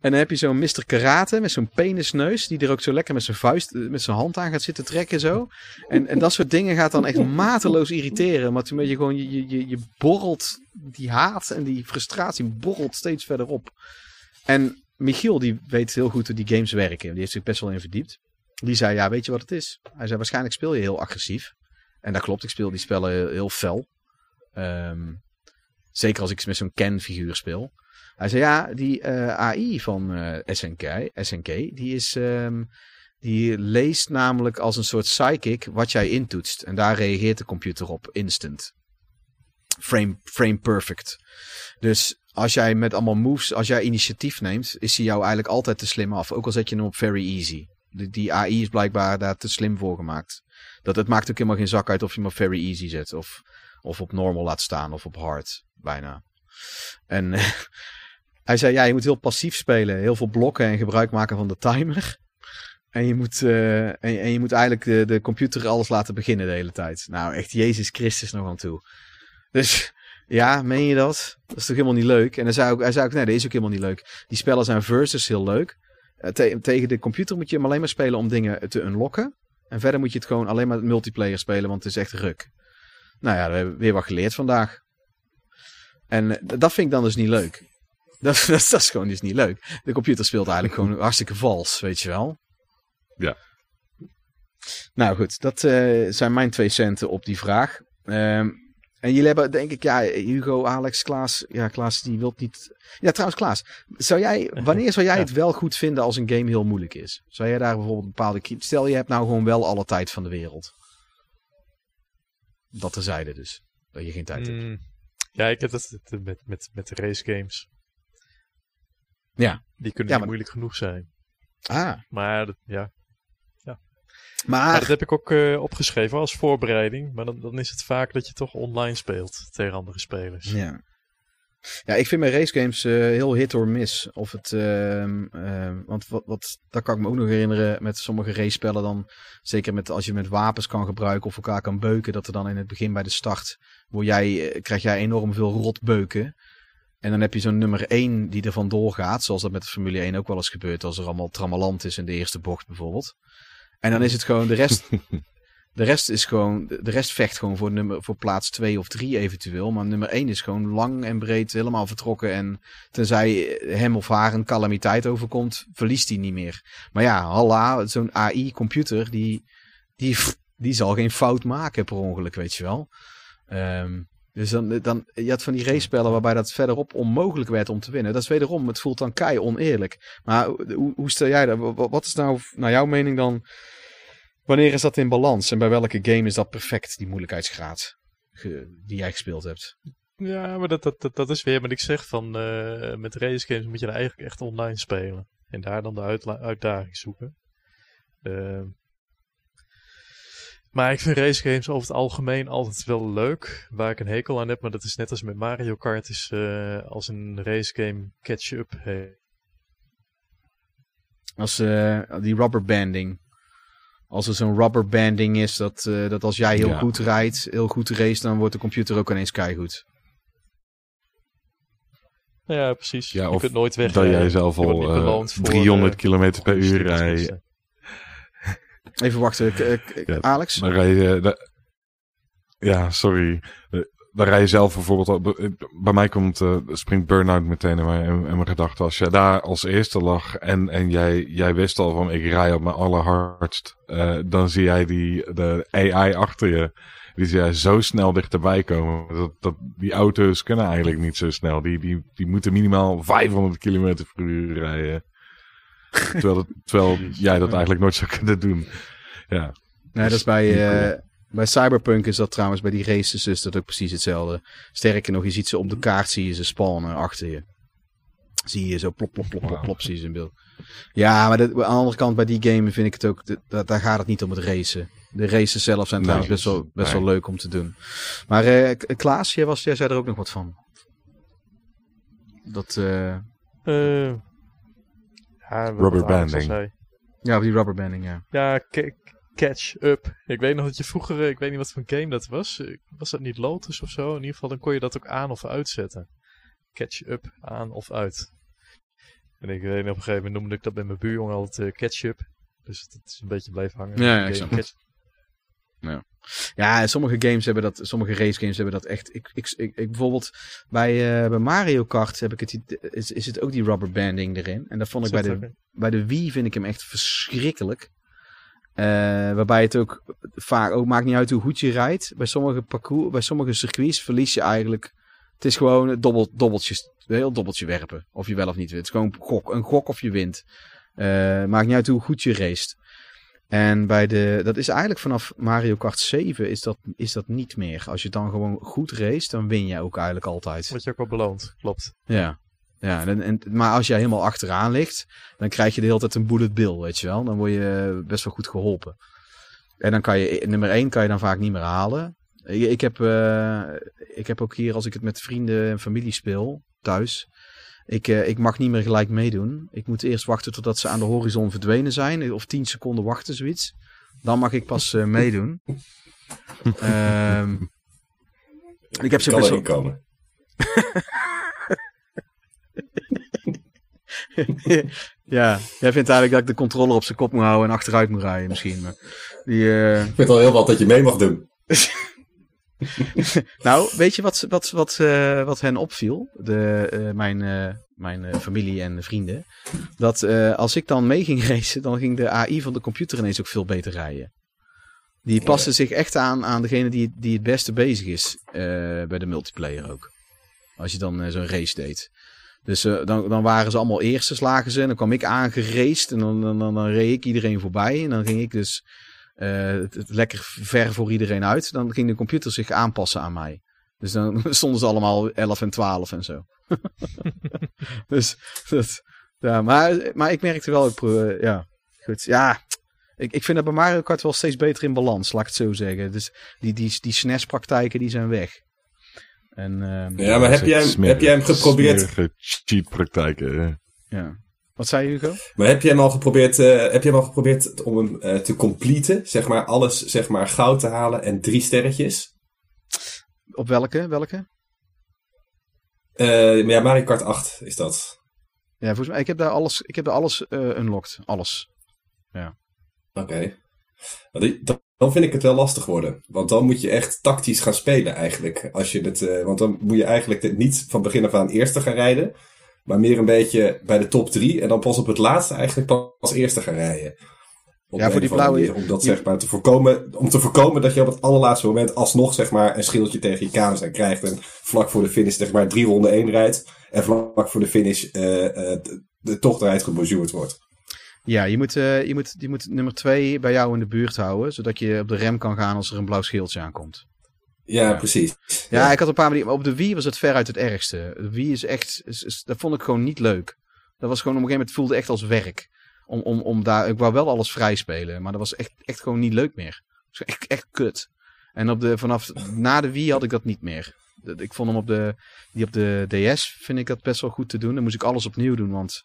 en dan heb je zo'n Mr. Karate met zo'n penisneus. Die er ook zo lekker met zijn vuist, eh, met zijn hand aan gaat zitten trekken zo. En, en dat soort dingen gaat dan echt mateloos irriteren. Maar toen ben je gewoon, je, je- je, borrelt die haat en die frustratie borrelt steeds verder op. En Michiel die weet heel goed hoe die games werken. Die heeft zich best wel in verdiept. Die zei, ja weet je wat het is? Hij zei, waarschijnlijk speel je heel agressief. En dat klopt, ik speel die spellen heel, heel fel. Ehm, zeker als ik met zo'n Ken-figuur speel. Hij zei ja, die eh, AI van eh, SNK, SNK, die is. ehm, die leest namelijk als een soort psychic wat jij intoetst. En daar reageert de computer op instant. Frame, frame perfect. Dus als jij met allemaal moves, als jij initiatief neemt, is hij jou eigenlijk altijd te slim af. Ook al zet je hem op very easy. Die, die AI is blijkbaar daar te slim voor gemaakt. Dat, het maakt ook helemaal geen zak uit of je hem op very easy zet. Of, of op normal laat staan. Of op hard. Bijna. En hij zei, ja, je moet heel passief spelen. Heel veel blokken en gebruik maken van de timer. En je moet, eh, en, je moet eigenlijk de, de computer alles laten beginnen de hele tijd. Nou, echt Jezus Christus nog aan toe. Dus ja, meen je dat? Dat is toch helemaal niet leuk? En hij zei ook, hij zei ook nee, dat is ook helemaal niet leuk. Die spellen zijn versus heel leuk. Eh, te- tegen de computer moet je hem alleen maar spelen om dingen te unlocken. En verder moet je het gewoon alleen maar multiplayer spelen, want het is echt ruk. Nou ja, we hebben weer wat geleerd vandaag. En eh, dat vind ik dan dus niet leuk. Dat, dat, is- dat is gewoon dus niet leuk. De computer speelt eigenlijk gewoon hartstikke vals, weet je wel. Ja. Nou goed, dat eh, zijn mijn twee centen op die vraag. Ehm, en jullie hebben denk ik, ja, Hugo, Alex, Klaas. Ja, Klaas die wilt niet... Ja, trouwens Klaas, zou jij, wanneer zou jij het wel goed vinden als een game heel moeilijk is? Zou jij daar bijvoorbeeld een bepaalde... Stel, je hebt nou gewoon wel alle tijd van de wereld. Dat terzijde dus. Dat je geen tijd hebt. Mm, ja, ik heb dat met, met, met race games. Ja. Die kunnen Ja, maar- moeilijk genoeg zijn. Ah, Maar dat, ja. maar... Maar dat heb ik ook eh, opgeschreven als voorbereiding. Maar dan, dan is het vaak dat je toch online speelt tegen andere spelers. Ja. Ja, ik vind mijn racegames eh heel hit or miss. Of het, ehm, ehm, want wat, wat, dat kan ik me ook nog herinneren met sommige race-spellen dan. Zeker met, als je met wapens kan gebruiken of elkaar kan beuken. Dat er dan in het begin bij de start, word jij, eh, krijg jij enorm veel rotbeuken. En dan heb je zo'n nummer 1 die er vandoor gaat. Zoals dat met de Formule 1 ook wel eens gebeurt. Als er allemaal trammeland is in de eerste bocht bijvoorbeeld. En dan is het gewoon de rest. De rest is gewoon, de rest vecht gewoon voor, nummer, voor plaats 2 of 3 eventueel. Maar nummer 1 is gewoon lang en breed helemaal vertrokken. En tenzij hem of haar een calamiteit overkomt, verliest hij niet meer. Maar ja, halla, zo'n AI-computer, die, die, die zal geen fout maken per ongeluk, weet je wel. Ehm, dus dan, dan, je had van die race-spellen waarbij dat verderop onmogelijk werd om te winnen. Dat is wederom, het voelt dan kei oneerlijk. Maar hoe, hoe stel jij dat? Wa- Wat is nou, naar jouw mening dan, wanneer is dat in balans? En bij welke game is dat perfect, die moeilijkheidsgraad die jij gespeeld hebt? Ja, maar dat, dat, dat, is weer wat ik zeg van eh, met race games moet je dan eigenlijk echt online spelen. En daar dan de uitdaging zoeken. Eh, maar ik vind race games over het algemeen altijd wel leuk. Waar ik een hekel aan heb, maar dat is net als met Mario Kart, is eh, als een race game catch-up heeft. Als eh, die rubberbanding. Als er zo'n rubberbanding is, dat, eh, dat als jij heel Ja. goed rijdt, heel goed race, dan wordt de computer ook ineens keigoed. Ja, precies. Ja, je kunt nooit weg. dat jij zelf al niet eh, beloond voor, 300 eh, km per uur rijdt. Even wachten, k- k- Ja, Alex? Dan rij je... da- ja, sorry. Eh, Dan rij je zelf bijvoorbeeld... al- Bij mij komt, eh, springt burn-out meteen in mijn, in mijn gedachten. Als je daar als eerste lag en, en jij, jij wist al van ik rij op mijn allerhardst. eh, dan zie jij die, de AI achter je. Die zie jij zo snel dichterbij komen. Dat, dat, die auto's kunnen eigenlijk niet zo snel. Die, die, die moeten minimaal 500 km per uur rijden. Terwijl, het- terwijl jij dat eigenlijk nooit zou kunnen doen. Ja, Nee, dat is bij, niet eh, cool. bij Cyberpunk is dat trouwens, bij die races is dat ook precies hetzelfde. Sterker nog, je ziet ze op de kaart, zie je ze spawnen achter je. Zie je zo plop, plop, plop, plop, plop, zie je ze in beeld. Ja, maar dat, aan de andere kant, bij die game vind ik het ook, dat- daar gaat het niet om het racen. De races zelf zijn Nee, trouwens best wel, best nee. wel leuk om te doen. Maar eh, K- Klaas, jij, was, jij zei er ook nog wat van. Dat, eh, Eh, ja, wat Rubber Alex al banding. zei. ja, die rubberbanding, ja. Ja, ca- catch up. Ik weet nog dat je vroeger, eh, ik weet niet wat voor een game dat was. Eh, Was dat niet Lotus of zo? In ieder geval, dan kon je dat ook aan of uitzetten. Catch up, aan of uit. En ik weet nog, op een gegeven moment noemde ik dat bij mijn buurjongen altijd eh, catch up. Dus dat is een beetje blijven hangen. Ja, ja, ik snap catch- Ja, en sommige games hebben dat, sommige race games hebben dat echt. Ik, ik, ik, ik bijvoorbeeld bij, eh, bij Mario Kart heb ik het, is, is het ook die rubber banding erin. En dat vond ik bij de, in. bij de Wii vind ik hem echt verschrikkelijk. Eh, waarbij het ook vaak ook maakt niet uit hoe goed je rijdt. Bij sommige parcours, bij sommige circuits verlies je eigenlijk. Het is gewoon een dobbel, dobbeltjes, een heel dobbeltje werpen. Of je wel of niet wint. Het is gewoon gok, een gok of je wint. Eh, maakt niet uit hoe goed je race. En bij de, dat is eigenlijk vanaf Mario Kart 7 is dat, is dat niet meer. Als je dan gewoon goed race, dan win je ook eigenlijk altijd. Word je ook wel beloond, klopt. Ja. ja en, en, maar als jij helemaal achteraan ligt, dan krijg je de hele tijd een bullet bill, weet je wel. Dan word je best wel goed geholpen. En dan kan je, nummer 1 kan je dan vaak niet meer halen. Ik, ik, heb, eh, ik heb ook hier, als ik het met vrienden en familie speel, thuis. Ik, eh, ik mag niet meer gelijk meedoen. Ik moet eerst wachten totdat ze aan de horizon verdwenen zijn. Of 10 seconden wachten, zoiets. Dan mag ik pas eh, meedoen. Ehm, ik heb ze kan best wel... komen. ja, jij vindt eigenlijk dat ik de controller op zijn kop moet houden en achteruit moet rijden misschien. Maar die, eh, Ik vind al heel wat dat je mee mag doen. Nou, weet je wat, wat, wat, eh, wat hen opviel? De, eh, mijn eh, mijn familie en vrienden. Dat als ik dan mee ging racen, dan ging de AI van de computer ineens ook veel beter rijden. Die paste zich echt aan aan degene die, die het beste bezig is bij de multiplayer ook. Als je dan zo'n race deed. Dus dan, dan waren ze allemaal eerste slagen ze. En dan kwam ik aangeraced en dan, dan, dan, dan reed ik iedereen voorbij. En dan ging ik dus het, het lekker ver voor iedereen uit. Dan ging de computer zich aanpassen aan mij. Dus dan stonden ze allemaal 11 en 12 en zo. dus dat, ja, maar, maar ik merkte wel, ik, pro- ja, goed. Ja, ik, ik vind dat bij Mario Kart wel steeds beter in balans, laat ik het zo zeggen. Dus die, die, die SNES-praktijken die zijn weg. En, ehm, Ja, maar heb jij, hem- heb jij hem geprobeerd? Smerige cheat-praktijken. eh. ja. Wat zei je, Hugo? Maar heb jij hem al geprobeerd, eh, heb je hem al geprobeerd om hem eh, te completen? Zeg maar alles, zeg maar goud te halen en drie sterretjes? Op welke? Welke? Eh, ja, Mario Kart 8 is dat. Ja, volgens mij, ik heb daar alles, ik heb daar alles unlocked. Alles. Oké. Maar die- Dan vind ik het wel lastig worden. Want dan moet je echt tactisch gaan spelen eigenlijk. Als je het, want dan moet je eigenlijk niet van begin af aan eerste gaan rijden. Maar meer een beetje bij de top drie. En dan pas op het laatste eigenlijk pas eerste gaan rijden. Op Ja, voor die blauwe- manier, Om dat zeg maar te voorkomen. Om te voorkomen dat je op het allerlaatste moment alsnog zeg maar een schildje tegen je kamers aan krijgt. En vlak voor de finish zeg maar drie ronden één rijdt. En vlak voor de finish eh, de, de tocht eruit gebonjourd wordt. Ja, je moet, eh, je, moet, je moet nummer twee bij jou in de buurt houden. Zodat je op de rem kan gaan als er een blauw schildje aankomt. Ja, precies. Ja, ik had een paar manieren. Maar op de Wii was het veruit het ergste. De Wii is echt. Is, is- dat vond ik gewoon niet leuk. Dat was gewoon op een gegeven moment. Voelde echt als werk. Om, om, om daar. Ik wou wel alles vrij spelen. Maar dat was echt, echt gewoon niet leuk meer. Was echt, echt kut. En op de, vanaf na de Wii had ik dat niet meer. Ik vond hem op de, die op de DS vind ik dat best wel goed te doen. Dan moest ik alles opnieuw doen, want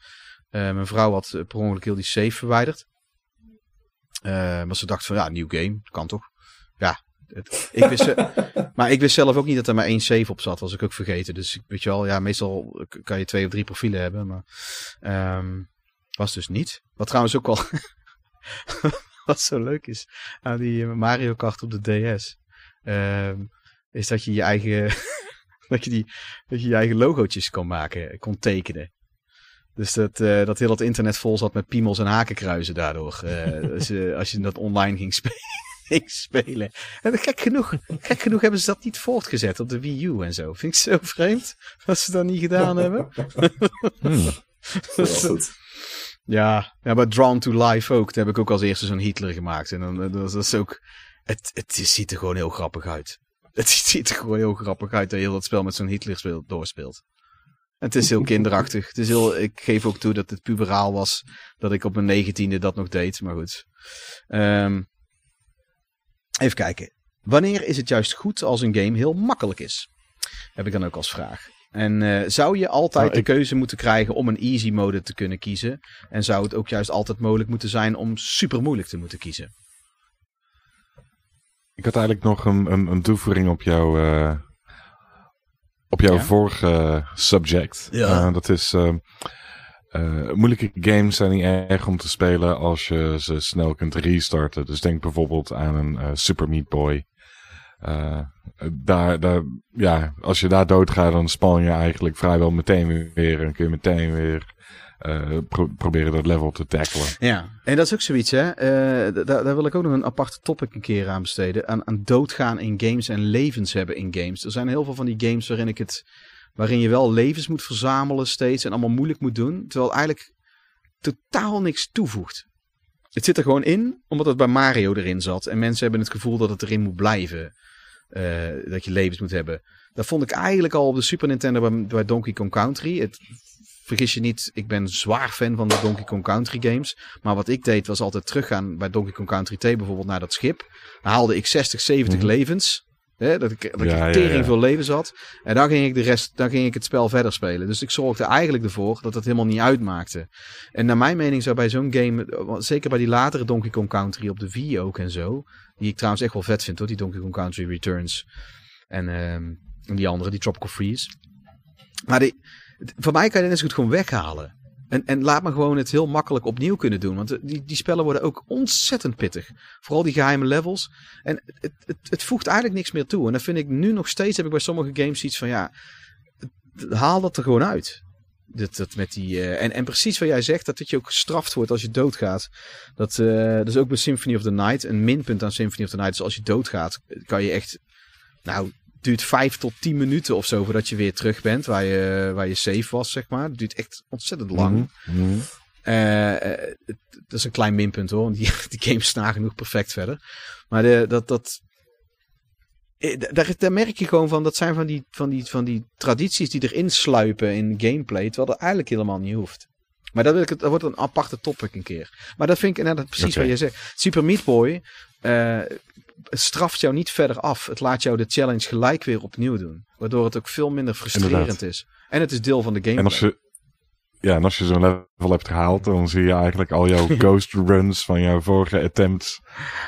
eh, mijn vrouw had eh, per ongeluk heel die save verwijderd. Eh, maar ze dacht van ja, nieuw game, kan toch? Het- ik wist, eh, maar ik wist zelf ook niet dat er maar één save op zat, was ik ook vergeten. Dus weet je wel, ja, meestal kan je twee of drie profielen hebben, maar ehm, was dus niet. Wat trouwens ook wel, wat zo leuk is aan die Mario Kart op de DS, ehm, is dat je je eigen, dat je die, dat je je eigen logootjes kon maken, kon tekenen. Dus dat, eh, dat heel het internet vol zat met piemels en hakenkruizen daardoor. Dus, eh, als je dat online ging, spe- ging spelen. En gek genoeg, gek genoeg hebben ze dat niet voortgezet op de Wii U en zo. Vind ik zo vreemd dat ze dat niet gedaan hebben. Hmm. Goed. Ja, ja, maar Drawn to Life ook. Daar heb ik ook als eerste zo'n Hitler gemaakt. En dan, eh, dat, dat is ook... Het, het is- ziet er gewoon heel grappig uit. Het ziet er gewoon heel grappig uit dat je heel dat spel met zo'n Hitler speelt, doorspeelt. En het is heel kinderachtig. Het is heel, ik geef ook toe dat het puberaal was dat ik op mijn negentiende dat nog deed. Maar goed. Ehm, even kijken. Wanneer is het juist goed als een game heel makkelijk is? Heb ik dan ook als vraag. En eh, zou je altijd Nou, ik- de keuze moeten krijgen om een easy mode te kunnen kiezen? En zou het ook juist altijd mogelijk moeten zijn om super moeilijk te moeten kiezen? Ik had eigenlijk nog een, een, een toevoeging op jouw, eh, op jouw Ja? vorige subject. Ja. Eh, dat is eh, moeilijke games zijn niet erg om te spelen als je ze snel kunt restarten. Dus denk bijvoorbeeld aan een eh, Super Meat Boy. Eh, daar, ja, als je daar doodgaat, dan span je eigenlijk vrijwel meteen weer en kun je meteen weer pro- proberen dat level te tackelen. Ja, en dat is ook zoiets, hè. Da- daar, daar wil ik ook nog een aparte topic een keer aan besteden. Aan, aan doodgaan in games en levens hebben in games. Er zijn heel veel van die games waarin ik het... Waarin je wel levens moet verzamelen steeds en allemaal moeilijk moet doen. Terwijl eigenlijk totaal niks toevoegt. Het zit er gewoon in, omdat het bij Mario erin zat. En mensen hebben het gevoel dat het erin moet blijven. eh, dat je levens moet hebben. Dat vond ik eigenlijk al op de Super Nintendo bij, bij Donkey Kong Country. Het, vergis je niet, ik ben zwaar fan van de Donkey Kong Country games. Maar wat ik deed was altijd teruggaan bij Donkey Kong Country 2 bijvoorbeeld naar dat schip. Dan haalde ik 60, 70 Mhm. levens. Hè, dat ik, dat ja, ik tering ja. veel levens had. En dan ging ik de rest, dan ging ik het spel verder spelen. Dus ik zorgde eigenlijk ervoor dat het helemaal niet uitmaakte. En naar mijn mening zou bij zo'n game, zeker bij die latere Donkey Kong Country op de Wii ook en zo. Die ik trouwens echt wel vet vind hoor, die Donkey Kong Country Returns. En, ehm, en die andere, die Tropical Freeze. Maar die, voor mij kan je dit net zo goed gewoon weghalen. En, en laat me gewoon het heel makkelijk opnieuw kunnen doen. Want die, die spellen worden ook ontzettend pittig. Vooral die geheime levels. En het, het, het voegt eigenlijk niks meer toe. En dan vind ik nu nog steeds, heb ik bij sommige games iets van ja, haal dat er gewoon uit. Dat, dat met die, eh, en, en precies wat jij zegt, dat, dat je ook gestraft wordt als je doodgaat. Dat, eh, dat is ook bij Symphony of the Night. Een minpunt aan Symphony of the Night is als je doodgaat, kan je echt, nou, duurt vijf tot tien minuten of zo voordat je weer terug bent waar je, waar je safe was, zeg maar. Het duurt echt ontzettend lang. Mhm. Mhm. Eh, eh, het- dat is een klein minpunt hoor. want Die, die games staan genoeg perfect verder. Maar de, dat, dat, eh, daar, daar merk je gewoon van, dat zijn van die, van, die, van die tradities die erin sluipen in gameplay, terwijl dat eigenlijk helemaal niet hoeft. Maar dat, wil ik, het- dat wordt een aparte topic een keer. Maar dat vind ik inderdaad precies wat je zegt. Super Meat Boy eh, straft jou niet verder af. Het laat jou de challenge gelijk weer opnieuw doen. Waardoor het ook veel minder frustrerend Inderdaad. is. En het is deel van de gameplay. En als je, ja, en als je zo'n level hebt gehaald, dan zie je eigenlijk al jouw ghost runs van jouw vorige attempts,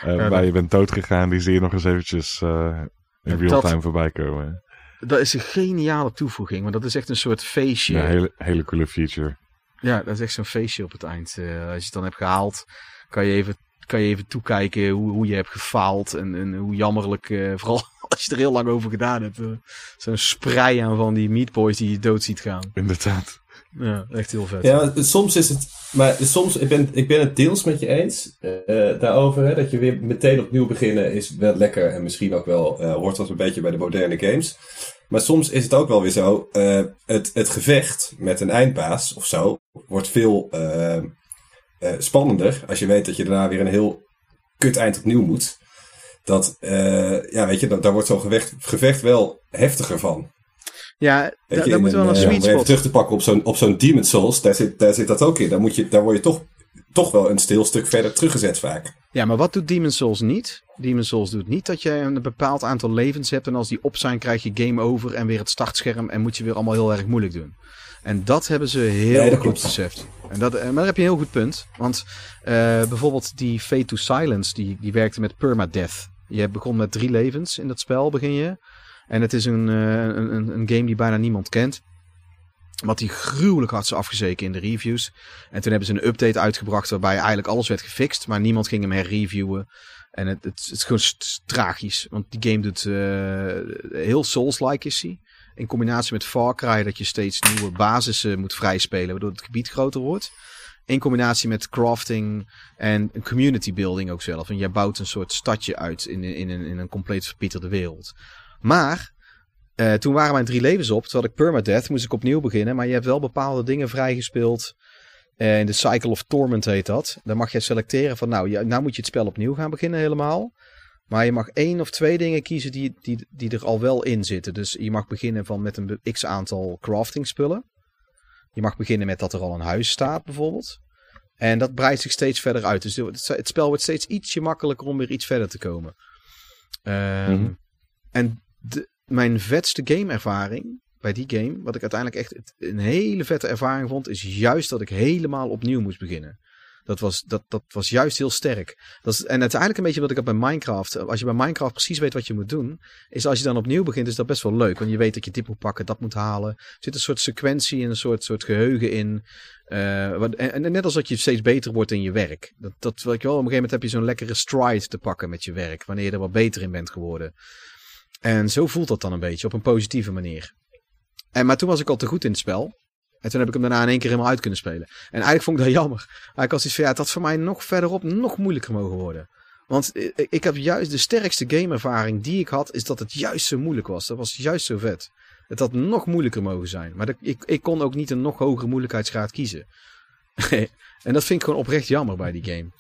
eh, Ja, waar dat- je bent doodgegaan, die zie je nog eens eventjes eh, in real dat- time voorbij komen. Dat is een geniale toevoeging. Want dat is echt een soort feestje. Ja, hele, hele coole feature. Ja, dat is echt zo'n feestje op het eind. Eh, als je het dan hebt gehaald, kan je even, kan je even toekijken hoe, hoe je hebt gefaald. En, en hoe jammerlijk, eh, vooral als je er heel lang over gedaan hebt. eh, zo'n sprei aan van die meatboys die je dood ziet gaan. Inderdaad. Ja, echt heel vet. Ja, soms is het. Maar soms, ik ben, ik ben het deels met je eens eh, daarover. Hè, dat je weer meteen opnieuw beginnen is wel lekker. En misschien ook wel eh, hoort dat een beetje bij de moderne games. Maar soms is het ook wel weer zo. eh, het, het gevecht met een eindbaas of zo. wordt veel eh, spannender. Als je weet dat je daarna weer een heel kut eind opnieuw moet. Dat, eh, ja, weet je, da- daar wordt zo'n gevecht, gevecht wel heftiger van. Ja, Weet da- je, daar in moeten we een, wel een eh, sweet om even spot. terug te pakken op zo'n, op zo'n Demon Souls, daar zit, daar zit dat ook in. Daar, moet je, daar word je toch, toch wel een stil stuk verder teruggezet vaak. Ja, maar wat doet Demon's Souls niet? Demon's Souls doet niet dat je een bepaald aantal levens hebt. En als die op zijn, krijg je game over en weer het startscherm. En moet je weer allemaal heel erg moeilijk doen. En dat hebben ze heel Nee, dat goed beseft. En dat, eh, maar daar heb je een heel goed punt. Want eh, bijvoorbeeld die Fate to Silence, die, die werkte met permadeath. Je begon met drie levens in dat spel, begin je. En het is een, eh, een, een, een game die bijna niemand kent. Wat die gruwelijk had ze afgezeken in de reviews. En toen hebben ze een update uitgebracht waarbij eigenlijk alles werd gefixt. Maar niemand ging hem herreviewen. En het, het, het is gewoon tragisch. Want die game doet heel Souls-like is hij. In combinatie met Far Cry dat je steeds nieuwe basissen moet vrijspelen. Waardoor het gebied groter wordt. In combinatie met crafting en een community building ook zelf. En jij bouwt een soort stadje uit in, in, in, in een compleet verpieterde wereld. Maar eh, toen waren mijn drie levens op. Had ik permadeath, moest ik opnieuw beginnen. Maar je hebt wel bepaalde dingen vrijgespeeld. Eh, in de Cycle of Torment heet dat. Dan mag je selecteren van nou, ja, nou moet je het spel opnieuw gaan beginnen helemaal. Maar je mag één of twee dingen kiezen die, die, die er al wel in zitten. Dus je mag beginnen van met een x aantal crafting spullen. Je mag beginnen met dat er al een huis staat bijvoorbeeld. En dat breidt zich steeds verder uit. Dus het, spel wordt steeds ietsje makkelijker om weer iets verder te komen. Ehm, Mhm. En de, mijn vetste gameervaring bij die game, wat ik uiteindelijk echt een hele vette ervaring vond, is juist dat ik helemaal opnieuw moest beginnen. Dat was, dat, dat was juist heel sterk. Dat en uiteindelijk een beetje wat ik heb bij Minecraft. Als je bij Minecraft precies weet wat je moet doen, is als je dan opnieuw begint, is dat best wel leuk. Want je weet dat je dit moet pakken, dat moet halen. Er zit een soort sequentie en een soort, soort geheugen in. Eh, wat, en, net als dat je steeds beter wordt in je werk. Dat, dat wel, op een gegeven moment heb je zo'n lekkere stride te pakken met je werk. Wanneer je er wat beter in bent geworden. En zo voelt dat dan een beetje, op een positieve manier. En, maar toen was ik al te goed in het spel. En toen heb ik hem daarna in één keer helemaal uit kunnen spelen. En eigenlijk vond ik dat jammer. Eigenlijk als iets van ja, het had voor mij nog verderop nog moeilijker mogen worden. Want ik, ik heb juist de sterkste gameervaring die ik had, is dat het juist zo moeilijk was. Dat was juist zo vet. Het had nog moeilijker mogen zijn. Maar ik, ik kon ook niet een nog hogere moeilijkheidsgraad kiezen. en dat vind ik gewoon oprecht jammer bij die game.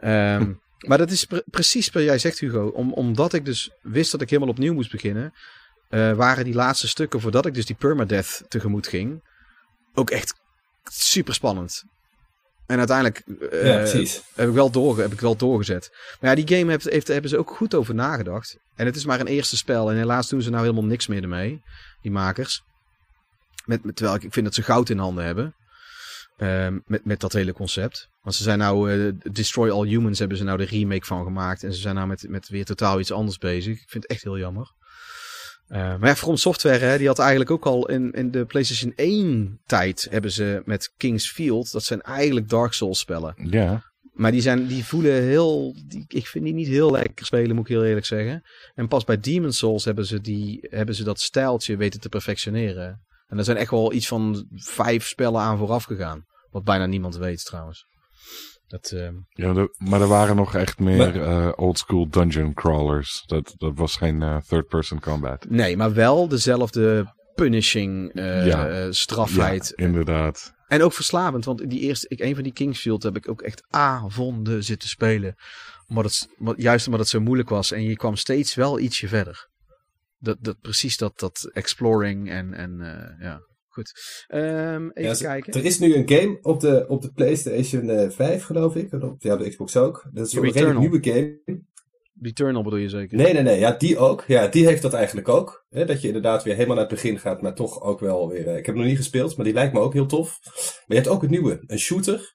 Ehm, maar dat is pre- precies wat jij zegt, Hugo. Om, omdat ik dus wist dat ik helemaal opnieuw moest beginnen, eh, waren die laatste stukken voordat ik dus die permadeath tegemoet ging, ook echt super spannend. En uiteindelijk eh, ja, heb, ik wel doorge, heb ik wel doorgezet. Maar ja, die game heeft, heeft, hebben ze ook goed over nagedacht. En het is maar een eerste spel. En helaas doen ze nou helemaal niks meer ermee, die makers. Met, met, terwijl ik, ik vind dat ze goud in handen hebben. Ehm, met, met dat hele concept. Want ze zijn nou, eh, Destroy All Humans hebben ze nou de remake van gemaakt. En ze zijn nou met, met weer totaal iets anders bezig. Ik vind het echt heel jammer. Eh, maar ja, From Software, hè, die had eigenlijk ook al in, in de PlayStation 1 tijd hebben ze met King's Field. Dat zijn eigenlijk Dark Souls spellen. Ja. Maar die, zijn, die voelen heel. Die, ik vind die niet heel lekker spelen, moet ik heel eerlijk zeggen. En pas bij Demon Souls hebben ze, die, hebben ze dat stijltje weten te perfectioneren. En er zijn echt wel iets van vijf spellen aan vooraf gegaan. Wat bijna niemand weet trouwens. Dat, ehm, ja de- maar er waren nog echt meer Maar- eh, old school dungeon crawlers. Dat, dat was geen eh, third-person combat. nee, maar wel dezelfde punishing eh, Ja. strafheid. Ja, inderdaad. En ook verslavend, want die eerste, ik, een van die Kingsfield heb ik ook echt avonden zitten spelen. Het, wat- juist omdat het zo moeilijk was en je kwam steeds wel ietsje verder. Dat, dat, precies dat, dat exploring en, en ja, goed. Ehm, even Ja, kijken. Er is nu een game op de, op de PlayStation eh, 5, geloof ik. En op ja, de Xbox ook. Dat is een Returnal. nieuwe game. Returnal bedoel je zeker? Nee, nee, nee. Ja, die ook. Ja, die heeft dat eigenlijk ook. Hè, dat je inderdaad weer helemaal naar het begin gaat, maar toch ook wel weer... eh, ik heb hem nog niet gespeeld, maar die lijkt me ook heel tof. Maar je hebt ook het nieuwe. Een shooter.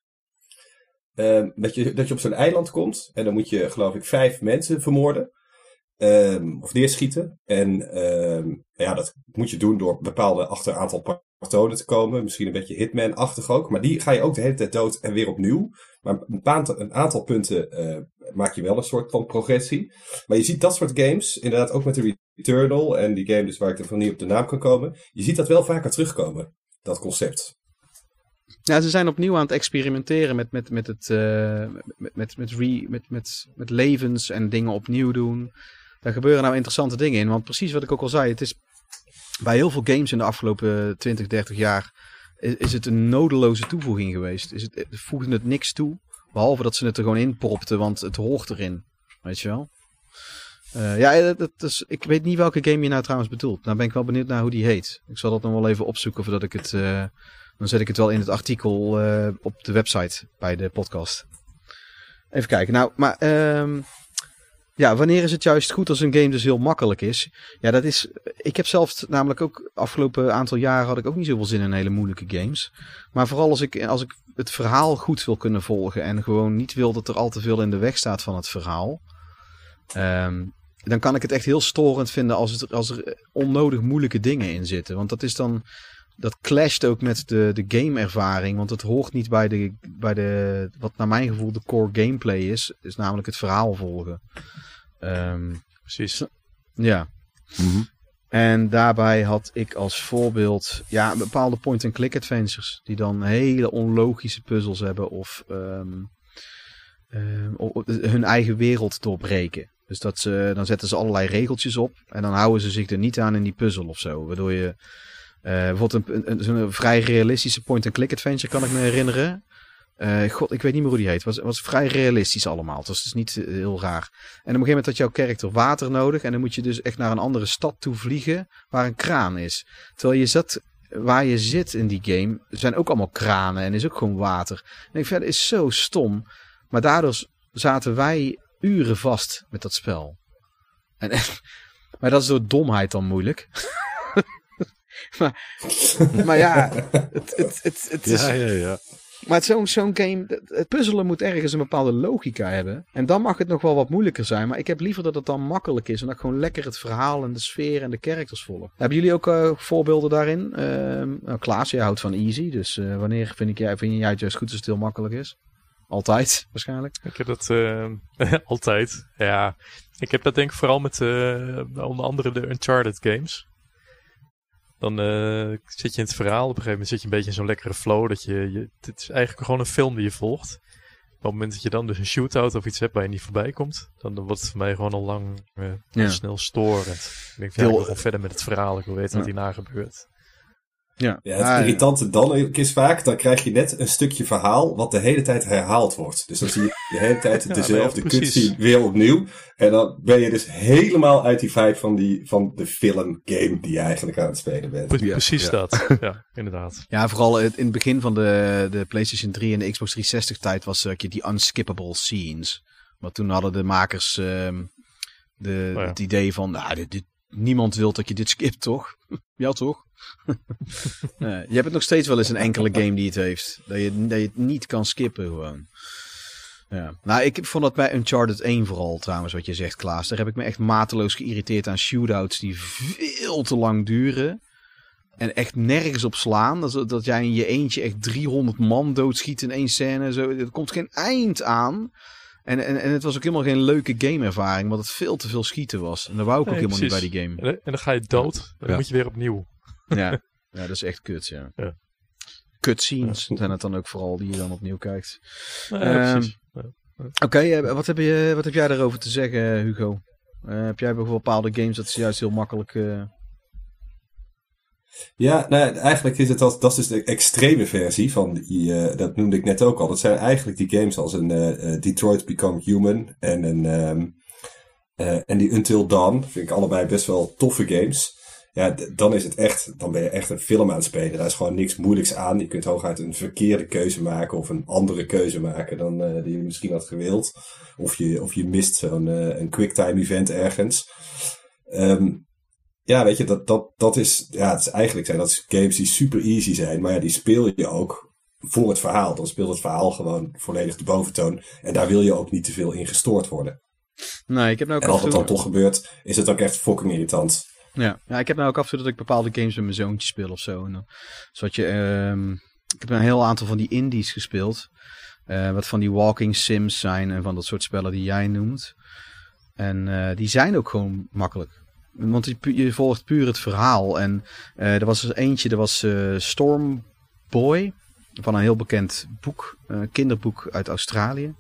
Ehm, dat, je, dat je op zo'n eiland komt. En dan moet je, geloof ik, vijf mensen vermoorden. Ehm, of neerschieten. En ja, dat moet je doen door bepaalde achter aantal patronen te komen. Misschien een beetje Hitman-achtig ook. Maar die ga je ook de hele tijd dood en weer opnieuw. Maar een, paar, een aantal punten eh, maak je wel een soort van progressie. Maar je ziet dat soort games, inderdaad ook met de Returnal en die game dus waar ik ervan niet op de naam kan komen. Je ziet dat wel vaker terugkomen, dat concept. Ja, ze zijn opnieuw aan het experimenteren met, met, met, het, eh, met, met, met, re, met, met, met levens en dingen opnieuw doen. Daar gebeuren nou interessante dingen in. Want precies wat ik ook al zei, het is bij heel veel games in de afgelopen 20, 30 jaar is, het een nodeloze toevoeging geweest. Is het, het voegde het niks toe, behalve dat ze het er gewoon in propten, want het hoort erin. Weet je wel? Eh, ja, dat, is, ik weet niet welke game je nou trouwens bedoelt. Nou ben ik wel benieuwd naar hoe die heet. Ik zal dat nog wel even opzoeken voordat ik het... eh, dan zet ik het wel in het artikel eh, op de website bij de podcast. Even kijken. Nou, maar ehm, ja, wanneer is het juist goed als een game dus heel makkelijk is? Ja, dat is. Ik heb zelf namelijk ook afgelopen aantal jaren had ik ook niet zoveel zin in hele moeilijke games. Maar vooral als ik, als ik het verhaal goed wil kunnen volgen en gewoon niet wil dat er al te veel in de weg staat van het verhaal. ehm, dan kan ik het echt heel storend vinden als, het, als er onnodig moeilijke dingen in zitten. Want dat is dan dat clasht ook met de, de game-ervaring. Want het hoort niet bij de, bij de, wat naar mijn gevoel de core gameplay is. Is namelijk het verhaal volgen. Ehm, Precies. ja. Mhm. En daarbij had ik als voorbeeld ja, bepaalde point-and-click adventures. Die dan hele onlogische puzzels hebben of ehm, ehm, o- hun eigen wereld doorbreken. Dus dat ze, dan zetten ze allerlei regeltjes op en dan houden ze zich er niet aan in die puzzel of zo. Waardoor je eh, bijvoorbeeld een, een, zo'n vrij realistische point-and-click adventure kan ik me herinneren. Eh, God, ik weet niet meer hoe die heet. Het was, was vrij realistisch allemaal. Het was dus niet eh, heel raar. En op een gegeven moment had jouw karakter water nodig. En dan moet je dus echt naar een andere stad toe vliegen waar een kraan is. Terwijl je zat, waar je zit in die game, zijn ook allemaal kranen en is ook gewoon water. En ik dat is zo stom. Maar daardoor zaten wij uren vast met dat spel. En, maar dat is door domheid dan moeilijk. maar, maar ja, het, het, het, het is, Ja, ja, ja. maar zo'n game, het- het puzzelen moet ergens een bepaalde logica hebben. En dan mag het nog wel wat moeilijker zijn. Maar ik heb liever dat het dan makkelijk is. En dat ik gewoon lekker het verhaal en de sfeer en de characters volg. Hebben jullie ook eh, voorbeelden daarin? Ehm nou, Klaas, jij houdt van easy. Dus eh, wanneer vind, ik, jij- vind jij het juist goed als het heel makkelijk is? Altijd, waarschijnlijk. Ik heb dat eh, altijd. Ja, ik heb dat denk ik vooral met eh, onder andere de Uncharted games. Dan eh, zit je in het verhaal. Op een gegeven moment zit je een beetje in zo'n lekkere flow. Dat je, je, het is eigenlijk gewoon een film die je volgt. Op het moment dat je dan dus een shootout of iets hebt waar je niet voorbij komt, dan wordt het voor mij gewoon al lang eh, Ja. snel storend. Ik denk, van, ja, Heel- ik wil gewoon verder met het verhaal. Ik wil weten wat hierna gebeurt. Ja, Ja, het Ah, irritante dan is vaak, dan krijg je net een stukje verhaal wat de hele tijd herhaald wordt. Dus dan zie je de hele tijd Ja, dezelfde ja, cutscene weer opnieuw. En dan ben je dus helemaal uit die vibe van, die, van de film game die je eigenlijk aan het spelen bent. Pre- Ja, Precies ja. dat. Ja, inderdaad. Ja, vooral het- in het begin van de, de PlayStation 3 en de Xbox 360 tijd was eh, die unskippable scenes. Want toen hadden de makers ehm, de, Oh ja. het idee van, nou, dit, dit- niemand wil dat je dit skipt, toch? ja, toch? Je hebt het nog steeds wel eens een enkele game die het heeft. Dat je, dat je het niet kan skippen gewoon. Ja. Nou, ik vond dat bij Uncharted 1 vooral trouwens, wat je zegt Klaas. Daar heb ik me echt mateloos geïrriteerd aan shootouts die veel te lang duren. En echt nergens op slaan. Dat, dat jij in je eentje echt 300 man doodschiet in één scène. Zo. Er komt geen eind aan. En, en, en het was ook helemaal geen leuke gameervaring. Want het veel te veel schieten was. En dat wou ik ook helemaal precies. niet bij die game. En, dan- en dan ga je dood. En dan Ja. moet je weer opnieuw. Ja, ja dat is echt kut, ja. Ja. Cutscenes zijn het dan ook vooral die je dan opnieuw kijkt. Ja, Ehm, precies. Ja. Oké, eh, wat, heb je, wat heb jij daarover te zeggen, Hugo? Eh, heb jij bijvoorbeeld bepaalde games dat ze juist heel makkelijk... eh, Ja, nou ja, eigenlijk is het dat, dat is dus de extreme versie van die, eh, dat noemde ik net ook al. Dat zijn eigenlijk die games als een eh, eh, Detroit Become Human en een ehm, eh, en die Until Dawn. Vind ik allebei best wel toffe games. Ja, dan is het echt, dan ben je echt een film aan het spelen. Daar is gewoon niks moeilijks aan. Je kunt hooguit een verkeerde keuze maken of een andere keuze maken dan eh, die je misschien had gewild. Of je, of je mist zo'n eh, een quicktime event ergens. Ehm, ja, weet je, dat, dat, dat is, ja, het is eigenlijk zijn dat games die super easy zijn, maar ja, die speel je ook voor het verhaal. Dan speelt het verhaal gewoon volledig de boventoon. En daar wil je ook niet te veel in gestoord worden. Nee, ik heb nou ook En als toe- dan toch gebeurt, is het ook echt fucking irritant. Ja. ja, ik heb nou ook af en toe dat ik bepaalde games met mijn zoontje speel of zo. En dan, zodat je, ehm, ik heb een heel aantal van die indies gespeeld. eh, wat van die walking sims zijn en van dat soort spellen die jij noemt. En eh, die zijn ook gewoon makkelijk. Want je, volgt puur het verhaal. En eh, er was er eentje, er was Storm Boy. Van een heel bekend boek, kinderboek uit Australië.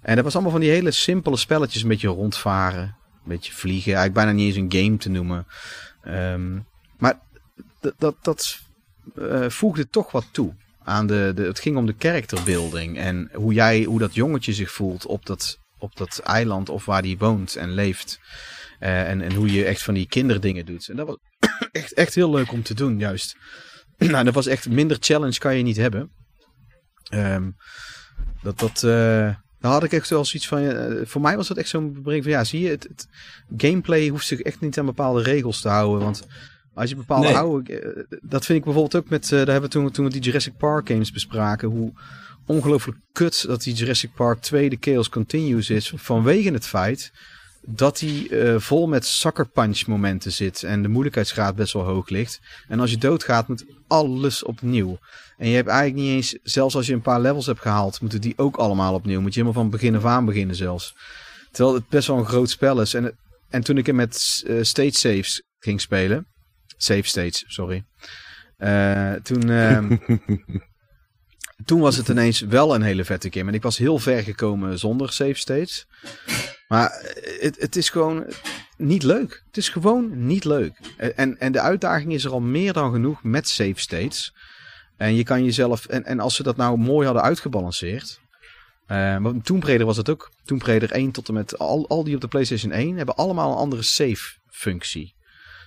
En dat was allemaal van die hele simpele spelletjes. Een beetje rondvaren, beetje vliegen. Eigenlijk bijna niet eens een game te noemen. Ehm, maar dat, dat, eh, voegde toch wat toe. Aan de, de, het ging om de characterbuilding. En hoe, jij, hoe dat jongetje zich voelt op dat, op dat eiland of waar hij woont en leeft. Eh, en, en hoe je echt van die kinderdingen doet. En dat was echt, echt heel leuk om te doen, juist. nou, dat was echt minder challenge kan je niet hebben. Ehm, dat, dat, eh, daar had ik echt wel zoiets van. eh, voor mij was dat echt zo'n breng van ja, zie je, het, het gameplay hoeft zich echt niet aan bepaalde regels te houden. Want als je bepaalde Nee. oude. eh, dat vind ik bijvoorbeeld ook met. eh, daar hebben we toen, toen we die Jurassic Park games bespraken. Hoe ongelooflijk kut dat die Jurassic Park 2 de Chaos Continues is. Vanwege het feit dat hij vol met sucker punch momenten zit en de moeilijkheidsgraad best wel hoog ligt. En als je doodgaat moet alles opnieuw. En je hebt eigenlijk niet eens, zelfs als je een paar levels hebt gehaald, moeten die ook allemaal opnieuw. Moet je helemaal van begin af aan beginnen zelfs. Terwijl het best wel een groot spel is. En, en toen ik hem met uh, stage saves ging spelen, save stage, sorry. Uh, toen, uh, toen was het ineens wel een hele vette game. En ik was heel ver gekomen zonder save states. Maar het, het is gewoon niet leuk. Het is gewoon niet leuk. En, en de uitdaging is er al meer dan genoeg met save states. En je kan jezelf. En, en als ze dat nou mooi hadden uitgebalanceerd. Uh, maar Tomb Raider was het ook. Tomb Raider 1 tot en met al, al die op de PlayStation 1 hebben allemaal een andere save functie.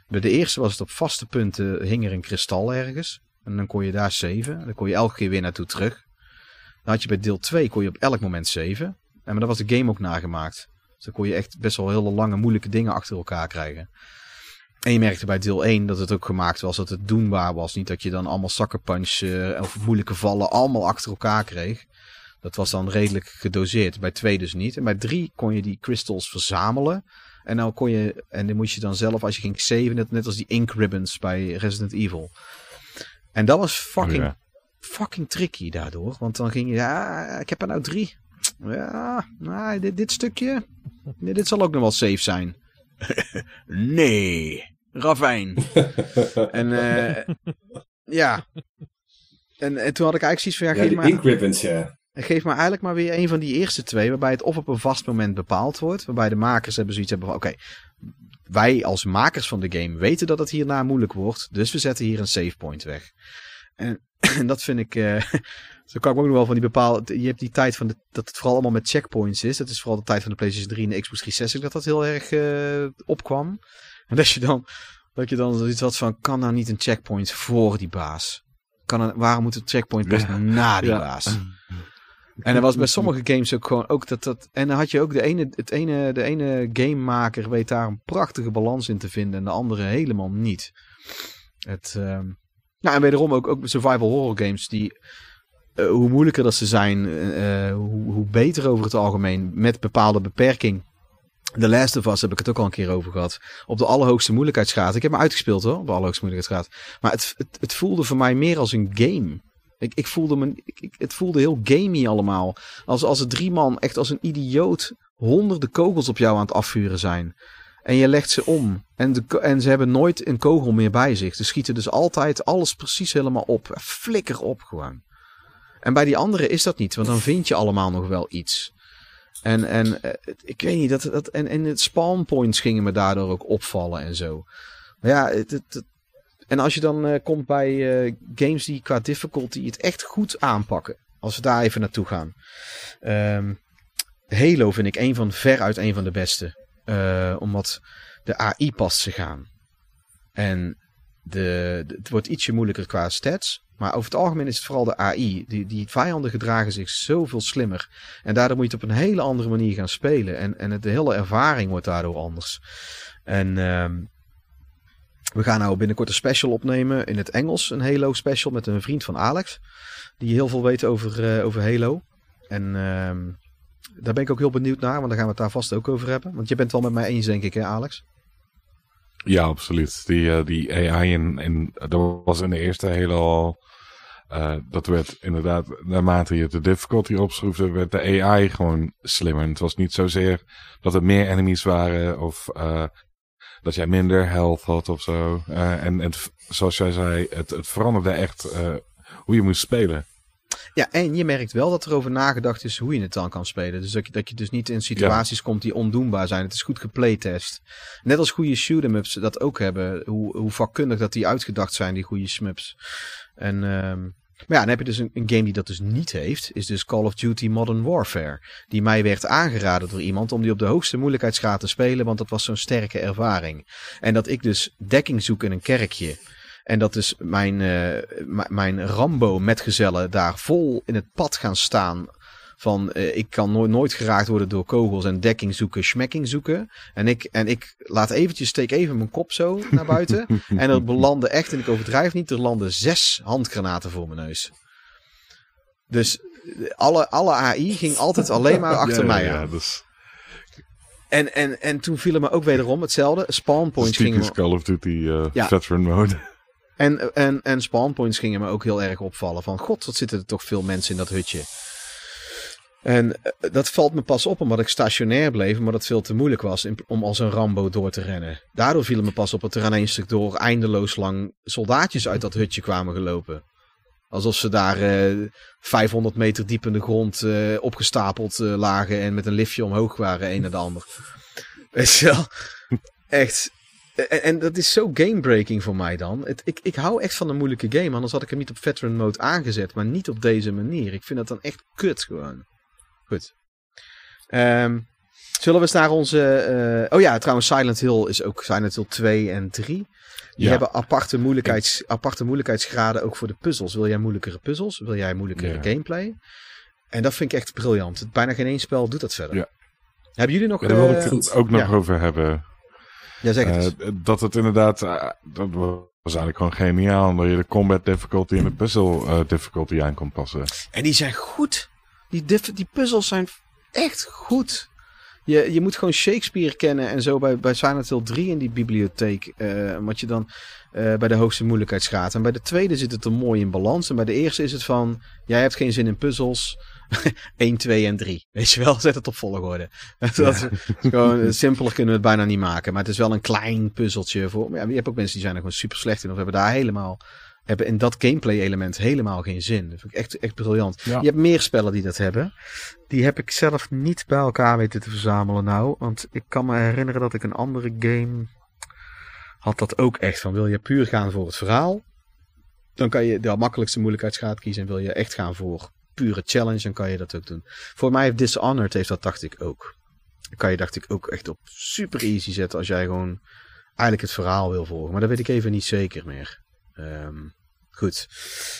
Bij de eerste was het op vaste punten hing er een kristal ergens. En dan kon je daar saven. Dan kon je elke keer weer naartoe terug. Dan had je bij deel 2 kon je op elk moment saven. En maar dan was de game ook nagemaakt. Dus dan kon je echt best wel hele lange moeilijke dingen achter elkaar krijgen. En je merkte bij deel 1 dat het ook gemaakt was dat het doenbaar was. Niet dat je dan allemaal sucker punch uh, of moeilijke vallen allemaal achter elkaar kreeg. Dat was dan redelijk gedoseerd. Bij 2 dus niet. En bij 3 kon je die crystals verzamelen. En dan kon je, en dan moest je dan zelf, als je ging saven, net als die ink ribbons bij Resident Evil. En dat was fucking, oh ja. fucking tricky daardoor. Want dan ging je, ja, ik heb er nou drie. Ja, nou, dit, dit stukje, dit zal ook nog wel safe zijn. nee, ravijn. en uh, ja. En, en toen had ik eigenlijk zoiets van, ja, geef maar... ribbons, ja. Geef maar eigenlijk maar weer een van die eerste twee, waarbij het of op een vast moment bepaald wordt, waarbij de makers hebben zoiets hebben van, oké, okay, wij als makers van de game weten dat het hierna moeilijk wordt, dus we zetten hier een save point weg. En, en dat vind ik, uh, zo kan ik ook nog wel van die bepaalde, je hebt die tijd van de, dat het vooral allemaal met checkpoints is, dat is vooral de tijd van de PlayStation 3 en de Xbox 360 dat dat heel erg uh, opkwam. En dat je dan, dat je dan zoiets had van, kan nou niet een checkpoint voor die baas? Kan waarom moet een checkpoint ja. na die ja. baas? En er was bij sommige games ook gewoon ook dat dat. En dan had je ook de ene, het ene, de ene gamemaker weet daar een prachtige balans in te vinden en de andere helemaal niet. Het, uh, nou, en wederom ook, ook survival horror games die. Uh, hoe moeilijker dat ze zijn, uh, hoe, hoe beter over het algemeen. Met bepaalde beperking. The Last of Us heb ik het ook al een keer over gehad. Op de allerhoogste moeilijkheidsgraad. Ik heb me uitgespeeld hoor, op de allerhoogste moeilijkheidsgraad. Maar het, het, het voelde voor mij meer als een game. Ik, ik voelde me, het voelde heel gamey allemaal. Als, als drie man echt als een idioot honderden kogels op jou aan het afvuren zijn. En je legt ze om. En, de, en ze hebben nooit een kogel meer bij zich. Ze schieten dus altijd alles precies helemaal op. Flikker op gewoon. En bij die anderen is dat niet. Want dan vind je allemaal nog wel iets. En, en ik weet niet. Dat, dat, en, en het spawn points gingen me daardoor ook opvallen en zo. Maar ja, het, en als je dan uh, komt bij uh, games die qua difficulty het echt goed aanpakken. Als we daar even naartoe gaan. Um, Halo vind ik een van veruit een van de beste. Uh, omdat de AI past zich aan. En de, het wordt ietsje moeilijker qua stats. Maar over het algemeen is het vooral de AI. Die, die vijanden gedragen zich zoveel slimmer. En daardoor moet je het op een hele andere manier gaan spelen. En, en de hele ervaring wordt daardoor anders. En... Um, we gaan nou binnenkort een special opnemen in het Engels. Een Halo special met een vriend van Alex. Die heel veel weet over, uh, over Halo. En uh, daar ben ik ook heel benieuwd naar. Want daar gaan we het daar vast ook over hebben. Want je bent het wel met mij eens denk ik hè Alex? Ja, absoluut. Die, uh, die AI in, in, dat was in de eerste al... Uh, dat werd inderdaad, naarmate je de difficulty opschroefde, werd de AI gewoon slimmer. En het was niet zozeer dat er meer enemies waren of uh, dat jij minder health had of zo. Uh, en, en zoals jij zei, het, het veranderde echt hoe je moest spelen. Ja, en je merkt wel dat er over nagedacht is hoe je het dan kan spelen. Dus dat je, dat je dus niet in situaties ja. komt die ondoenbaar zijn. Het is goed geplaytest. Net als goede shoot-em-ups dat ook hebben. Hoe, hoe vakkundig dat die uitgedacht zijn, die goede smups. En... Um, maar ja, dan heb je dus een, een, game die dat dus niet heeft. Is dus Call of Duty Modern Warfare. Die mij werd aangeraden door iemand om die op de hoogste moeilijkheidsgraad te spelen. Want dat was zo'n sterke ervaring. En dat ik dus dekking zoek in een kerkje. En dat dus mijn, uh, mijn Rambo metgezellen daar vol in het pad gaan staan. Van uh, ik kan nooit, nooit geraakt worden door kogels en dekking zoeken, schmekking zoeken. En ik, en ik laat eventjes, steek even mijn kop zo naar buiten. en er belanden echt, en ik overdrijf niet, er landen zes handgranaten voor mijn neus. Dus alle, alle AI ging altijd alleen maar achter ja, mij ja, aan. Dus... En, en, en toen viel het me ook wederom hetzelfde. Spawn Dat is points gingen typisch Call of Duty eh, Ja. veteran mode. en, en, en spawn points gingen me ook heel erg opvallen. Van god, wat zitten er toch veel mensen in dat hutje. En eh, dat valt me pas op omdat ik stationair bleef, maar dat veel te moeilijk was om als een Rambo door te rennen. Daardoor viel me pas op dat er aan één stuk door eindeloos lang soldaatjes uit dat hutje kwamen gelopen. Alsof ze daar eh 500 meter diep in de grond eh, opgestapeld eh, lagen en met een liftje omhoog waren, een naar de ander. Weet je wel? Echt. En, dat is zo gamebreaking voor mij dan. Ik, ik hou echt van een moeilijke game, anders had ik hem niet op veteran mode aangezet, maar niet op deze manier. Ik vind dat dan echt kut gewoon. Goed. Ehm, zullen we eens naar onze... eh, oh ja, trouwens Silent Hill is ook Silent Hill 2 en 3. Die Ja. hebben aparte, moeilijkheids, aparte moeilijkheidsgraden ook voor de puzzels. Wil jij moeilijkere puzzels? Wil jij moeilijkere Ja. gameplay? En dat vind ik echt briljant. Bijna geen één spel doet dat verder. Ja. Hebben jullie nog... Ja, daar wil eh, ik het ook nog over hebben. ja, zeg het. Eh, dat het inderdaad, eh, dat was eigenlijk gewoon geniaal. Dat je de combat difficulty en de puzzle eh, difficulty aan kon passen. En die zijn goed. Die, die puzzels zijn echt goed. Je, je moet gewoon Shakespeare kennen en zo bij, bij Silent Hill 3 in die bibliotheek. eh wat je dan eh, bij de hoogste moeilijkheidsgraad. En bij de tweede zit het er mooi in balans. En bij de eerste is het van, jij hebt geen zin in puzzels. 1, 2 en 3. Weet je wel, zet het op volgorde. Dat is gewoon, eh, simpeler kunnen we het bijna niet maken. Maar het is wel een klein puzzeltje voor. Ja, je hebt ook mensen die zijn er gewoon super slecht in. Of hebben daar helemaal, hebben in dat gameplay element helemaal geen zin. Dat vind ik echt, echt briljant. Ja. Je hebt meer spellen die dat hebben. Die heb ik zelf niet bij elkaar weten te verzamelen nou. Want ik kan me herinneren dat ik een andere game had dat ook echt van. Wil je puur gaan voor het verhaal? Dan kan je de makkelijkste moeilijkheidsgraad kiezen. En wil je echt gaan voor pure challenge, dan kan je dat ook doen. Voor mij heeft Dishonored heeft dat dacht ik ook. Dan kan je dacht ik ook echt op super easy zetten als jij gewoon eigenlijk het verhaal wil volgen. Maar dat weet ik even niet zeker meer. Ehm, goed.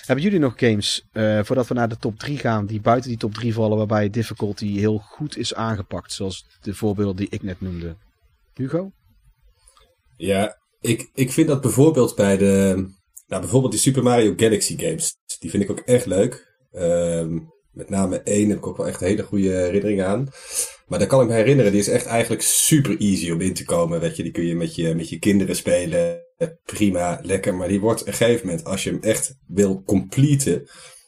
Hebben jullie nog games, eh, voordat we naar de top 3 gaan, die buiten die top 3 vallen, waarbij difficulty heel goed is aangepakt, zoals de voorbeelden die ik net noemde? Hugo? Ja, ik, ik vind dat bijvoorbeeld bij de. Nou, bijvoorbeeld die Super Mario Galaxy games. Die vind ik ook echt leuk. Ehm, met name één heb ik ook wel echt hele goede herinneringen aan. Maar daar kan ik me herinneren, die is echt eigenlijk super easy om in te komen. Weet je, die kun je met je, met je kinderen spelen. Prima, lekker. Maar die wordt op een gegeven moment, als je hem echt wil completen.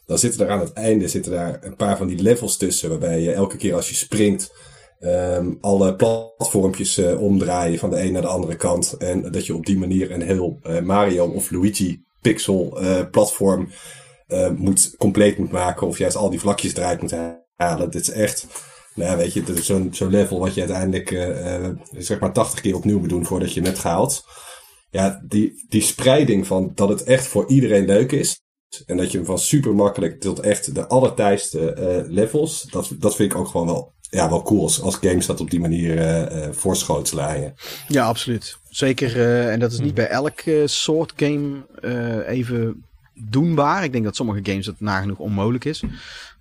Dan zitten er aan het einde zitten daar een paar van die levels tussen. Waarbij je elke keer als je springt. ehm, alle platformpjes eh, omdraaien van de een naar de andere kant. En dat je op die manier een heel eh, Mario of Luigi pixel eh, platform moet, compleet moet maken. Of juist al die vlakjes eruit moet halen. Dit is echt, nou weet je, zo'n level wat je uiteindelijk zeg maar 80 keer opnieuw moet doen voordat je hem hebt gehaald. Ja, die, die spreiding van dat het echt voor iedereen leuk is. En dat je hem van super makkelijk tot echt de allertijste eh, levels. Dat, dat vind ik ook gewoon wel, ja, wel cool als, als games dat op die manier eh eh je. Ja, absoluut. Zeker, eh, en dat is niet bij elk eh, soort game eh, even doenbaar. Ik denk dat sommige games het nagenoeg onmogelijk is.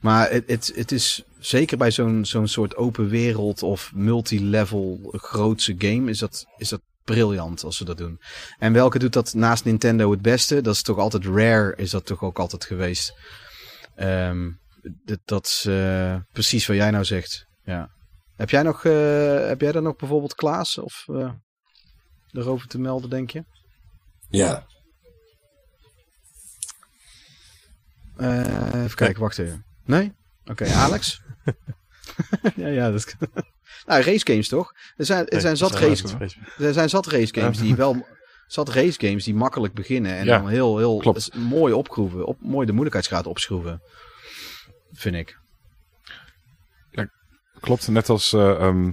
Maar het, het, het is zeker bij zo'n zo'n soort open wereld of multilevel grootse game is dat, is dat briljant als ze dat doen. En welke doet dat naast Nintendo het beste? Dat is toch altijd Rare, is dat toch ook altijd geweest. Ehm, dat, is eh, precies wat jij nou zegt. Ja. Heb jij nog, eh, heb jij daar nog bijvoorbeeld Klaas of eh, erover te melden, denk je? Ja, even kijken, wacht even. Nee? Oké, Alex? ja, ja, dat is... nou, race games toch? Er zijn, er zijn zat race, er zijn zat race games die wel... Zat race games die makkelijk beginnen en Ja, dan heel, heel klopt. mooi opgroeven. Op, mooi de moeilijkheidsgraad opschroeven. Vind ik. Klopt, net als eh, ehm,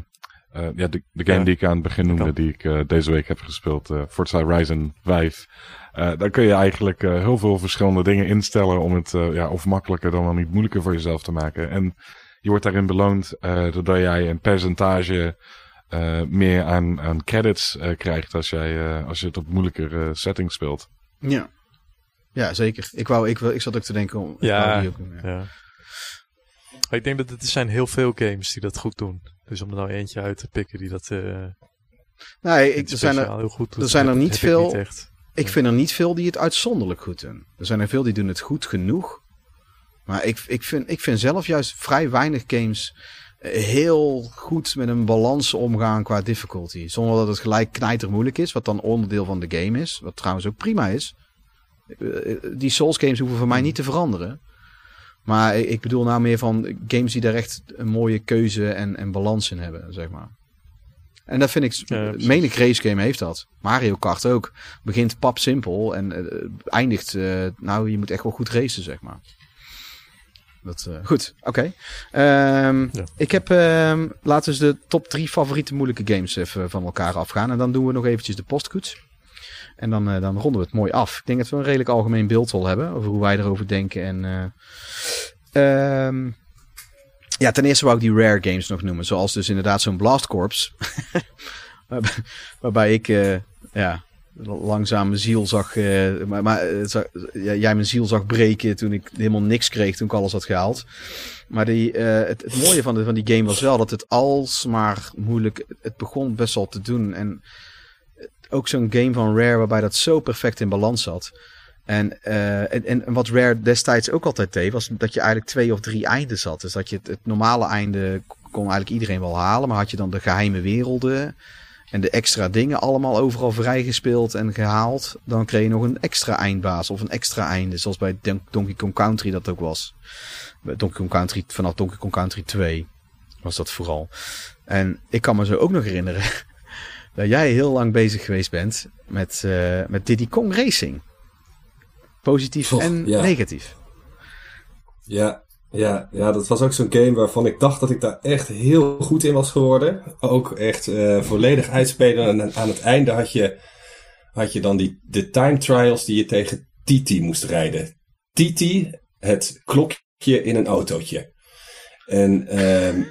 eh, ja, de, de game Ja. die ik aan het begin noemde, die ik eh, deze week heb gespeeld, eh Forza Horizon 5. Eh dan kun je eigenlijk eh, heel veel verschillende dingen instellen om het eh, ja, of makkelijker dan wel niet moeilijker voor jezelf te maken. En je wordt daarin beloond eh, doordat jij een percentage eh, meer aan, aan credits eh, krijgt als, jij, eh, als je het op moeilijkere settings speelt. Ja. Ja, zeker. Ik, wou, ik, ik zat ook te denken om... ik Ja. die ook ja. Ja. Ik denk dat er zijn heel veel games die dat goed doen. Dus om er nou eentje uit te pikken die dat eh Nee, ik, er zijn er, heel goed doet. er zijn er niet veel- Ik, niet echt. Ik vind er niet veel die het uitzonderlijk goed doen. Er zijn er veel die doen het goed genoeg. Maar ik, ik, vind, ik vind zelf juist vrij weinig games heel goed met een balans omgaan qua difficulty. Zonder dat het gelijk knijter moeilijk is, wat dan onderdeel van de game is. Wat trouwens ook prima is. Eh, Die Souls games hoeven voor mij niet te veranderen. Maar ik bedoel nou meer van games die daar echt een mooie keuze en, en balans in hebben, zeg maar. En dat vind ik, Ja, menig race game heeft dat. Mario Kart ook. Begint pap simpel en eh, eindigt, eh, nou je moet echt wel goed racen, zeg maar. Dat, eh, goed, oké. Ehm, Ja. Ik heb, ehm, laten we eens de top drie favoriete moeilijke games even van elkaar afgaan. En dan doen we nog eventjes de postkoets. En dan, eh, dan ronden we het mooi af. Ik denk dat we een redelijk algemeen beeld al hebben over hoe wij erover denken. En, eh, ehm, ja, ten eerste wou ik die rare games nog noemen. Zoals dus inderdaad zo'n Blast Corps. waarbij, ik eh, ja, langzaam mijn ziel zag... eh, maar maar het zag- jij mijn ziel zag breken toen ik helemaal niks kreeg toen ik alles had gehaald. Maar die, eh, het, mooie van, van die game was wel dat het alsmaar moeilijk... Het begon best wel te doen. En ook zo'n game van Rare waarbij dat zo perfect in balans zat. En, eh, en, wat Rare destijds ook altijd deed, was dat je eigenlijk twee of drie einden zat. Dus dat je het normale einde kon eigenlijk iedereen wel halen. Maar had je dan de geheime werelden en de extra dingen allemaal overal vrijgespeeld en gehaald. Dan kreeg je nog een extra eindbaas of een extra einde. Zoals bij Don- Donkey Kong Country dat ook was. Bij Donkey Kong Country, vanaf Donkey Kong Country 2 was dat vooral. En ik kan me zo ook nog herinneren dat jij heel lang bezig geweest bent met, eh, met Diddy Kong Racing. Positief en ja. negatief. Ja, ja, ja, dat was ook zo'n game waarvan ik dacht dat ik daar echt heel goed in was geworden. Ook echt eh, volledig uitspelen. En aan het einde had je, had je dan die, de time trials die je tegen Titi moest rijden. Titi, het klokje in een autootje. En, ehm,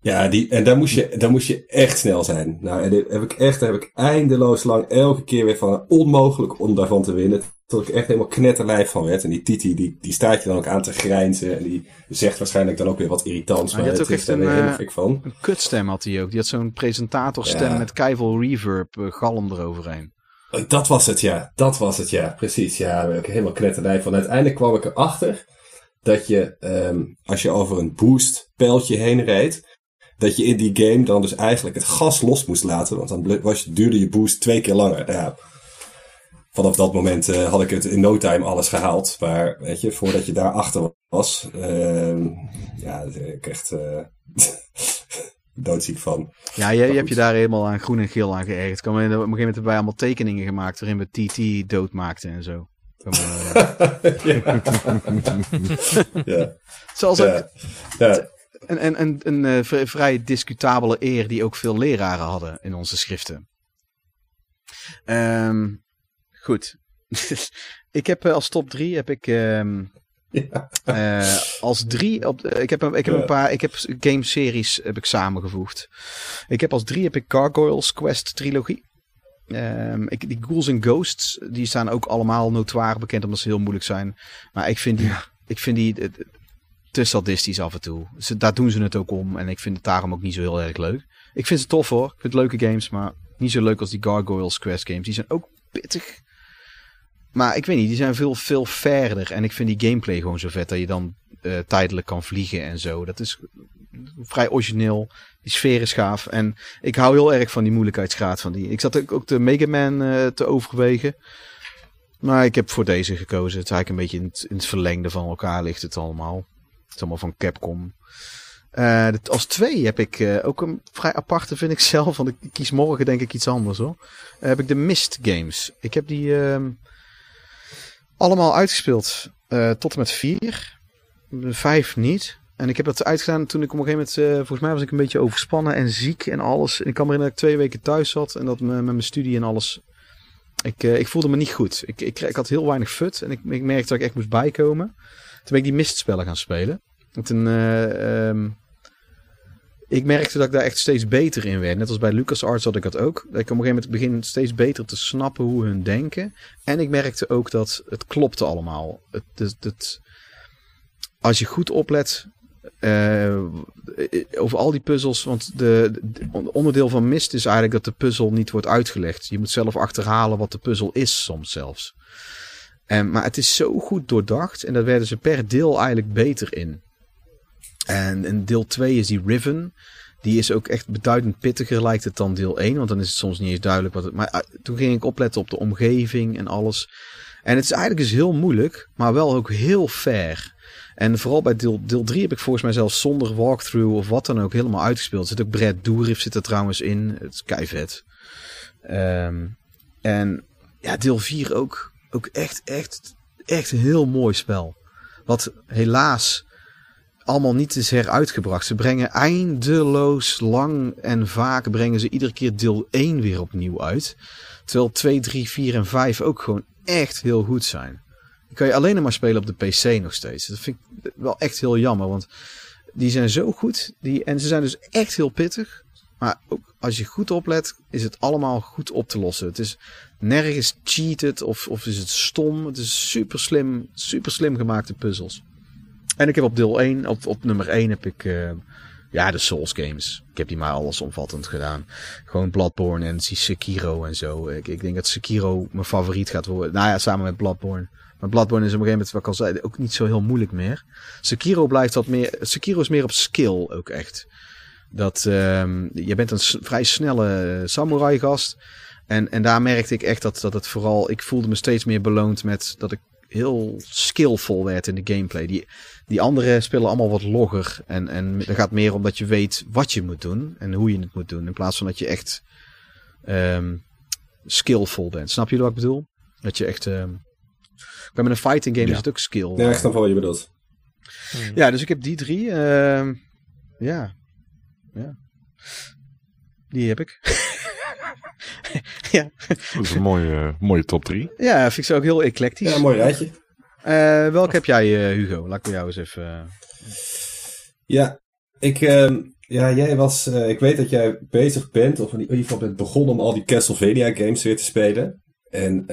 ja, die, en daar, moest je, daar moest je echt snel zijn. Nou, en daar heb ik echt, daar heb ik eindeloos lang elke keer weer van onmogelijk om daarvan te winnen. Tot ik echt helemaal knetterlijf van werd. En die Titi, die, die staat je dan ook aan te grijnzen. En die zegt waarschijnlijk dan ook weer wat irritants. Maar Maar, het ook echt een, helemaal eh, fik van. Een kutstem had hij ook. Die had zo'n presentatorstem Ja. met keivel reverb, eh, galm eroverheen. Oh, Dat was het, ja. Dat was het, ja. Precies, ja. Daar ben ik helemaal knetterlijf van. Uiteindelijk kwam ik erachter dat je, ehm, als je over een boost pijltje heen reed, dat je in die game dan dus eigenlijk het gas los moest laten. Want dan was, duurde je boost twee keer langer. Ja. Vanaf dat moment eh, had ik het in no time alles gehaald. Maar weet je, voordat je daar achter was, ehm, ja, ik echt eh, doodziek van. Ja, je, je hebt je daar helemaal aan groen en geel aan geërgerd. Op een gegeven moment hebben wij allemaal tekeningen gemaakt waarin we TT doodmaakten en zo. Kom, ja. ja. Zoals ook Ja. ja. een, een, een, een v- vrij discutabele eer die ook veel leraren hadden in onze schriften. Ehm, goed. ik heb eh, als top drie heb ik ehm, Ja. eh, als drie op ik heb een, ik heb Ja. een paar ik heb game series heb ik samengevoegd. Ik heb als drie heb ik Gargoyles Quest trilogie. Ehm, ik, die Ghouls and Ghosts die staan ook allemaal notoire bekend omdat ze heel moeilijk zijn. Maar ik vind die ik vind die eh, te sadistisch af en toe. Ze, daar doen ze het ook om. En ik vind het daarom ook niet zo heel erg leuk. Ik vind ze tof hoor. Ik vind het leuke games. Maar niet zo leuk als die Gargoyles Quest games. Die zijn ook pittig. Maar ik weet niet. Die zijn veel, veel verder. En ik vind die gameplay gewoon zo vet. Dat je dan eh, tijdelijk kan vliegen en zo. Dat is vrij origineel. Die sfeer is gaaf. En ik hou heel erg van die moeilijkheidsgraad van die. Ik zat ook, ook de Mega Man eh, te overwegen. Maar ik heb voor deze gekozen. Het is eigenlijk een beetje in het, in het verlengde van elkaar ligt het allemaal. Het is allemaal van Capcom. Eh, als twee heb ik ook een vrij aparte, vind ik zelf. Want ik kies morgen denk ik iets anders hoor. Heb ik de Mist Games. Ik heb die ehm, allemaal uitgespeeld eh, tot en met vier. Vijf niet. En ik heb dat uitgedaan toen ik op een gegeven moment... eh, volgens mij was ik een beetje overspannen en ziek en alles. En ik kan me herinneren dat ik twee weken thuis zat. En dat me, met mijn studie en alles... Ik, eh, ik voelde me niet goed. Ik, ik, ik had heel weinig fut. En ik, ik merkte dat ik echt moest bijkomen. Toen ben ik die mistspellen gaan spelen. En ehm, ik merkte dat ik daar echt steeds beter in werd. Net als bij LucasArts had ik dat ook. Dat ik op een gegeven moment begin steeds beter te snappen hoe hun denken. En ik merkte ook dat het klopte allemaal. Het, als je goed oplet eh, over al die puzzels. Want de, de onderdeel van mist is eigenlijk dat de puzzel niet wordt uitgelegd. Je moet zelf achterhalen wat de puzzel is soms zelfs. En, maar het is zo goed doordacht. En daar werden ze per deel eigenlijk beter in. En, deel 2 is die Riven. Die is ook echt beduidend pittiger lijkt het dan deel 1. Want dan is het soms niet eens duidelijk wat het... Maar uh, toen ging ik opletten op de omgeving en alles. En het is eigenlijk dus heel moeilijk, maar wel ook heel fair. En vooral bij deel, deel 3 heb ik volgens mij zelfs zonder walkthrough of wat dan ook helemaal uitgespeeld. Zit ook Brad Dourif zit er trouwens in. Het is keivet. Um, en ja, deel 4 ook, ook echt, echt, echt een heel mooi spel. Wat helaas allemaal niet is heruitgebracht. Ze brengen eindeloos lang en vaak brengen ze iedere keer deel 1 weer opnieuw uit. Terwijl 2, 3, 4 en 5 ook gewoon echt heel goed zijn. Die kan je alleen maar spelen op de PC nog steeds. Dat vind ik wel echt heel jammer, want die zijn zo goed. Die, en ze zijn dus echt heel pittig. Maar ook als je goed oplet, is het allemaal goed op te lossen. Het is nergens cheated of, of is het stom. Het is super slim, super slim gemaakte puzzels. En ik heb op deel 1, op, op nummer 1 heb ik uh, ja, de Souls games. Ik heb die maar alles omvattend gedaan. Gewoon Bloodborne en Sekiro en zo. Ik, ik denk dat Sekiro mijn favoriet gaat worden. Nou ja, samen met Bloodborne. Maar Bloodborne is op een gegeven moment, wat ik al zei, ook niet zo heel moeilijk meer. Sekiro blijft wat meer... Sekiro is meer op skill ook echt. Dat, um, je bent een vrij snelle samurai gast. En, en daar merkte ik echt dat, dat het vooral... Ik voelde me steeds meer beloond met dat ik heel skillvol werd in de gameplay. Die, die andere spelen allemaal wat logger. En, en er gaat meer om dat je weet wat je moet doen en hoe je het moet doen. In plaats van dat je echt um, skillvol bent. Snap je wat ik bedoel? Dat je echt... Um, met een fighting game ja. is het ook skill. Ja, ik snap wel wat je bedoelt. Ja, dus ik heb die drie. Uh, ja. ja. Die heb ik. ja. Dat is een mooie, mooie top 3. Ja, vind ik ze ook heel eclectisch. Ja, een mooi rijtje. Uh, welke heb jij, uh, Hugo? Laat ik bij jou eens even... Uh... Ja, ik, uh, ja, jij was... ik weet dat jij bezig bent, of in ieder geval bent begonnen om al die Castlevania games weer te spelen. En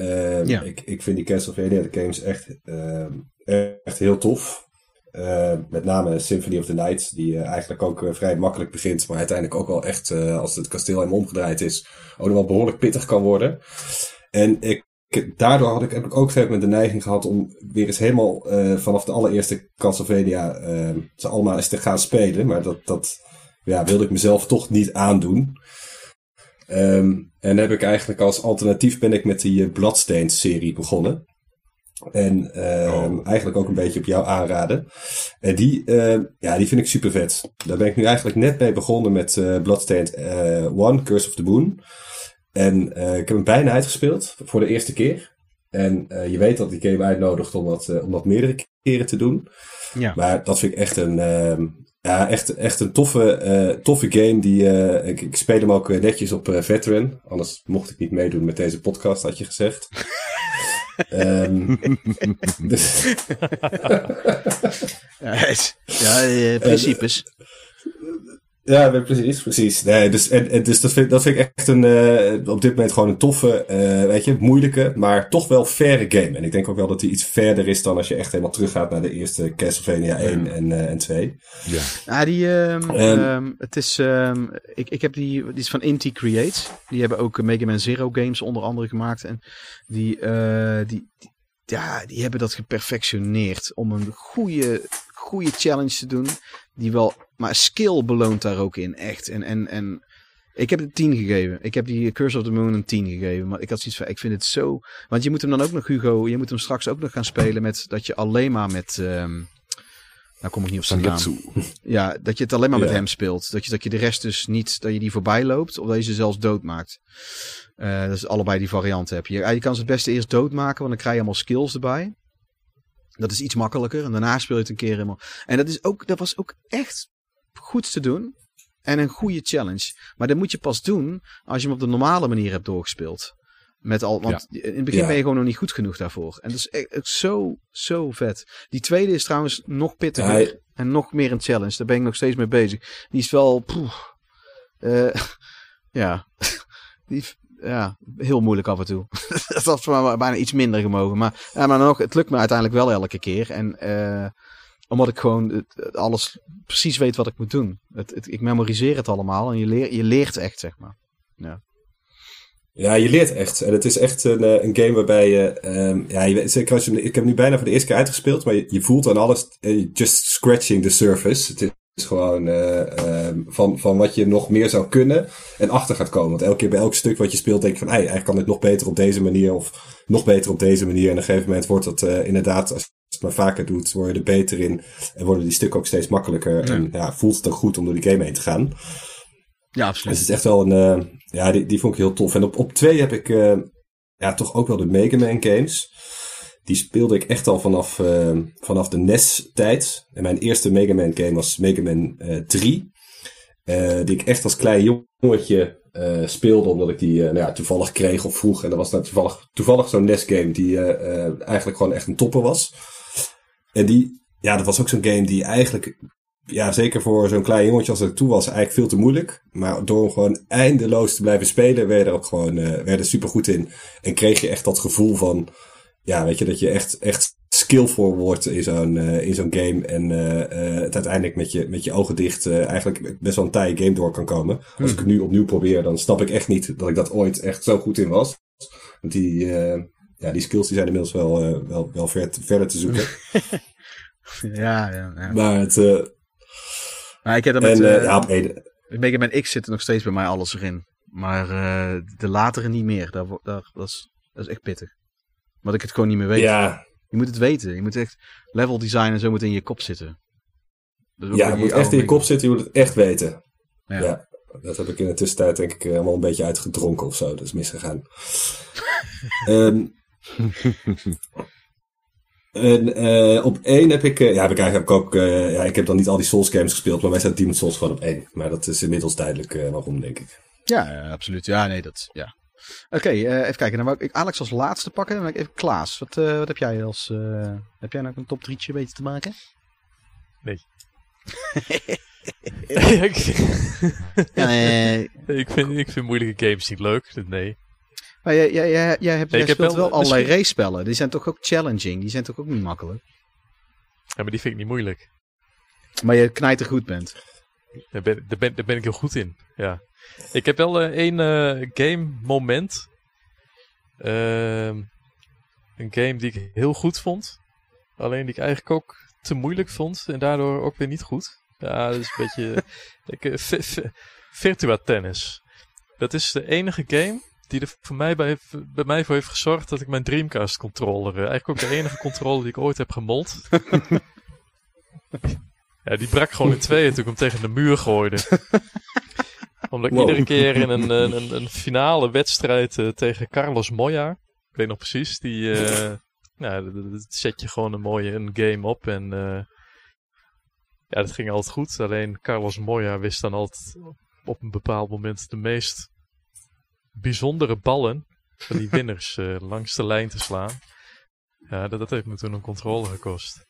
ja. ik, ik vind die Castlevania games echt, echt heel tof. Met name Symphony of the Night, die eigenlijk ook vrij makkelijk begint, maar uiteindelijk ook wel echt, als het kasteel helemaal omgedraaid is, ook nog wel behoorlijk pittig kan worden. En ik, daardoor had ik, heb ik ook gegeven moment de neiging gehad om weer eens helemaal vanaf de allereerste Castlevania ze allemaal eens te gaan spelen, maar dat, dat ja, wilde ik mezelf toch niet aandoen. Um, en heb ik eigenlijk als alternatief ben ik met die Bloodstained serie begonnen. En uh, oh. eigenlijk ook een beetje op jou aanraden. En die, uh, ja, die vind ik super vet. Daar ben ik nu eigenlijk net mee begonnen met uh, Bloodstained One, Curse of the Moon. En ik heb hem bijna uitgespeeld voor de eerste keer. En je weet dat die game uitnodigt om dat, om dat meerdere keren te doen. Ja. Maar dat vind ik echt een, ehm, ja, echt, echt een toffe, toffe game. Die, ik, ik, speel hem ook netjes op Veteran. Anders mocht ik niet meedoen met deze podcast, had je gezegd. um, dus... ja, ja, principes. Ja, precies, precies. Nee, dus en, en, dus dat, vind, dat vind ik echt een, uh, op dit moment gewoon een toffe, uh, weet je, moeilijke, maar toch wel faire game. En ik denk ook wel dat die iets verder is dan als je echt helemaal teruggaat naar de eerste Castlevania 1 ja. en, uh, en 2. Ja, ja die, um, um, um, het is, ik, ik heb die, die is van Inti Creates. Die hebben ook Mega Man Zero games onder andere gemaakt. En die, die, die, ja, die hebben dat geperfectioneerd om een goede, goede challenge te doen. Die wel maar skill beloont daar ook in, echt. En, en, en ik heb het 10 gegeven. Ik heb die Curse of the Moon een 10 gegeven. Maar ik had zoiets van, ik vind het zo... Want je moet hem dan ook nog, Hugo, je moet hem straks ook nog gaan spelen met dat je alleen maar met... Um, nou kom ik niet op zijn naam. Ja, dat je het alleen maar met hem speelt. Dat je, dat je de rest dus niet, dat je die voorbij loopt. Of dat je ze zelfs doodmaakt. Uh, dat is allebei die varianten heb je. Je kan ze het beste eerst doodmaken, want dan krijg je allemaal skills erbij. Dat is iets makkelijker. En daarna speel je het een keer helemaal. En dat, is ook, dat was ook echt goed te doen. En een goede challenge. Maar dat moet je pas doen als je hem op de normale manier hebt doorgespeeld. Met al, want ja. in het begin ja. ben je gewoon nog niet goed genoeg daarvoor. En dat is echt zo, zo vet. Die tweede is trouwens nog pittiger. En nog meer een challenge. Daar ben ik nog steeds mee bezig. Die is wel... Poeh, uh, ja. Die, ja, heel moeilijk af en toe. dat had bijna iets minder gemogen. Maar, ja, maar nog, het lukt me uiteindelijk wel elke keer. En uh, omdat ik gewoon alles precies weet wat ik moet doen. Het, ik memoriseer het allemaal en je, je leert echt, zeg maar. Ja. Ja, je leert echt. En het is echt een, een game waarbij je... Um, ja, ik heb nu bijna voor de eerste keer uitgespeeld, maar je, je voelt aan alles... Uh, just scratching the surface. Is gewoon eh, ehm, van, van wat je nog meer zou kunnen en achter gaat komen. Want elke keer bij elk stuk wat je speelt denk je van, hey, eigenlijk kan dit nog beter op deze manier of nog beter op deze manier. En op een gegeven moment wordt dat eh, inderdaad, als je het maar vaker doet, word je er beter in en worden die stukken ook steeds makkelijker. En ja, voelt het ook goed om door die game heen te gaan. Ja, Dus absoluut. het is echt wel een, eh, ja, die, die vond ik heel tof. En op, op twee heb ik, ja, toch ook wel de Mega Man games. Die speelde ik echt al vanaf, eh, vanaf de NES-tijd. En mijn eerste Mega Man game was Mega Man eh 3. eh, die ik echt als klein jongetje eh, speelde, omdat ik die nou ja, toevallig kreeg of vroeg. En dat was nou toevallig, toevallig zo'n NES-game die eigenlijk gewoon echt een topper was. En die, ja, dat was ook zo'n game die eigenlijk ja, zeker voor zo'n klein jongetje als ik toe was, eigenlijk veel te moeilijk. Maar door hem gewoon eindeloos te blijven spelen, werd er ook gewoon uh, werd er super goed in. En kreeg je echt dat gevoel van, ja, weet je, dat je echt, echt skillvol wordt in zo'n uh, in zo'n game. En uh, uh, het uiteindelijk met je, met je ogen dicht eigenlijk best wel een taaie game door kan komen. Als ik het nu opnieuw probeer, dan snap ik echt niet dat ik dat ooit echt zo goed in was. Want die, ja, die skills die zijn inmiddels wel, wel, wel ver verder te zoeken. ja, ja, ja. Maar het... Maar ik heb er met, en, ja, op Mega Man X zit er nog steeds bij mij alles erin. Maar de latere niet meer. Daar, daar, dat, is, dat is echt pittig. Want ik het gewoon niet meer weet. Ja. Je moet het weten. Je moet echt level design en zo moet in je kop zitten. ja, het moet echt in je kop zitten. Je moet het echt weten. Ja. ja. Dat heb ik in de tussentijd denk ik allemaal een beetje uitgedronken of zo. Dat is misgegaan. um, En uh, op één heb ik, uh, ja, heb ik eigenlijk ook, uh, ja, ik heb dan niet al die Souls games gespeeld, maar wij zijn Demon's Souls gewoon op één. Maar dat is inmiddels duidelijk waarom, denk ik. Ja, absoluut. Ja, nee, dat, ja. Oké, okay, even kijken. Dan wou ik Alex als laatste pakken. Dan even Klaas. Wat, wat heb jij als, heb jij nou een top drietje weten te maken? Nee. ik, ja, nee. ik, vind, ik vind moeilijke games niet leuk, nee. Maar jij, jij, jij, jij, hebt, nee, jij speelt wel, wel allerlei misschien... race-spellen. Die zijn toch ook challenging? Die zijn toch ook niet makkelijk? Ja, maar die vind ik niet moeilijk. Maar je knijter goed bent. Daar ben, daar, ben, daar ben ik heel goed in, ja. Ik heb wel uh, één uh, game moment. Uh, een game die ik heel goed vond. Alleen die ik eigenlijk ook te moeilijk vond. En daardoor ook weer niet goed. Ja, dat is een beetje... ik, uh, Virtua Tennis. Dat is de enige game die er voor mij bij, bij mij voor heeft gezorgd dat ik mijn Dreamcast controller, eigenlijk ook de enige controller die ik ooit heb gemold. ja, die brak gewoon in tweeën toen ik hem tegen de muur gooide. Omdat ik wow. iedere keer in een, een, een finale wedstrijd uh, tegen Carlos Moya, ik weet nog precies, die uh, nou, dat zet je gewoon een mooie een game op en ja, dat ging altijd goed. Alleen Carlos Moya wist dan altijd op een bepaald moment de meest bijzondere ballen van die winners langs de lijn te slaan. Ja, dat, dat heeft me toen een controle gekost.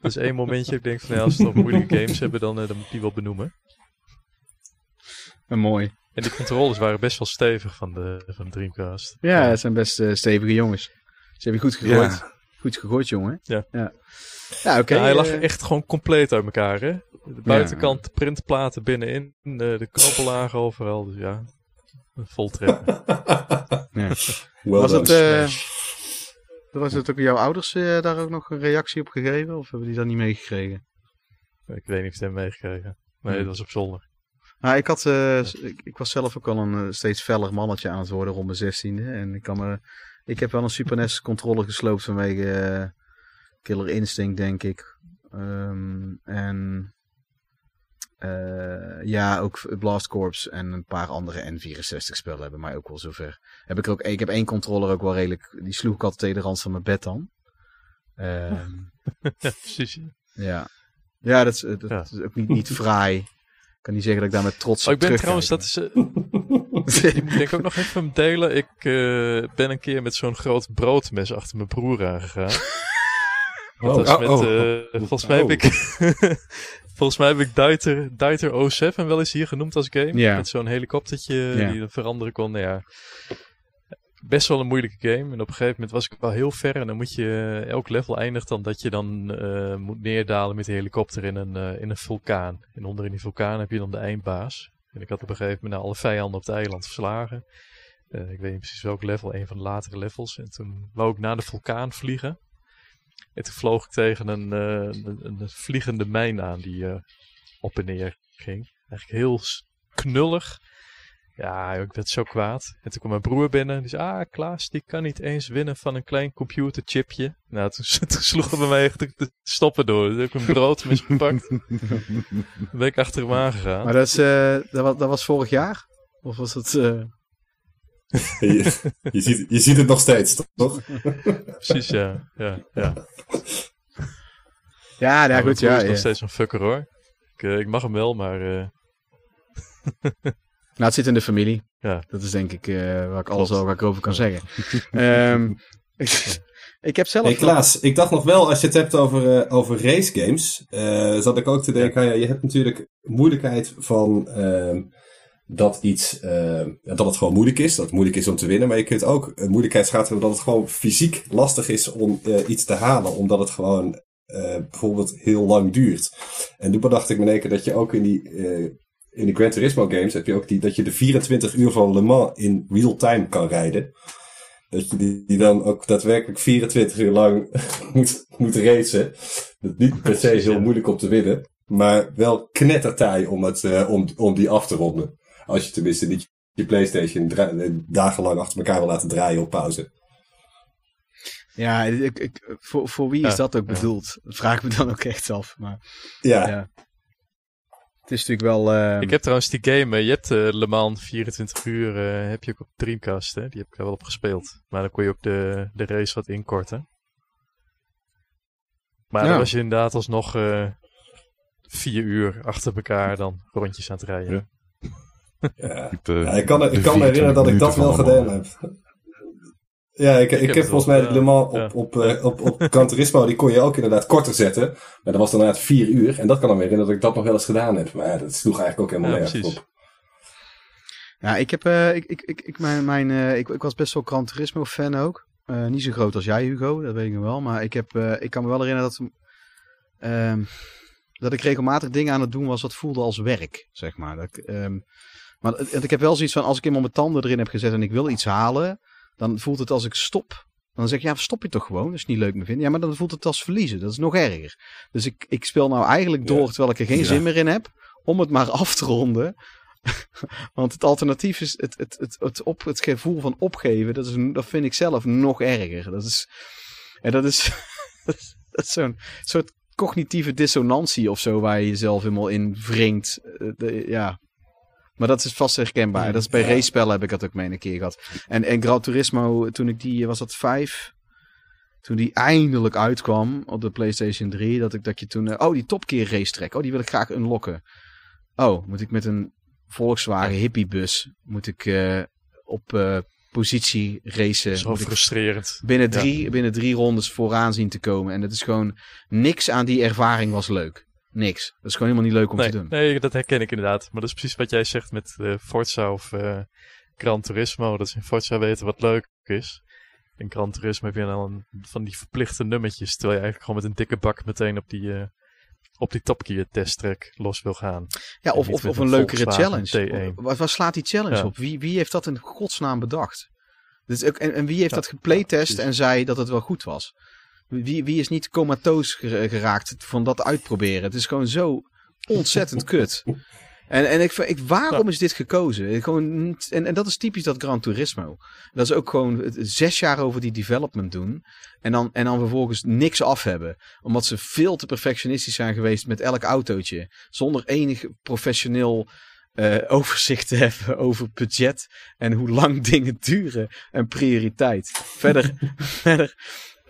dus één momentje, ik denk van ja, als we nog moeilijke games hebben, dan, uh, dan moet ik die wel benoemen. En mooi. En die controles waren best wel stevig van de, van de Dreamcast. Ja, het zijn best uh, stevige jongens. Ze hebben goed gegooid. Ja. Goed gegooid, jongen. Ja. Ja, ja oké. Okay, ja, hij lag echt gewoon compleet uit elkaar, hè. De buitenkant, de printplaten binnenin, de, de knoppen lagen overal. Dus ja, vol trekken. ja. well was, het, uh, was het ook jouw ouders uh, daar ook nog een reactie op gegeven? Of hebben die dat niet meegekregen? Ik weet niet of ze hebben meegekregen. Nee, Hmm. dat was op zolder. Nou, ik, had, uh, ik, ik, was zelf ook al een uh, steeds feller mannetje aan het worden rond mijn zestiende. En ik, kan me, ik heb wel een Super NES controller gesloopt vanwege uh, Killer Instinct, denk ik. Um, en ja, ook Blast Corps en een paar andere N64 spellen hebben mij ook wel zover. Heb ik, ook, ik heb één controller ook wel redelijk, die sloeg ik altijd tegen de rand van mijn bed dan. Um, ja, precies. Ja, ja dat, is, dat ja. is ook niet, niet fraai. Ik kan niet zeggen dat ik daar met trots oh, ik ben trouwens, dat is... Uh, die moet ik ook nog even delen. Ik uh, ben een keer met zo'n groot broodmes achter mijn broer aangegaan. Oh, met, oh, oh, uh, volgens mij heb ik... volgens mij heb ik Duiter, Duiter 07 wel eens hier genoemd als game. Ja. Met zo'n helikoptertje Ja. die veranderen kon. Nou ja, best wel een moeilijke game. En op een gegeven moment was ik wel heel ver. En dan moet je, elk level eindigt dan dat je dan eh, moet neerdalen met de helikopter in een, eh, in een vulkaan. En onder in die vulkaan heb je dan de eindbaas. En ik had op een gegeven moment alle vijanden op het eiland verslagen. Eh, ik weet niet precies welk level, een van de latere levels. En toen wou ik naar de vulkaan vliegen. En toen vloog ik tegen een, eh, een, een vliegende mijn aan die eh, op en neer ging. Eigenlijk heel knullig. Ja, ik werd zo kwaad. En toen kwam mijn broer binnen. Die zei, ah, Klaas, die kan niet eens winnen van een klein computerchipje. Nou, toen, toen sloeg het bij mij echt de de stoppen door. Toen heb ik een brood misgepakt. Toen ben ik achter hem aangegaan. Maar dat, is, eh, dat, was, dat was vorig jaar? Of was dat... eh, je, je, ziet, je ziet het nog steeds, toch? Precies, ja. Ja, ja. Ja, ja, Maar goed. Ja, is nog steeds een fucker hoor. Ik, eh, ik mag hem wel, maar eh, Nou, het zit in de familie. Ja. Dat is denk ik eh, waar ik alles al waar ik over kan zeggen. Ehm, ik, ik heb zelf... Hey Klaas, ik dacht nog wel, als je het hebt over, eh, over race games, eh, zat ik ook te denken, ja. je hebt natuurlijk moeilijkheid van ehm, dat iets, dat het gewoon moeilijk is, dat het moeilijk is om te winnen, maar je kunt ook een moeilijkheidsgraad hebben dat het gewoon fysiek lastig is om eh, iets te halen, omdat het gewoon eh, bijvoorbeeld heel lang duurt. En toen bedacht ik me in één keer dat je ook in die, eh, in de Gran Turismo games heb je ook die, dat je de 24 uur van Le Mans in real time kan rijden. Dat je die, die dan ook daadwerkelijk 24 uur lang moet, moet racen. Dat niet per se heel moeilijk om te winnen. Maar wel knettertaai om, het, eh, om, om die af te ronden. Als je tenminste niet je Playstation eh, dagenlang achter elkaar wil laten draaien op pauze. Ja, ik, ik, voor, voor wie is Ja, dat ook bedoeld? Dat vraag ik me dan ook echt af. Maar Ja, ja. Het is natuurlijk wel... ehm, ik heb trouwens die game, eh, je hebt eh, Le Mans 24 uur, eh, heb je ook op Dreamcast, hè? die heb ik er wel op gespeeld. Maar dan kon je ook de, de race wat inkorten. Maar Ja. dan was je inderdaad alsnog eh vier uur achter elkaar dan rondjes aan het rijden. Ja. ja. Ik kan, ik kan me herinneren dat ik 24 dat wel gedaan heb. Ja, ik, ik, heb volgens mij Le Mans gedaan, op, op, eh, op, op Gran Turismo, die kon je ook inderdaad korter zetten. Maar dat was dan inderdaad vier uur. En dat kan me herinneren dat ik dat nog wel eens gedaan heb. Maar ja, dat sloeg eigenlijk ook helemaal Ja, nergens op. Ja, ik heb, eh, ik, ik, ik, ik, mijn, mijn, eh, ik, ik was best wel Gran Turismo fan ook. Eh, niet zo groot als jij, Hugo, dat weet ik nog wel. Maar ik, heb, eh, ik kan me wel herinneren dat, ehm, dat ik regelmatig dingen aan het doen was wat voelde als werk, zeg maar. Dat, ik, ehm, maar ik heb wel zoiets van, als ik eenmaal mijn tanden erin heb gezet en ik wil iets halen, dan voelt het als ik stop. Dan zeg ik, ja, stop je toch gewoon, dat is niet leuk meer vinden. Ja, maar dan voelt het als verliezen, dat is nog erger. Dus ik, ik speel nou eigenlijk door, Ja. terwijl ik er geen Ja. zin meer in heb, om het maar af te ronden. Want het alternatief is het, het, het, het, op, het gevoel van opgeven. Dat, is, dat vind ik zelf nog erger. Dat is, en dat is, dat is, zo'n soort cognitieve dissonantie of zo. Waar je jezelf helemaal in wringt. Eh, ja. Maar dat is vast herkenbaar. Dat is bij Ja. race-spellen heb ik dat ook mee een keer gehad. En, en Gran Turismo, toen ik die, was dat vijf? Toen die eindelijk uitkwam op de PlayStation 3. Dat, ik, dat je toen, eh, oh die Top Gear racetrack. Oh die wil ik graag unlocken. Oh, moet ik met een Volkswagen hippiebus moet ik eh, op eh, positie racen. Zo frustrerend. binnen, drie, binnen drie rondes vooraan zien te komen. En dat is gewoon niks aan die ervaring was leuk. Niks. Dat is gewoon helemaal niet leuk om Nee, te doen. nee, dat herken ik inderdaad. Maar dat is precies wat jij zegt met eh, Forza of eh, Gran Turismo. Dat ze in Forza weten wat leuk is. In Gran Turismo heb je dan van die verplichte nummertjes. Terwijl je eigenlijk gewoon met een dikke bak meteen op die, eh, op die Top Gear testtrack los wil gaan. Ja, of, of, of een een leukere challenge. T1. Waar, waar slaat die challenge Ja. op? Wie, wie heeft dat in godsnaam bedacht? Dus ook, en, en wie heeft Ja, dat geplaytest en zei dat het wel goed was? Wie, wie is niet comatoos gera- geraakt van dat uitproberen? Het is gewoon zo ontzettend kut. En, en ik, ik, waarom is dit gekozen? Ik Gewoon, niet- en, en dat is typisch dat Gran Turismo. Dat is ook gewoon zes jaar over die development doen. En dan, en dan vervolgens niks af hebben. Omdat ze veel te perfectionistisch zijn geweest met elk autootje. Zonder enig professioneel eh, overzicht te hebben over budget. En hoe lang dingen duren. En prioriteit. Verder, verder,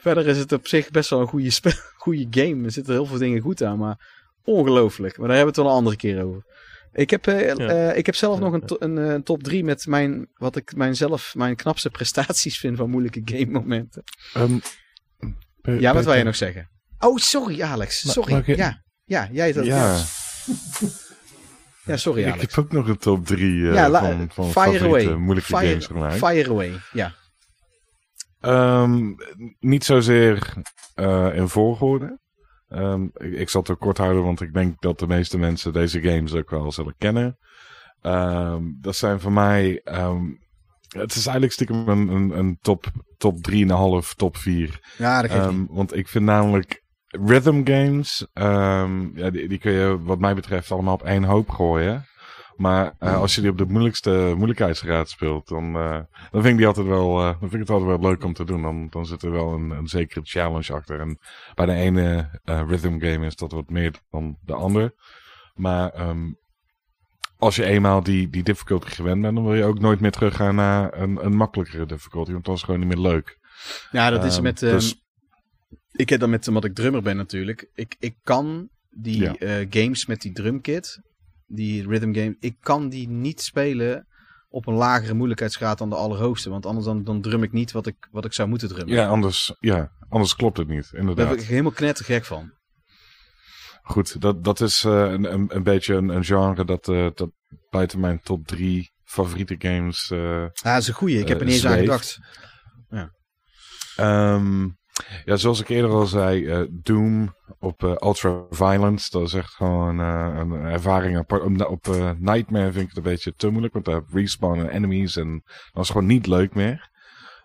verder is het op zich best wel een goede, spe- goede game. Er zitten heel veel dingen goed aan. Maar ongelooflijk. Maar daar hebben we het wel een andere keer over. Ik heb, eh, eh, ik heb zelf Ja, nog een, to- een, eh, top 3 met mijn, wat ik mijn zelf mijn knapste prestaties vind van moeilijke game momenten. Ehm, Pe- Ja, wat wil je nog zeggen? Oh, sorry Alex. Ma- Sorry. ik- Ja, ja, jij dat. Ja, Ja, sorry ik Alex. heb ook nog een top 3 ja, la- van, van fire favoriete away. moeilijke fire, games gemaakt. Fire away, ja. Ehm, niet zozeer eh, in volgorde. Ehm, ik, ik zal het kort houden, want ik denk dat de meeste mensen deze games ook wel zullen kennen. Ehm, dat zijn voor mij. het is eigenlijk stiekem een, een, een top, top 3,5, top 4. Ja, dat geeft want ik vind namelijk rhythm games, ja, die, die kun je wat mij betreft allemaal op één hoop gooien. Maar eh, als je die op de moeilijkste moeilijkheidsgraad speelt, dan, eh, dan vind ik die altijd wel, eh, dan vind ik het altijd wel leuk om te doen. Dan, dan zit er wel een, een zekere challenge achter. En bij de ene rhythm game is dat wat meer dan de andere. Maar ehm, als je eenmaal die, die difficulty gewend bent, dan wil je ook nooit meer teruggaan naar een, een makkelijkere difficulty. Want dan is gewoon niet meer leuk. Ja, dat is Ehm, met... ehm, dus- Ik heb dan met, omdat ik drummer ben natuurlijk. Ik, ik kan die Ja. games met die drumkit, die rhythm game, ik kan die niet spelen op een lagere moeilijkheidsgraad dan de allerhoogste. Want anders dan, dan drum ik niet wat ik, wat ik zou moeten drummen. Ja, anders, ja, anders klopt het niet, Daar inderdaad. ben ik helemaal knettergek van. Goed, dat, dat is eh, een, een, een beetje een, een genre dat, eh, dat buiten mijn top drie favoriete games. eh, Ja, dat is een goeie. Ik heb er niet eens aan gedacht. ehm, ja, zoals ik eerder al zei, eh, Doom op eh, Ultra Violence. Dat is echt gewoon eh, een ervaring apart. Op, Nightmare vind ik het een beetje te moeilijk, want daar heb je respawn en enemies en dat is gewoon niet leuk meer.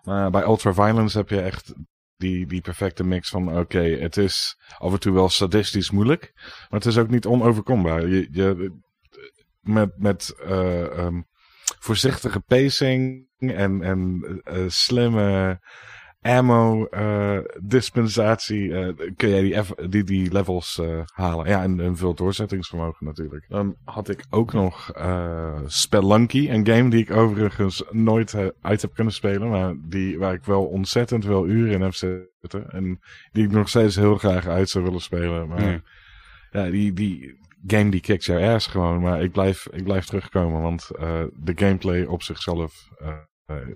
Maar bij Ultra Violence heb je echt die, die perfecte mix van oké, het is af en toe wel sadistisch moeilijk, maar het is ook niet onoverkombaar. Je, je, met met eh, ehm, voorzichtige pacing en, en slimme ammo eh, dispensatie eh, kun jij die, die, die levels eh, halen. Ja, en, en veel doorzettingsvermogen natuurlijk. Dan had ik ook nog eh Spelunky, een game die ik overigens nooit uit heb kunnen spelen, maar die, waar ik wel ontzettend veel uren in heb zitten. En die ik nog steeds heel graag uit zou willen spelen. Maar ja, die, die game die kickt jou ass gewoon. Maar ik blijf, ik blijf terugkomen, want eh, de gameplay op zichzelf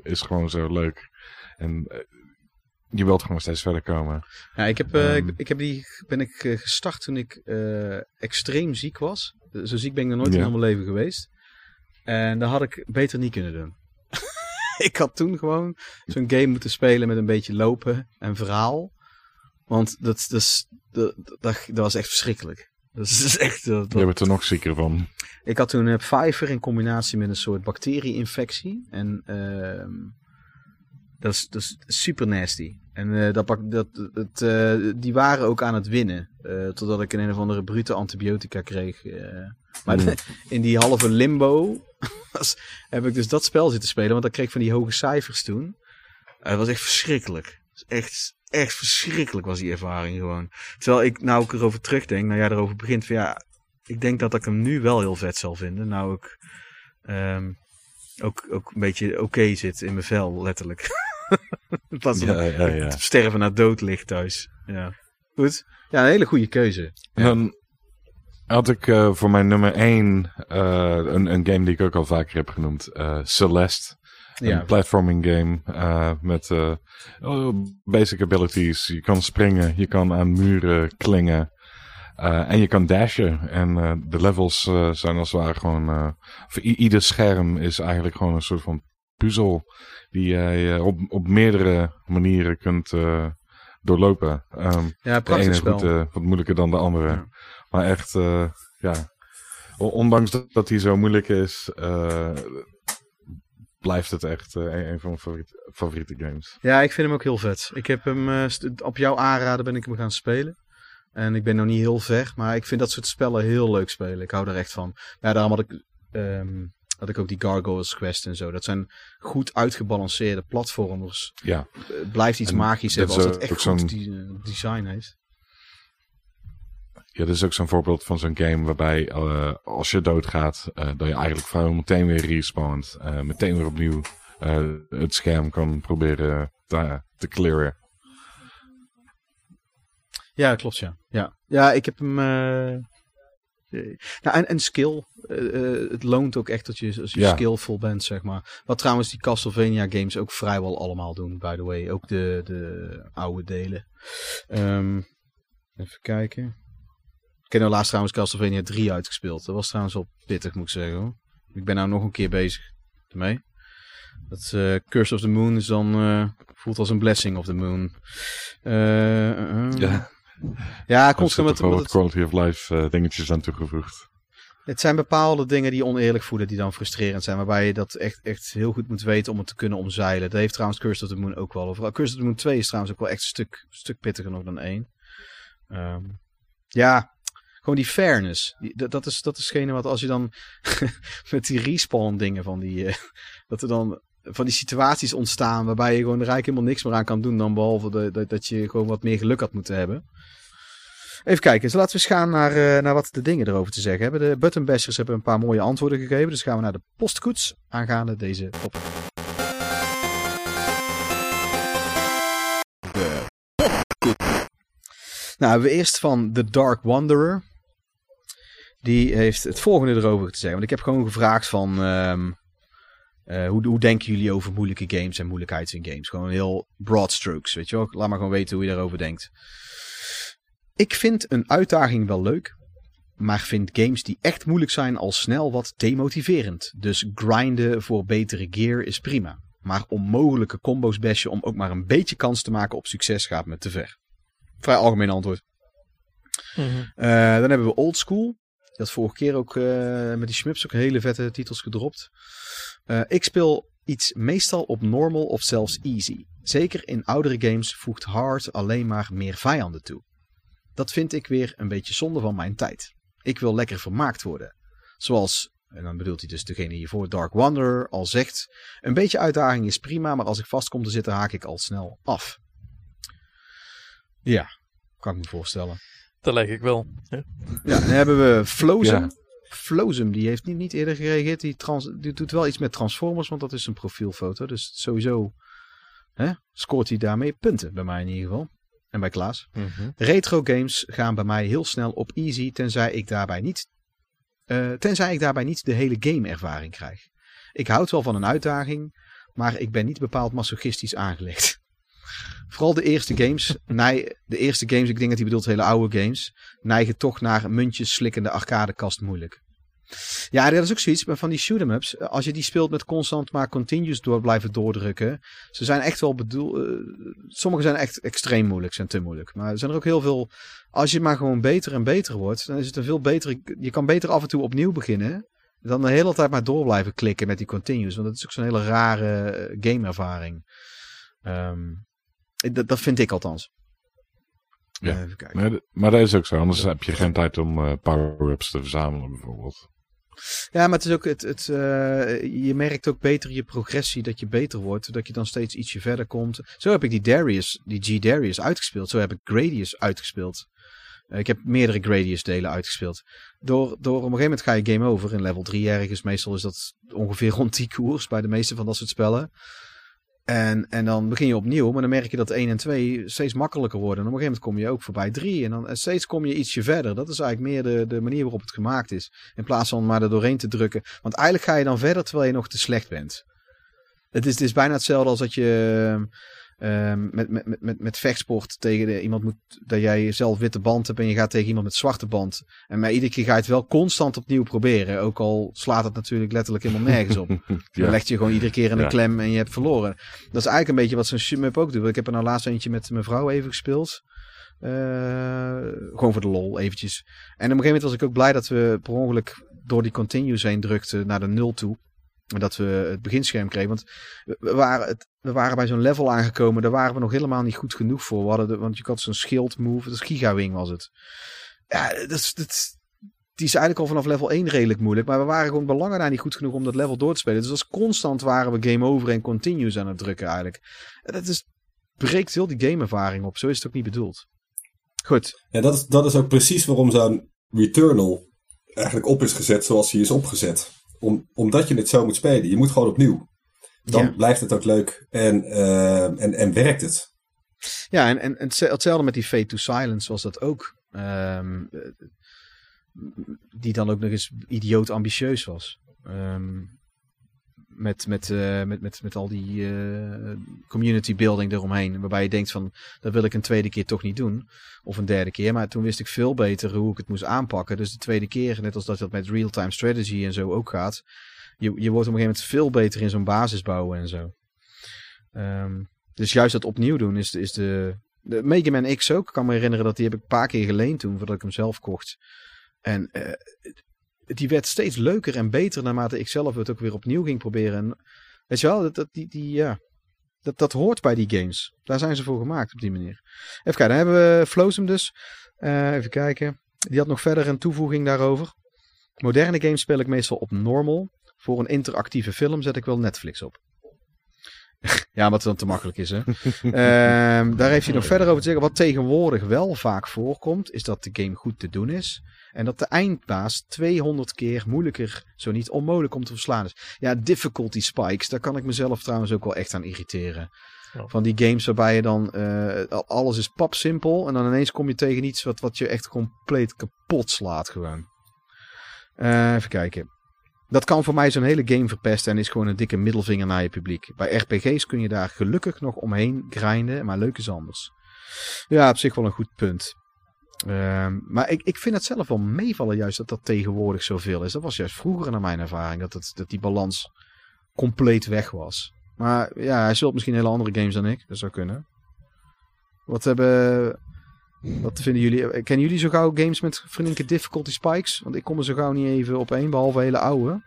is gewoon zo leuk. En je wilt gewoon steeds verder komen. Ja, ik heb, eh, Ehm. ik, ik heb die, ben ik eh, gestart toen ik eh, extreem ziek was. Zo ziek ben ik nog nooit in mijn leven geweest. En dat had ik beter niet kunnen doen. ik had toen gewoon zo'n game moeten spelen met een beetje lopen en verhaal. Want dat, dat, dat, dat, dat was echt verschrikkelijk. Dat is, dat echt... dat- Je bent er nog zieker van. ik had toen een Pfeiffer in combinatie met een soort bacterie-infectie. En ehm, dat, is, dat is super nasty. En eh, dat, bak- dat, het, eh, die waren ook aan het winnen. eh, totdat ik een, een of andere brute antibiotica kreeg. maar Mm. in die halve limbo was- heb ik dus dat spel zitten spelen. Want dan kreeg ik van die hoge cijfers toen. Het was echt verschrikkelijk. Echt, echt verschrikkelijk was die ervaring gewoon. Terwijl ik nou ook erover terugdenk. Nou ja, erover begint van ja, ik denk dat ik hem nu wel heel vet zal vinden. Nou, ik ehm, ook, ook een beetje oké zit in mijn vel, letterlijk. Pas Ja, ja, sterven naar dood ligt thuis. Ja. Goed. Ja, een hele goede keuze. En dan had ik eh, voor mijn nummer 1 een, een game die ik ook al vaker heb genoemd. eh, Celeste. Ja. Een platforming game eh, met eh, basic abilities. Je kan springen, je kan aan muren klingen. eh, en je kan dashen. En eh, de levels eh, zijn als het ware gewoon... eh, voor ieder scherm is eigenlijk gewoon een soort van puzzel... die jij eh, op, op meerdere manieren kunt eh, doorlopen. Ehm, Ja, de prachtig ene goed, eh, wat moeilijker dan de andere. Ja. Maar echt, ja. Ondanks dat, dat hij zo moeilijk is, blijft het echt een, een van mijn favoriete, favoriete games. Ja, ik vind hem ook heel vet. Ik heb hem op jouw aanraden ben ik hem gaan spelen. En ik ben nog niet heel ver, maar ik vind dat soort spellen heel leuk spelen. Ik hou er echt van. Ja, daarom had ik, ehm, had ik ook die Gargoyles Quest en zo. Dat zijn goed uitgebalanceerde platformers. Ja, Het blijft iets En magisch hebben als het ook echt zo'n- goed eh, design heeft. ja, dit is ook zo'n voorbeeld van zo'n game waarbij eh, als je doodgaat, eh dat je eigenlijk vrijwel meteen weer respawnt. eh, meteen weer opnieuw eh, het scherm kan proberen te, te clearen. Ja, klopt ja. Ja, ja ik heb hem... eh, eh, nou, en, en skill. Eh, eh, het loont ook echt dat je, als je Ja. skillful bent, zeg maar. Wat trouwens die Castlevania games ook vrijwel allemaal doen, by the way. Ook de, de oude delen. Ehm, even kijken. Ik heb nou laatst trouwens Castlevania 3 uitgespeeld. Dat was trouwens wel pittig, moet ik zeggen. Hoor. Ik ben nou nog een keer bezig ermee. Dat eh, Curse of the Moon is dan... voelt als een blessing of the moon. Ja, Ja, komt omdat wat het, quality of life dingetjes aan toegevoegd. Het zijn bepaalde dingen die oneerlijk voelen, die dan frustrerend zijn. Waarbij je dat echt, echt heel goed moet weten om het te kunnen omzeilen. Dat heeft trouwens Curse of the Moon ook wel. Vooral Curse of the Moon 2 is trouwens ook wel echt een stuk, stuk pittiger nog dan 1. Ehm, ja, gewoon die fairness. Dat, is, dat is wat als je dan met die respawn dingen van die... eh, dat er dan van die situaties ontstaan waarbij je gewoon er eigenlijk helemaal niks meer aan kan doen dan behalve de, dat je gewoon wat meer geluk had moeten hebben. Even kijken, dus laten we eens gaan naar, eh, naar wat de dingen erover te zeggen hebben. De buttonbashers hebben een paar mooie antwoorden gegeven, dus gaan we naar de postkoets aangaande deze topic. Nou, hebben we eerst van The Dark Wanderer. Die heeft het volgende erover te zeggen. Want ik heb gewoon gevraagd van... ehm, eh, hoe, hoe denken jullie over moeilijke games en moeilijkheid in games? Gewoon heel broad strokes, weet je wel. Laat maar gewoon weten hoe je daarover denkt. Ik vind een uitdaging wel leuk. Maar vind games die echt moeilijk zijn al snel wat demotiverend. Dus grinden voor betere gear is prima. Maar onmogelijke combo's bashen om ook maar een beetje kans te maken op succes gaat me te ver. Vrij algemeen antwoord. Mhm. Eh, dan hebben we Old School. Die had vorige keer ook eh, met die Shmups ook hele vette titels gedropt. Eh, ik speel iets meestal op normal of zelfs easy. Zeker in oudere games voegt hard alleen maar meer vijanden toe. Dat vind ik weer een beetje zonde van mijn tijd. Ik wil lekker vermaakt worden. Zoals, en dan bedoelt hij dus degene hiervoor, Dark Wanderer, al zegt... Een beetje uitdaging is prima, maar als ik vast kom te zitten haak ik al snel af. Ja, kan ik me voorstellen. Dat lijkt ik wel. Ja. Ja, dan hebben we Flozem. Ja. Flozem, die heeft niet, niet eerder gereageerd. Die, trans, die doet wel iets met Transformers, want dat is een profielfoto. Dus sowieso hè, scoort hij daarmee punten, bij mij in ieder geval. En bij Klaas. Mhm. Retro games gaan bij mij heel snel op easy, tenzij ik daarbij niet, eh, tenzij ik daarbij niet de hele game ervaring krijg. Ik houd wel van een uitdaging, maar ik ben niet bepaald masochistisch aangelegd. Vooral de eerste games, nee, de eerste games, ik denk dat hij bedoelt hele oude games, neigen toch naar muntjes slikkende arcadekast moeilijk. Ja, dat is ook zoiets maar van die shoot 'em ups. Als je die speelt met constant maar continuous door blijven doordrukken. Ze zijn echt wel bedoeld. sommige zijn echt extreem moeilijk, zijn te moeilijk. Maar er zijn er ook heel veel. Als je maar gewoon beter en beter wordt, dan is het een veel betere. Je kan beter af en toe opnieuw beginnen. Dan de hele tijd maar door blijven klikken met die continuous. Want dat is ook zo'n hele rare eh, gameervaring. Ehm, dat, dat vind ik althans. Ja. Even kijken. Nee, maar dat is ook zo. Anders heb je geen tijd om eh, power-ups te verzamelen bijvoorbeeld. Ja, maar het is ook het, eh, je merkt ook beter je progressie dat je beter wordt, dat je dan steeds ietsje verder komt. Zo heb ik die Darius, die G Darius uitgespeeld. Zo heb ik Gradius uitgespeeld. Eh, ik heb meerdere Gradius delen uitgespeeld. Door, door op een gegeven moment ga je game over in level 3 ergens. Meestal is dat ongeveer rond die koers bij de meeste van dat soort spellen. En, en dan begin je opnieuw, maar dan merk je dat 1 en 2 steeds makkelijker worden. En op een gegeven moment kom je ook voorbij 3 en dan steeds kom je ietsje verder. Dat is eigenlijk meer de, de manier waarop het gemaakt is. In plaats van maar er doorheen te drukken. Want eigenlijk ga je dan verder terwijl je nog te slecht bent. Het is, het is bijna hetzelfde als dat je ehm, met, met, met, met, vechtsport tegen de, iemand moet. Dat jij zelf witte band hebt en je gaat tegen iemand met zwarte band. En maar iedere keer ga je het wel constant opnieuw proberen. Ook al slaat het natuurlijk letterlijk helemaal nergens op. Dan Ja. leg je gewoon iedere keer in een Ja. klem en je hebt verloren. Dat is eigenlijk een beetje wat zo'n shmup ook doet. Ik heb er nou laatst eentje met mijn vrouw even gespeeld. Eh, gewoon voor de lol, eventjes. En op een gegeven moment was ik ook blij dat we per ongeluk door die continues heen drukten naar de nul toe. En dat we het beginscherm kregen. Want we waren, het, we waren bij zo'n level aangekomen. Daar waren we nog helemaal niet goed genoeg voor. De, want je had zo'n shield move. Dat is gigawing was het. Ja, dat, dat, die is eigenlijk al vanaf level 1 redelijk moeilijk. Maar we waren gewoon belangen daar niet goed genoeg om dat level door te spelen. Dus als constant waren we game over en continues aan het drukken eigenlijk. En Dat is, breekt heel die gameervaring op. Zo is het ook niet bedoeld. Goed. Ja, dat is, dat is ook precies waarom zo'n Returnal eigenlijk op is gezet zoals hij is opgezet. Om, omdat je het zo moet spelen. Je moet gewoon opnieuw. Dan Ja. blijft het ook leuk en, eh, en, en werkt het. Ja, en, en, en hetzelfde met die Fate to Silence was dat ook. Ehm, eh, die dan ook nog eens idioot ambitieus was. Ehm, met, met, eh, met, met, met al die eh, community building eromheen. Waarbij je denkt van, dat wil ik een tweede keer toch niet doen. Of een derde keer. Maar toen wist ik veel beter hoe ik het moest aanpakken. Dus de tweede keer, net als dat dat met real-time strategy en zo ook gaat. Je, je wordt op een gegeven moment veel beter in zo'n basis bouwen en zo. Ehm, dus juist dat opnieuw doen is is de, de Mega Man X ook. Ik kan me herinneren dat die heb ik een paar keer geleend toen, voordat ik hem zelf kocht. En eh, die werd steeds leuker en beter naarmate ik zelf het ook weer opnieuw ging proberen. En, weet je wel, dat, dat, die, die, ja, dat, dat hoort bij die games. Daar zijn ze voor gemaakt op die manier. Even kijken, dan hebben we Flozem dus. Eh, even kijken. Die had nog verder een toevoeging daarover. Moderne games speel ik meestal op normal. Voor een interactieve film zet ik wel Netflix op. ja, wat dan te makkelijk is, hè. Ehm, daar heeft hij nog verder over te zeggen. Wat tegenwoordig wel vaak voorkomt, is dat de game goed te doen is. En dat de eindbaas 200 keer moeilijker, zo niet onmogelijk om te verslaan is. Ja, difficulty spikes, daar kan ik mezelf trouwens ook wel echt aan irriteren. Ja. Van die games waarbij je dan, eh, alles is papsimpel. En dan ineens kom je tegen iets wat, wat je echt compleet kapot slaat gewoon. Eh, even kijken. Dat kan voor mij zo'n hele game verpesten en is gewoon een dikke middelvinger naar je publiek. Bij RPG's kun je daar gelukkig nog omheen grinden, maar leuk is anders. Ja, op zich wel een goed punt. Ehm, maar ik, ik vind het zelf wel meevallen juist dat dat tegenwoordig zoveel is. Dat was juist vroeger naar mijn ervaring, dat, het, dat die balans compleet weg was. Maar ja, hij speelt misschien hele andere games dan ik. Dat zou kunnen. Wat hebben... Wat vinden jullie? Kennen jullie zo gauw games met vriendelijke difficulty spikes? Want ik kom er zo gauw niet even op één, behalve hele oude.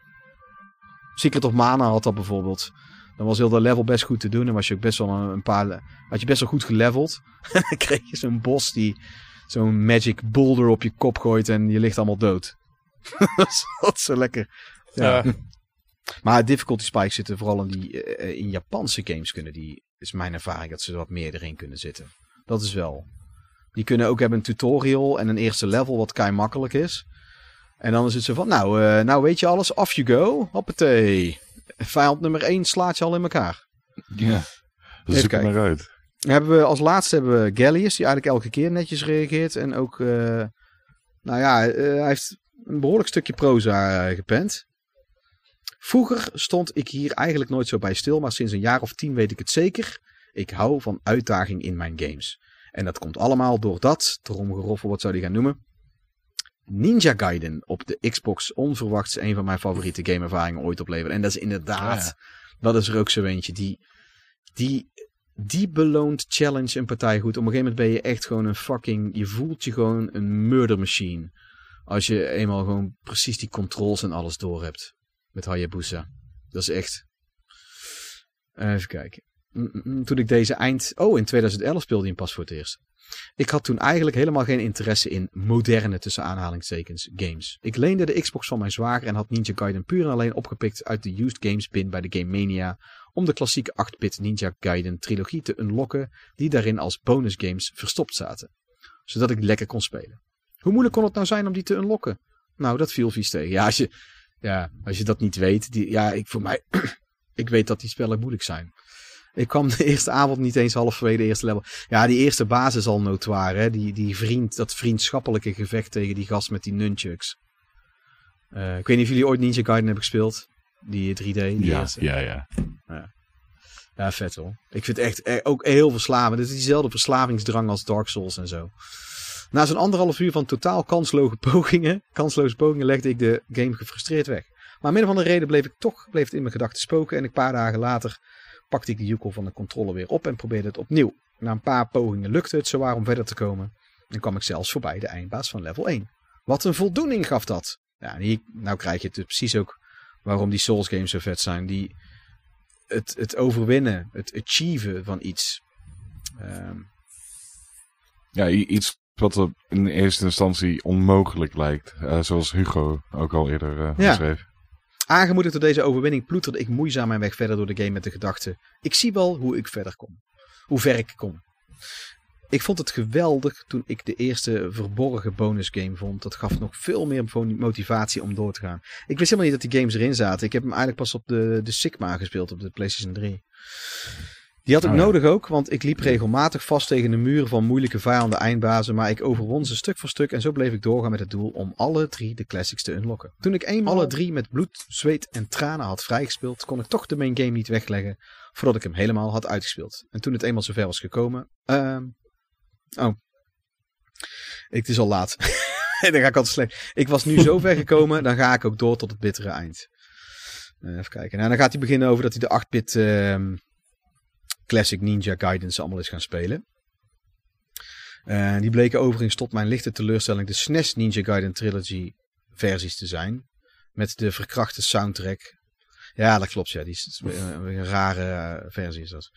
Secret of Mana had dat bijvoorbeeld. Dan was heel dat level best goed te doen. En was je ook best wel een, paar... Had je best wel goed geleveld. dan kreeg je zo'n bos die zo'n magic boulder op je kop gooit en je ligt allemaal dood. dat is zo lekker. Ja. Ja. Maar difficulty spikes zitten vooral in die eh, in Japanse games kunnen die is mijn ervaring dat ze er wat meer erin kunnen zitten. Dat is wel. Die kunnen ook hebben een tutorial en een eerste level wat kei makkelijk is. En dan is het zo van, nou, eh, nou weet je alles, off you go, hoppatee. Vijand nummer 1 slaat je al in elkaar. Ja. Even Zoek er maar uit. Hebben we als laatste hebben we Gallius, die eigenlijk elke keer netjes reageert. En ook, eh, nou ja, eh, hij heeft een behoorlijk stukje proza gepend. Vroeger stond ik hier eigenlijk nooit zo bij stil, maar sinds een jaar of tien weet ik het zeker. Ik hou van uitdaging in mijn games. En dat komt allemaal door dat, tromgeroffel, wat zou die gaan noemen? Ninja Gaiden op de Xbox onverwachts een van mijn favoriete gameervaringen ooit opleveren. En dat is inderdaad, Ah, ja. dat is er ook zo eentje. Die, die, die beloont challenge een partij goed. Op een gegeven moment ben je echt gewoon een fucking, je voelt je gewoon een murder machine. Als je eenmaal gewoon precies die controls en alles door hebt. Met Hayabusa. Dat is echt. Even kijken. Mm, mm, mm. Toen ik deze eind. Oh, in 2011 speelde hij pas voor het eerst. Ik had toen eigenlijk helemaal geen interesse in moderne tussen aanhalingstekens games. Ik leende de Xbox van mijn zwager en had Ninja Gaiden puur en alleen opgepikt uit de used games bin bij de Game Mania om de klassieke 8-bit Ninja Gaiden trilogie te unlocken die daarin als bonusgames verstopt zaten. Zodat ik lekker kon spelen. Hoe moeilijk kon het nou zijn om die te unlocken? Nou, dat viel vies tegen. Ja, als je, ja, als je dat niet weet. Die, ja, ik, voor mij, ik weet dat die spellen moeilijk zijn. Ik kwam de eerste avond niet eens halverwege de eerste level. Ja, die eerste basis is al notoire. Hè? Die, die vriend, dat vriendschappelijke gevecht tegen die gast met die nunchucks. Eh, ik weet niet of jullie ooit Ninja Gaiden hebben gespeeld. Die 3D. Die Ja, ja, ja. Ja, vet hoor. Ik vind het echt eh, ook heel verslavend. Het is diezelfde verslavingsdrang als Dark Souls en zo. Na zo'n anderhalf uur van totaal kansloze pogingen, kansloze pogingen legde ik de game gefrustreerd weg. Maar een of andere reden bleef ik toch bleef het in mijn gedachten spoken. En een paar dagen later pakte ik de joekel van de controle weer op en probeerde het opnieuw. Na een paar pogingen lukte het zowaar om verder te komen. En kwam ik zelfs voorbij de eindbaas van level 1. Wat een voldoening gaf dat. Ja, hier, nou krijg je het dus precies ook waarom die Souls games zo vet zijn. Die, het, het overwinnen, het achieven van iets. Ehm, Ja, iets wat er in eerste instantie onmogelijk lijkt. Eh, zoals Hugo ook al eerder eh Ja. beschreef. Aangemoedigd door deze overwinning ploeterde ik moeizaam mijn weg verder door de game met de gedachte: ik zie wel hoe ik verder kom. Hoe ver ik kom. Ik vond het geweldig toen ik de eerste verborgen bonusgame vond. Dat gaf nog veel meer motivatie om door te gaan. Ik wist helemaal niet dat die games erin zaten. Ik heb hem eigenlijk pas op de, de Sigma gespeeld op de PlayStation 3. Die had ik Oh ja. nodig ook, want ik liep regelmatig vast tegen de muren van moeilijke vijanden eindbazen, maar ik overwon ze stuk voor stuk en zo bleef ik doorgaan met het doel om alle drie de classics te unlocken. Toen ik eenmaal alle drie met bloed, zweet en tranen had vrijgespeeld, kon ik toch de main game niet wegleggen voordat ik hem helemaal had uitgespeeld. En toen het eenmaal zover was gekomen, ehm oh, het is al laat. dan ga ik altijd slecht. Ik was nu zo ver gekomen, dan ga ik ook door tot het bittere eind. Eh, even kijken. Nou, dan gaat hij beginnen over dat hij de 8-bit ehm, Classic Ninja Guidance allemaal is gaan spelen. Die bleken overigens tot mijn lichte teleurstelling de SNES Ninja Gaiden Trilogy versies te zijn. Met de verkrachte soundtrack. Ja, dat klopt. Ja. Die is, een rare eh, versie is dat.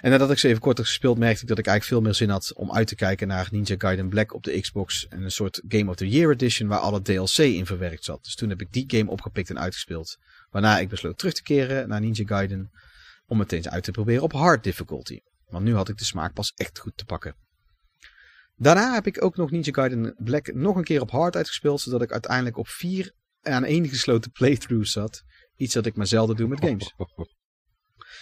En nadat ik ze even kort had gespeeld, merkte ik dat ik eigenlijk veel meer zin had om uit te kijken naar Ninja Gaiden Black op de Xbox. En een soort Game of the Year Edition waar alle DLC in verwerkt zat. Dus toen heb ik die game opgepikt en uitgespeeld. Waarna ik besloot terug te keren naar Ninja Gaiden om het eens uit te proberen op hard difficulty. Want nu had ik de smaak pas echt goed te pakken. Daarna heb ik ook nog Ninja Gaiden Black nog een keer op hard uitgespeeld, zodat ik uiteindelijk op vier aan één gesloten playthroughs zat. Iets dat ik maar zelden doe met games.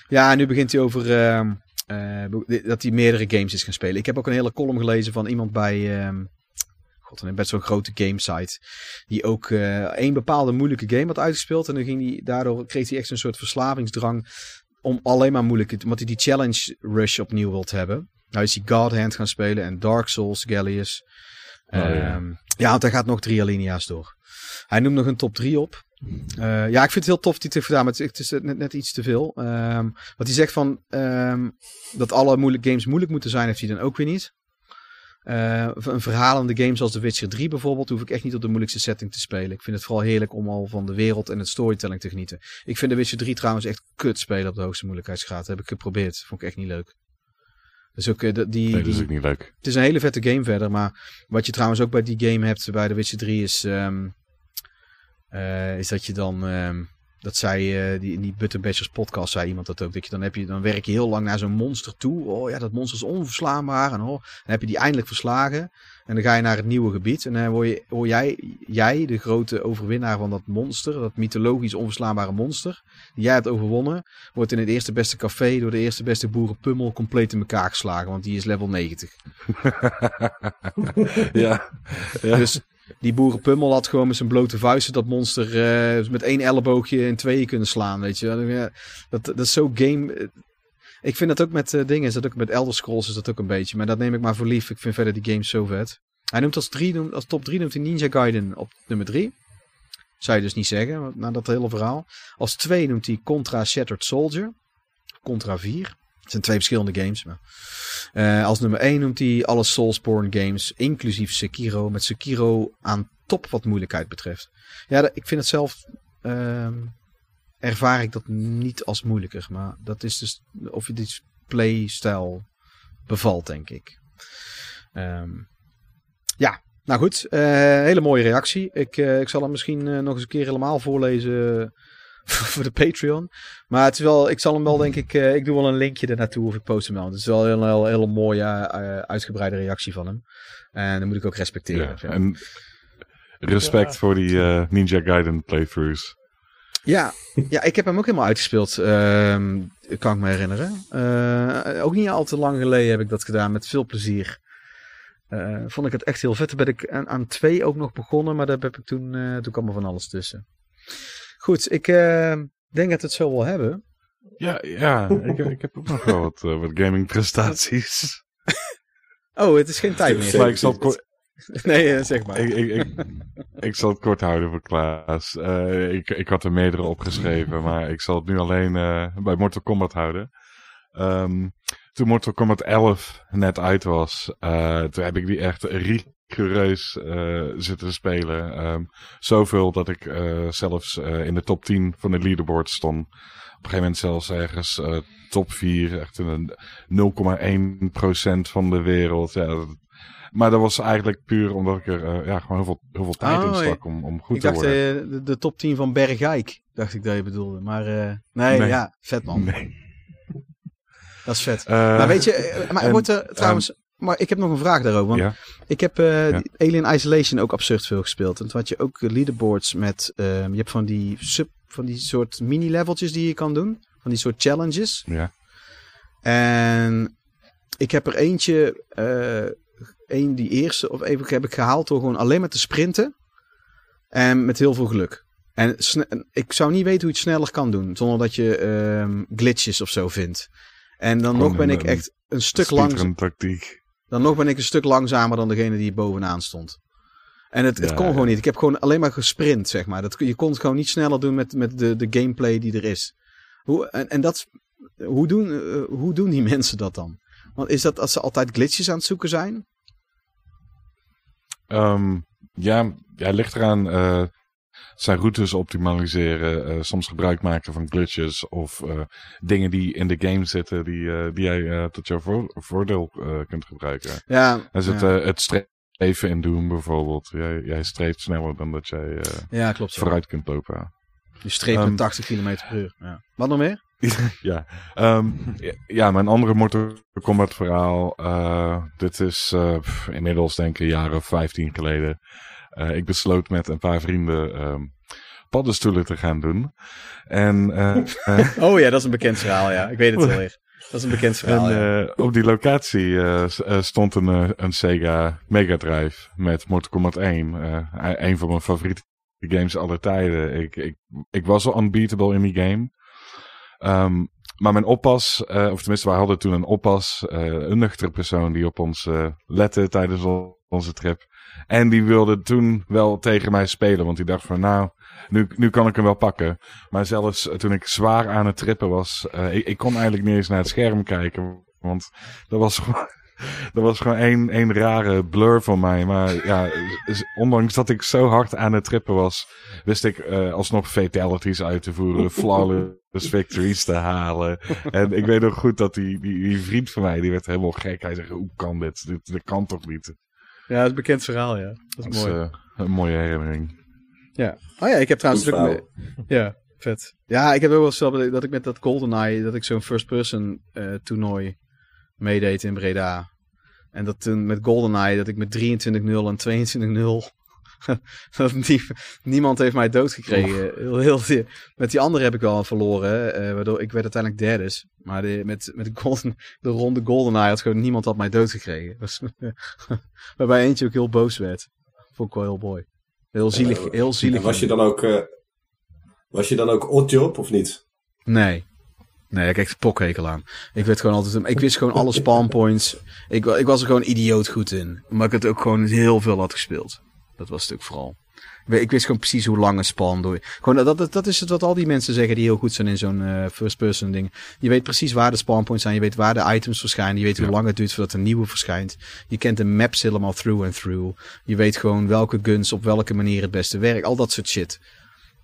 Ja, en nu begint hij over ehm, eh, dat hij meerdere games is gaan spelen. Ik heb ook een hele column gelezen van iemand bij, ehm, god, een best zo'n grote gamesite, die ook eh één bepaalde moeilijke game had uitgespeeld. En dan ging hij, daardoor kreeg hij echt een soort verslavingsdrang om alleen maar moeilijke, omdat hij die challenge rush opnieuw wilt hebben. Nou is hij God Hand gaan spelen en Dark Souls, Gallius. Oh, ja. Ehm, ja, want hij gaat nog drie alinea's door. Hij noemt nog een top 3 op. Eh, ja, ik vind het heel tof hij het heeft gedaan, maar het is, net iets te veel. Ehm wat hij zegt van ehm, dat alle moeilijke games moeilijk moeten zijn, heeft hij dan ook weer niet. Eh, een verhalende game zoals The Witcher 3 bijvoorbeeld, hoef ik echt niet op de moeilijkste setting te spelen. Ik vind het vooral heerlijk om al van de wereld en het storytelling te genieten. Ik vind The Witcher 3 trouwens echt kut spelen op de hoogste moeilijkheidsgraad. Dat heb ik geprobeerd. Vond ik echt niet leuk. Dus ook eh, die, Nee, dat die, is ook niet leuk. het is een hele vette game verder, maar wat je trouwens ook bij die game hebt, bij The Witcher 3, is, eh, is dat je dan, ehm, dat zei eh, die, in die Button Bashers podcast, zei iemand dat ook, dat je dan heb je, dan werk je heel lang naar zo'n monster toe. Oh ja, dat monster is onverslaanbaar. En oh, dan heb je die eindelijk verslagen. En dan ga je naar het nieuwe gebied. En dan hoor, je, hoor jij, jij, de grote overwinnaar van dat monster, dat mythologisch onverslaanbare monster, die jij hebt overwonnen, wordt in het eerste beste café door de eerste beste boerenpummel compleet in elkaar geslagen. Want die is level 90. ja. ja. Dus die boerenpummel had gewoon met zijn blote vuisten dat monster eh, met één elleboogje in tweeën kunnen slaan, weet je. Dat, dat is zo game... Ik vind dat ook met eh, dingen, is dat ook met Elder Scrolls is dat ook een beetje. Maar dat neem ik maar voor lief. Ik vind verder die games zo vet. Hij noemt als, drie, noemt- als top 3 noemt hij Ninja Gaiden op nummer 3. Zou je dus niet zeggen, na dat hele verhaal. Als 2 noemt hij Contra Shattered Soldier. Contra 4. Zijn twee verschillende games. Maar. Eh, als nummer 1 noemt hij alle Soulsborne games, inclusief Sekiro. Met Sekiro aan top wat moeilijkheid betreft. Ja, ik vind het zelf... ehm, ervaar ik dat niet als moeilijker. Maar dat is dus of je die playstyle bevalt, denk ik. Ehm, ja, nou goed. eh, hele mooie reactie. Ik, eh, ik zal hem misschien nog eens een keer helemaal voorlezen voor de Patreon. Maar het is wel, ik zal hem wel denk ik, eh, ik doe wel een linkje er naartoe of ik post hem wel. Het is wel een hele, hele mooie, eh, uitgebreide reactie van hem. En dat moet ik ook respecteren. Ja, en respect voor die eh, Ninja Gaiden playthroughs. Ja, ja, ik heb hem ook helemaal uitgespeeld. ehm, kan ik me herinneren. Eh, ook niet al te lang geleden heb ik dat gedaan. Met veel plezier. Eh, vond ik het echt heel vet. Toen ben ik aan, aan twee ook nog begonnen. Maar daar heb ik toen, eh, toen kwam er van alles tussen. Goed, ik eh, denk dat we het zo wel hebben. Ja, ja ik, ik heb ook nog wel wat, eh, wat gaming prestaties. Oh, het is geen tijd meer. maar ik zal, het kort, Nee, eh, zeg maar. ik, ik, ik, ik zal het kort houden voor Klaas. Eh, ik, ik had er meerdere opgeschreven, maar ik zal het nu alleen bij Mortal Kombat houden. Ehm, toen Mortal Kombat 11 net uit was, toen heb ik die echt rigoureus eh, zitten spelen. Ehm, zoveel dat ik eh, zelfs eh, in de top 10 van de leaderboard stond. Op een gegeven moment zelfs ergens top 4, echt in een 0,1% van de wereld. Ja, dat- maar dat was eigenlijk puur omdat ik er ja, gewoon heel veel, heel veel tijd in Oh, stak om, om goed ik te dacht worden. eh, de, de top 10 van Bergijk. Dacht ik dat je bedoelde. Maar nee, Nee. ja, vet man. Nee. Dat is vet. Maar weet je, maar en, wordt er trouwens... maar ik heb nog een vraag daarover. Want ja, Ik heb Ja. die Alien Isolation ook absurd veel gespeeld. En toen had je ook eh, leaderboards met... ehm, je hebt van die, sub, van die soort mini-leveltjes die je kan doen. Van die soort challenges. ja. En ik heb er eentje... eh een die eerste of even heb ik gehaald door gewoon alleen maar te sprinten. En met heel veel geluk. En ik zou niet weten hoe je het sneller kan doen. Zonder dat je ehm, glitches of zo vindt. En dan nog ben ik echt een stuk. Speedrun tactiek. Dan nog ben ik een stuk langzamer dan degene die bovenaan stond. En het, het Ja, kon gewoon niet. Ik heb gewoon alleen maar gesprint, zeg maar. Dat, je kon het gewoon niet sneller doen met, met de, de gameplay die er is. Hoe, en, en dat, hoe, doen, eh, hoe doen die mensen dat dan? Want is dat als ze altijd glitches aan het zoeken zijn? Ehm, ja, ja, ligt eraan. eh, zijn routes optimaliseren, eh, soms gebruik maken van glitches of eh, dingen die in de game zitten die, eh, die jij tot jouw voor- voordeel kunt gebruiken. Ja, Er zit ja. het streven in Doom bijvoorbeeld. Jij, jij streeft sneller dan dat jij ja, klopt. Vooruit kunt lopen. Je streeft Ehm, met 80 km per uur. Ja. Wat nog meer? ja. Ehm, ja, mijn andere Mortal Kombat verhaal. dit is inmiddels denk ik een jaar of 15 geleden. Eh, ik besloot met een paar vrienden ehm paddenstoelen te gaan doen. En, eh, eh, Oh ja, dat is een bekend verhaal, ja. Ik weet het wel weer. Dat is een bekend verhaal, en ja. op die locatie stond een, een Sega Mega Drive met Mortal Kombat 1. eh, een van mijn favoriete games aller tijden. Ik, ik, ik was al unbeatable in die game. Ehm, maar mijn oppas, of tenminste, wij hadden toen een oppas, een nuchtere persoon die op ons lette tijdens onze trip. En die wilde toen wel tegen mij spelen, want die dacht van nou, nu, nu kan ik hem wel pakken. Maar zelfs eh, toen ik zwaar aan het trippen was, eh, ik, ik kon eigenlijk niet eens naar het scherm kijken, want dat was gewoon... Dat was gewoon één, één rare blur van mij. Maar ja, ondanks dat ik zo hard aan het trippen was, wist ik eh, alsnog fatalities uit te voeren, flawless victories te halen. En ik weet nog goed dat die, die, die vriend van mij, die werd helemaal gek. Hij zei, hoe kan dit? Dit, dit kan toch niet? Ja, dat is een bekend verhaal, ja. Dat Dat is is mooi. eh, een mooie herinnering. Ja. Oh ja, ik heb trouwens ook... mee- Ja, vet. Ja, ik heb ook wel eens wel dat ik met dat GoldenEye, dat ik zo'n first-person eh, toernooi meedeed in Breda. En dat toen met GoldenEye, dat ik met 23-0 en 22-0... niemand heeft mij doodgekregen. Heel, heel, met die andere heb ik wel verloren, eh, waardoor ik werd uiteindelijk derde. Maar de, met, met de, golden, de ronde GoldenEye had gewoon niemand had mij doodgekregen. Dus, waarbij eentje ook heel boos werd. Vond ik wel heel mooi. Heel zielig. Heel zielig. En was je dan ook, eh, was je dan ook oddjob of niet? Nee. Nee, ik heb echt pokhekel aan. Ik werd gewoon altijd, ik wist gewoon alle spawn points. Ik, ik was er gewoon idioot goed in. Omdat ik het ook gewoon heel veel had gespeeld. Dat was het ook vooral. Ik wist gewoon precies hoe lang een spawn door. Gewoon, dat, dat, dat is het wat al die mensen zeggen die heel goed zijn in zo'n eh, first person ding. Je weet precies waar de spawn points zijn. Je weet waar de items verschijnen. Je weet hoe lang het duurt voordat een nieuwe verschijnt. Je kent de maps helemaal through and through. Je weet gewoon welke guns op welke manier het beste werkt. Al dat soort shit.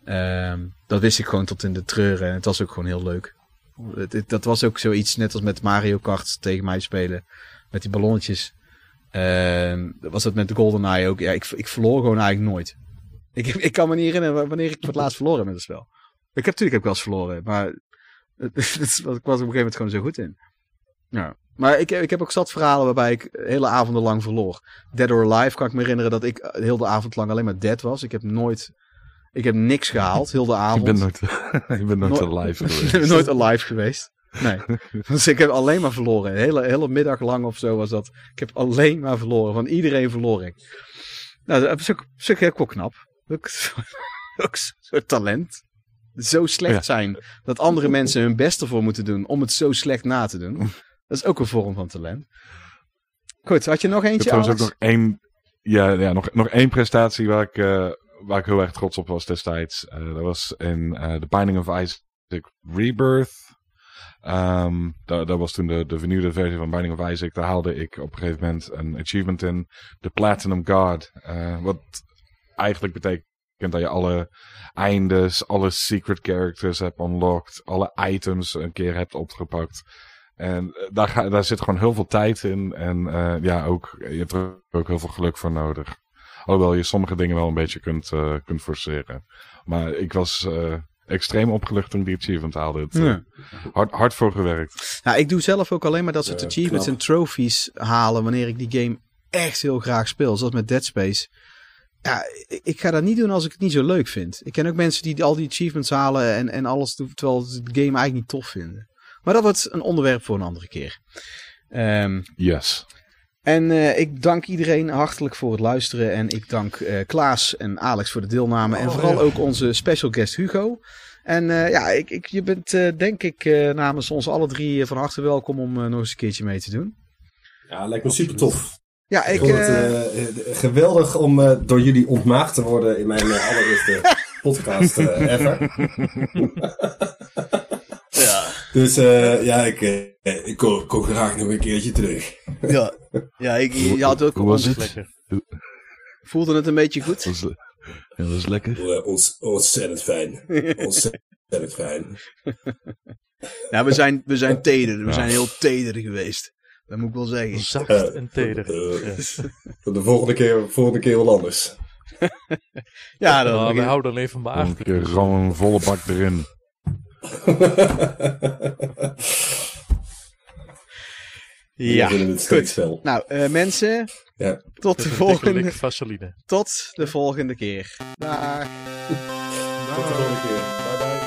Ehm, dat wist ik gewoon tot in de treuren. En het was ook gewoon heel leuk. Dat was ook zoiets, net als met Mario Kart tegen mij spelen. Met die ballonnetjes. Ehm, was dat met de GoldenEye ook. Ja, ik, ik verloor gewoon eigenlijk nooit. Ik, ik kan me niet herinneren wanneer ik voor het laatst verloren heb met het spel. Ik heb natuurlijk heb ik wel eens verloren, maar ik was op een gegeven moment gewoon zo goed in. Ja. Maar ik, ik heb ook zat verhalen waarbij ik hele avonden lang verloor. Dead or Alive kan ik me herinneren dat ik heel de avond lang alleen maar dead was. Ik heb nooit, ik heb niks gehaald, heel de Ik avond. ben nooit, ik ben nooit Nooit- alive ik geweest. ben nooit alive geweest. Nee. dus ik heb alleen maar verloren. Een hele, hele middag lang of zo was dat. Ik heb alleen maar verloren. Van iedereen verloor ik. Nou, dat is ook, is ook heel knap. Ook, ook zo'n talent. Zo slecht Ja. zijn dat andere mensen hun best ervoor moeten doen om het zo slecht na te doen. Dat is ook een vorm van talent. Goed, had je nog eentje, trouwens ook Alex? nog één, ja, ja, nog, nog één prestatie waar ik, eh, waar ik heel erg trots op was destijds. Eh, dat was in eh The Binding of Isaac Rebirth. Ehm dat, was toen de, de vernieuwde versie van Binding of Isaac. Daar haalde ik op een gegeven moment een achievement in. De Platinum Guard. Eh, wat eigenlijk betekent dat je alle eindes, alle secret characters hebt unlocked. Alle items een keer hebt opgepakt. En eh, daar, daar zit gewoon heel veel tijd in. En eh, ja, ook, je hebt er ook heel veel geluk voor nodig. Alhoewel je sommige dingen wel een beetje kunt, eh, kunt forceren. Maar ik was extreem opgelucht toen ik die achievement haalde. Het, Ja. hard, hard voor gewerkt. Nou, ik doe zelf ook alleen maar dat soort Ja, achievements knap. en trophies halen wanneer ik die game echt heel graag speel. Zoals met Dead Space. Ja, ik, ik ga dat niet doen als ik het niet zo leuk vind. Ik ken ook mensen die al die achievements halen en, en alles doen, terwijl ze de game eigenlijk niet tof vinden. Maar dat wordt een onderwerp voor een andere keer. Ehm, Yes. En eh, ik dank iedereen hartelijk voor het luisteren. En ik dank eh, Klaas en Alex voor de deelname. en Oh, vooral ja. ook onze special guest Hugo. En eh, ja, ik, ik, je bent denk ik namens ons alle drie van harte welkom om nog eens een keertje mee te doen. Ja, lijkt me super tof. Ja, ik... Ik vond het geweldig om door jullie ontmaagd te worden in mijn allereerste podcast ever. Dus eh, ja, ik, eh, ik kom, kom graag nog een keertje terug. ja, ja ik, je had ook Hoe was het? Lekker. Voelde het een beetje goed? Was, Ja, dat is lekker. Eh, ons, ontzettend fijn. Ontzettend fijn. Ja, we zijn, we zijn teder. We Ja. zijn heel teder geweest. Dat moet ik wel zeggen. Zacht Eh, en teder. eh, de volgende keer, volgende keer wel anders. Ja, dan Nou, we houden alleen van Een maag. keer gewoon een volle bak erin. Ja, We vinden het steeds goed. fel. Nou, eh, mensen, Ja. tot de, volgende, vaseline. tot de volgende keer. Dag. Tot de volgende keer. Bye bye.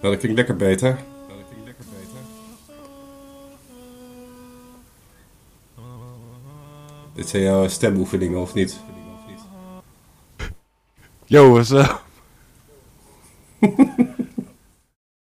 Nou, dat klinkt lekker beter. Dit zijn jouw stemoefeningen, of niet? Yo, what's up?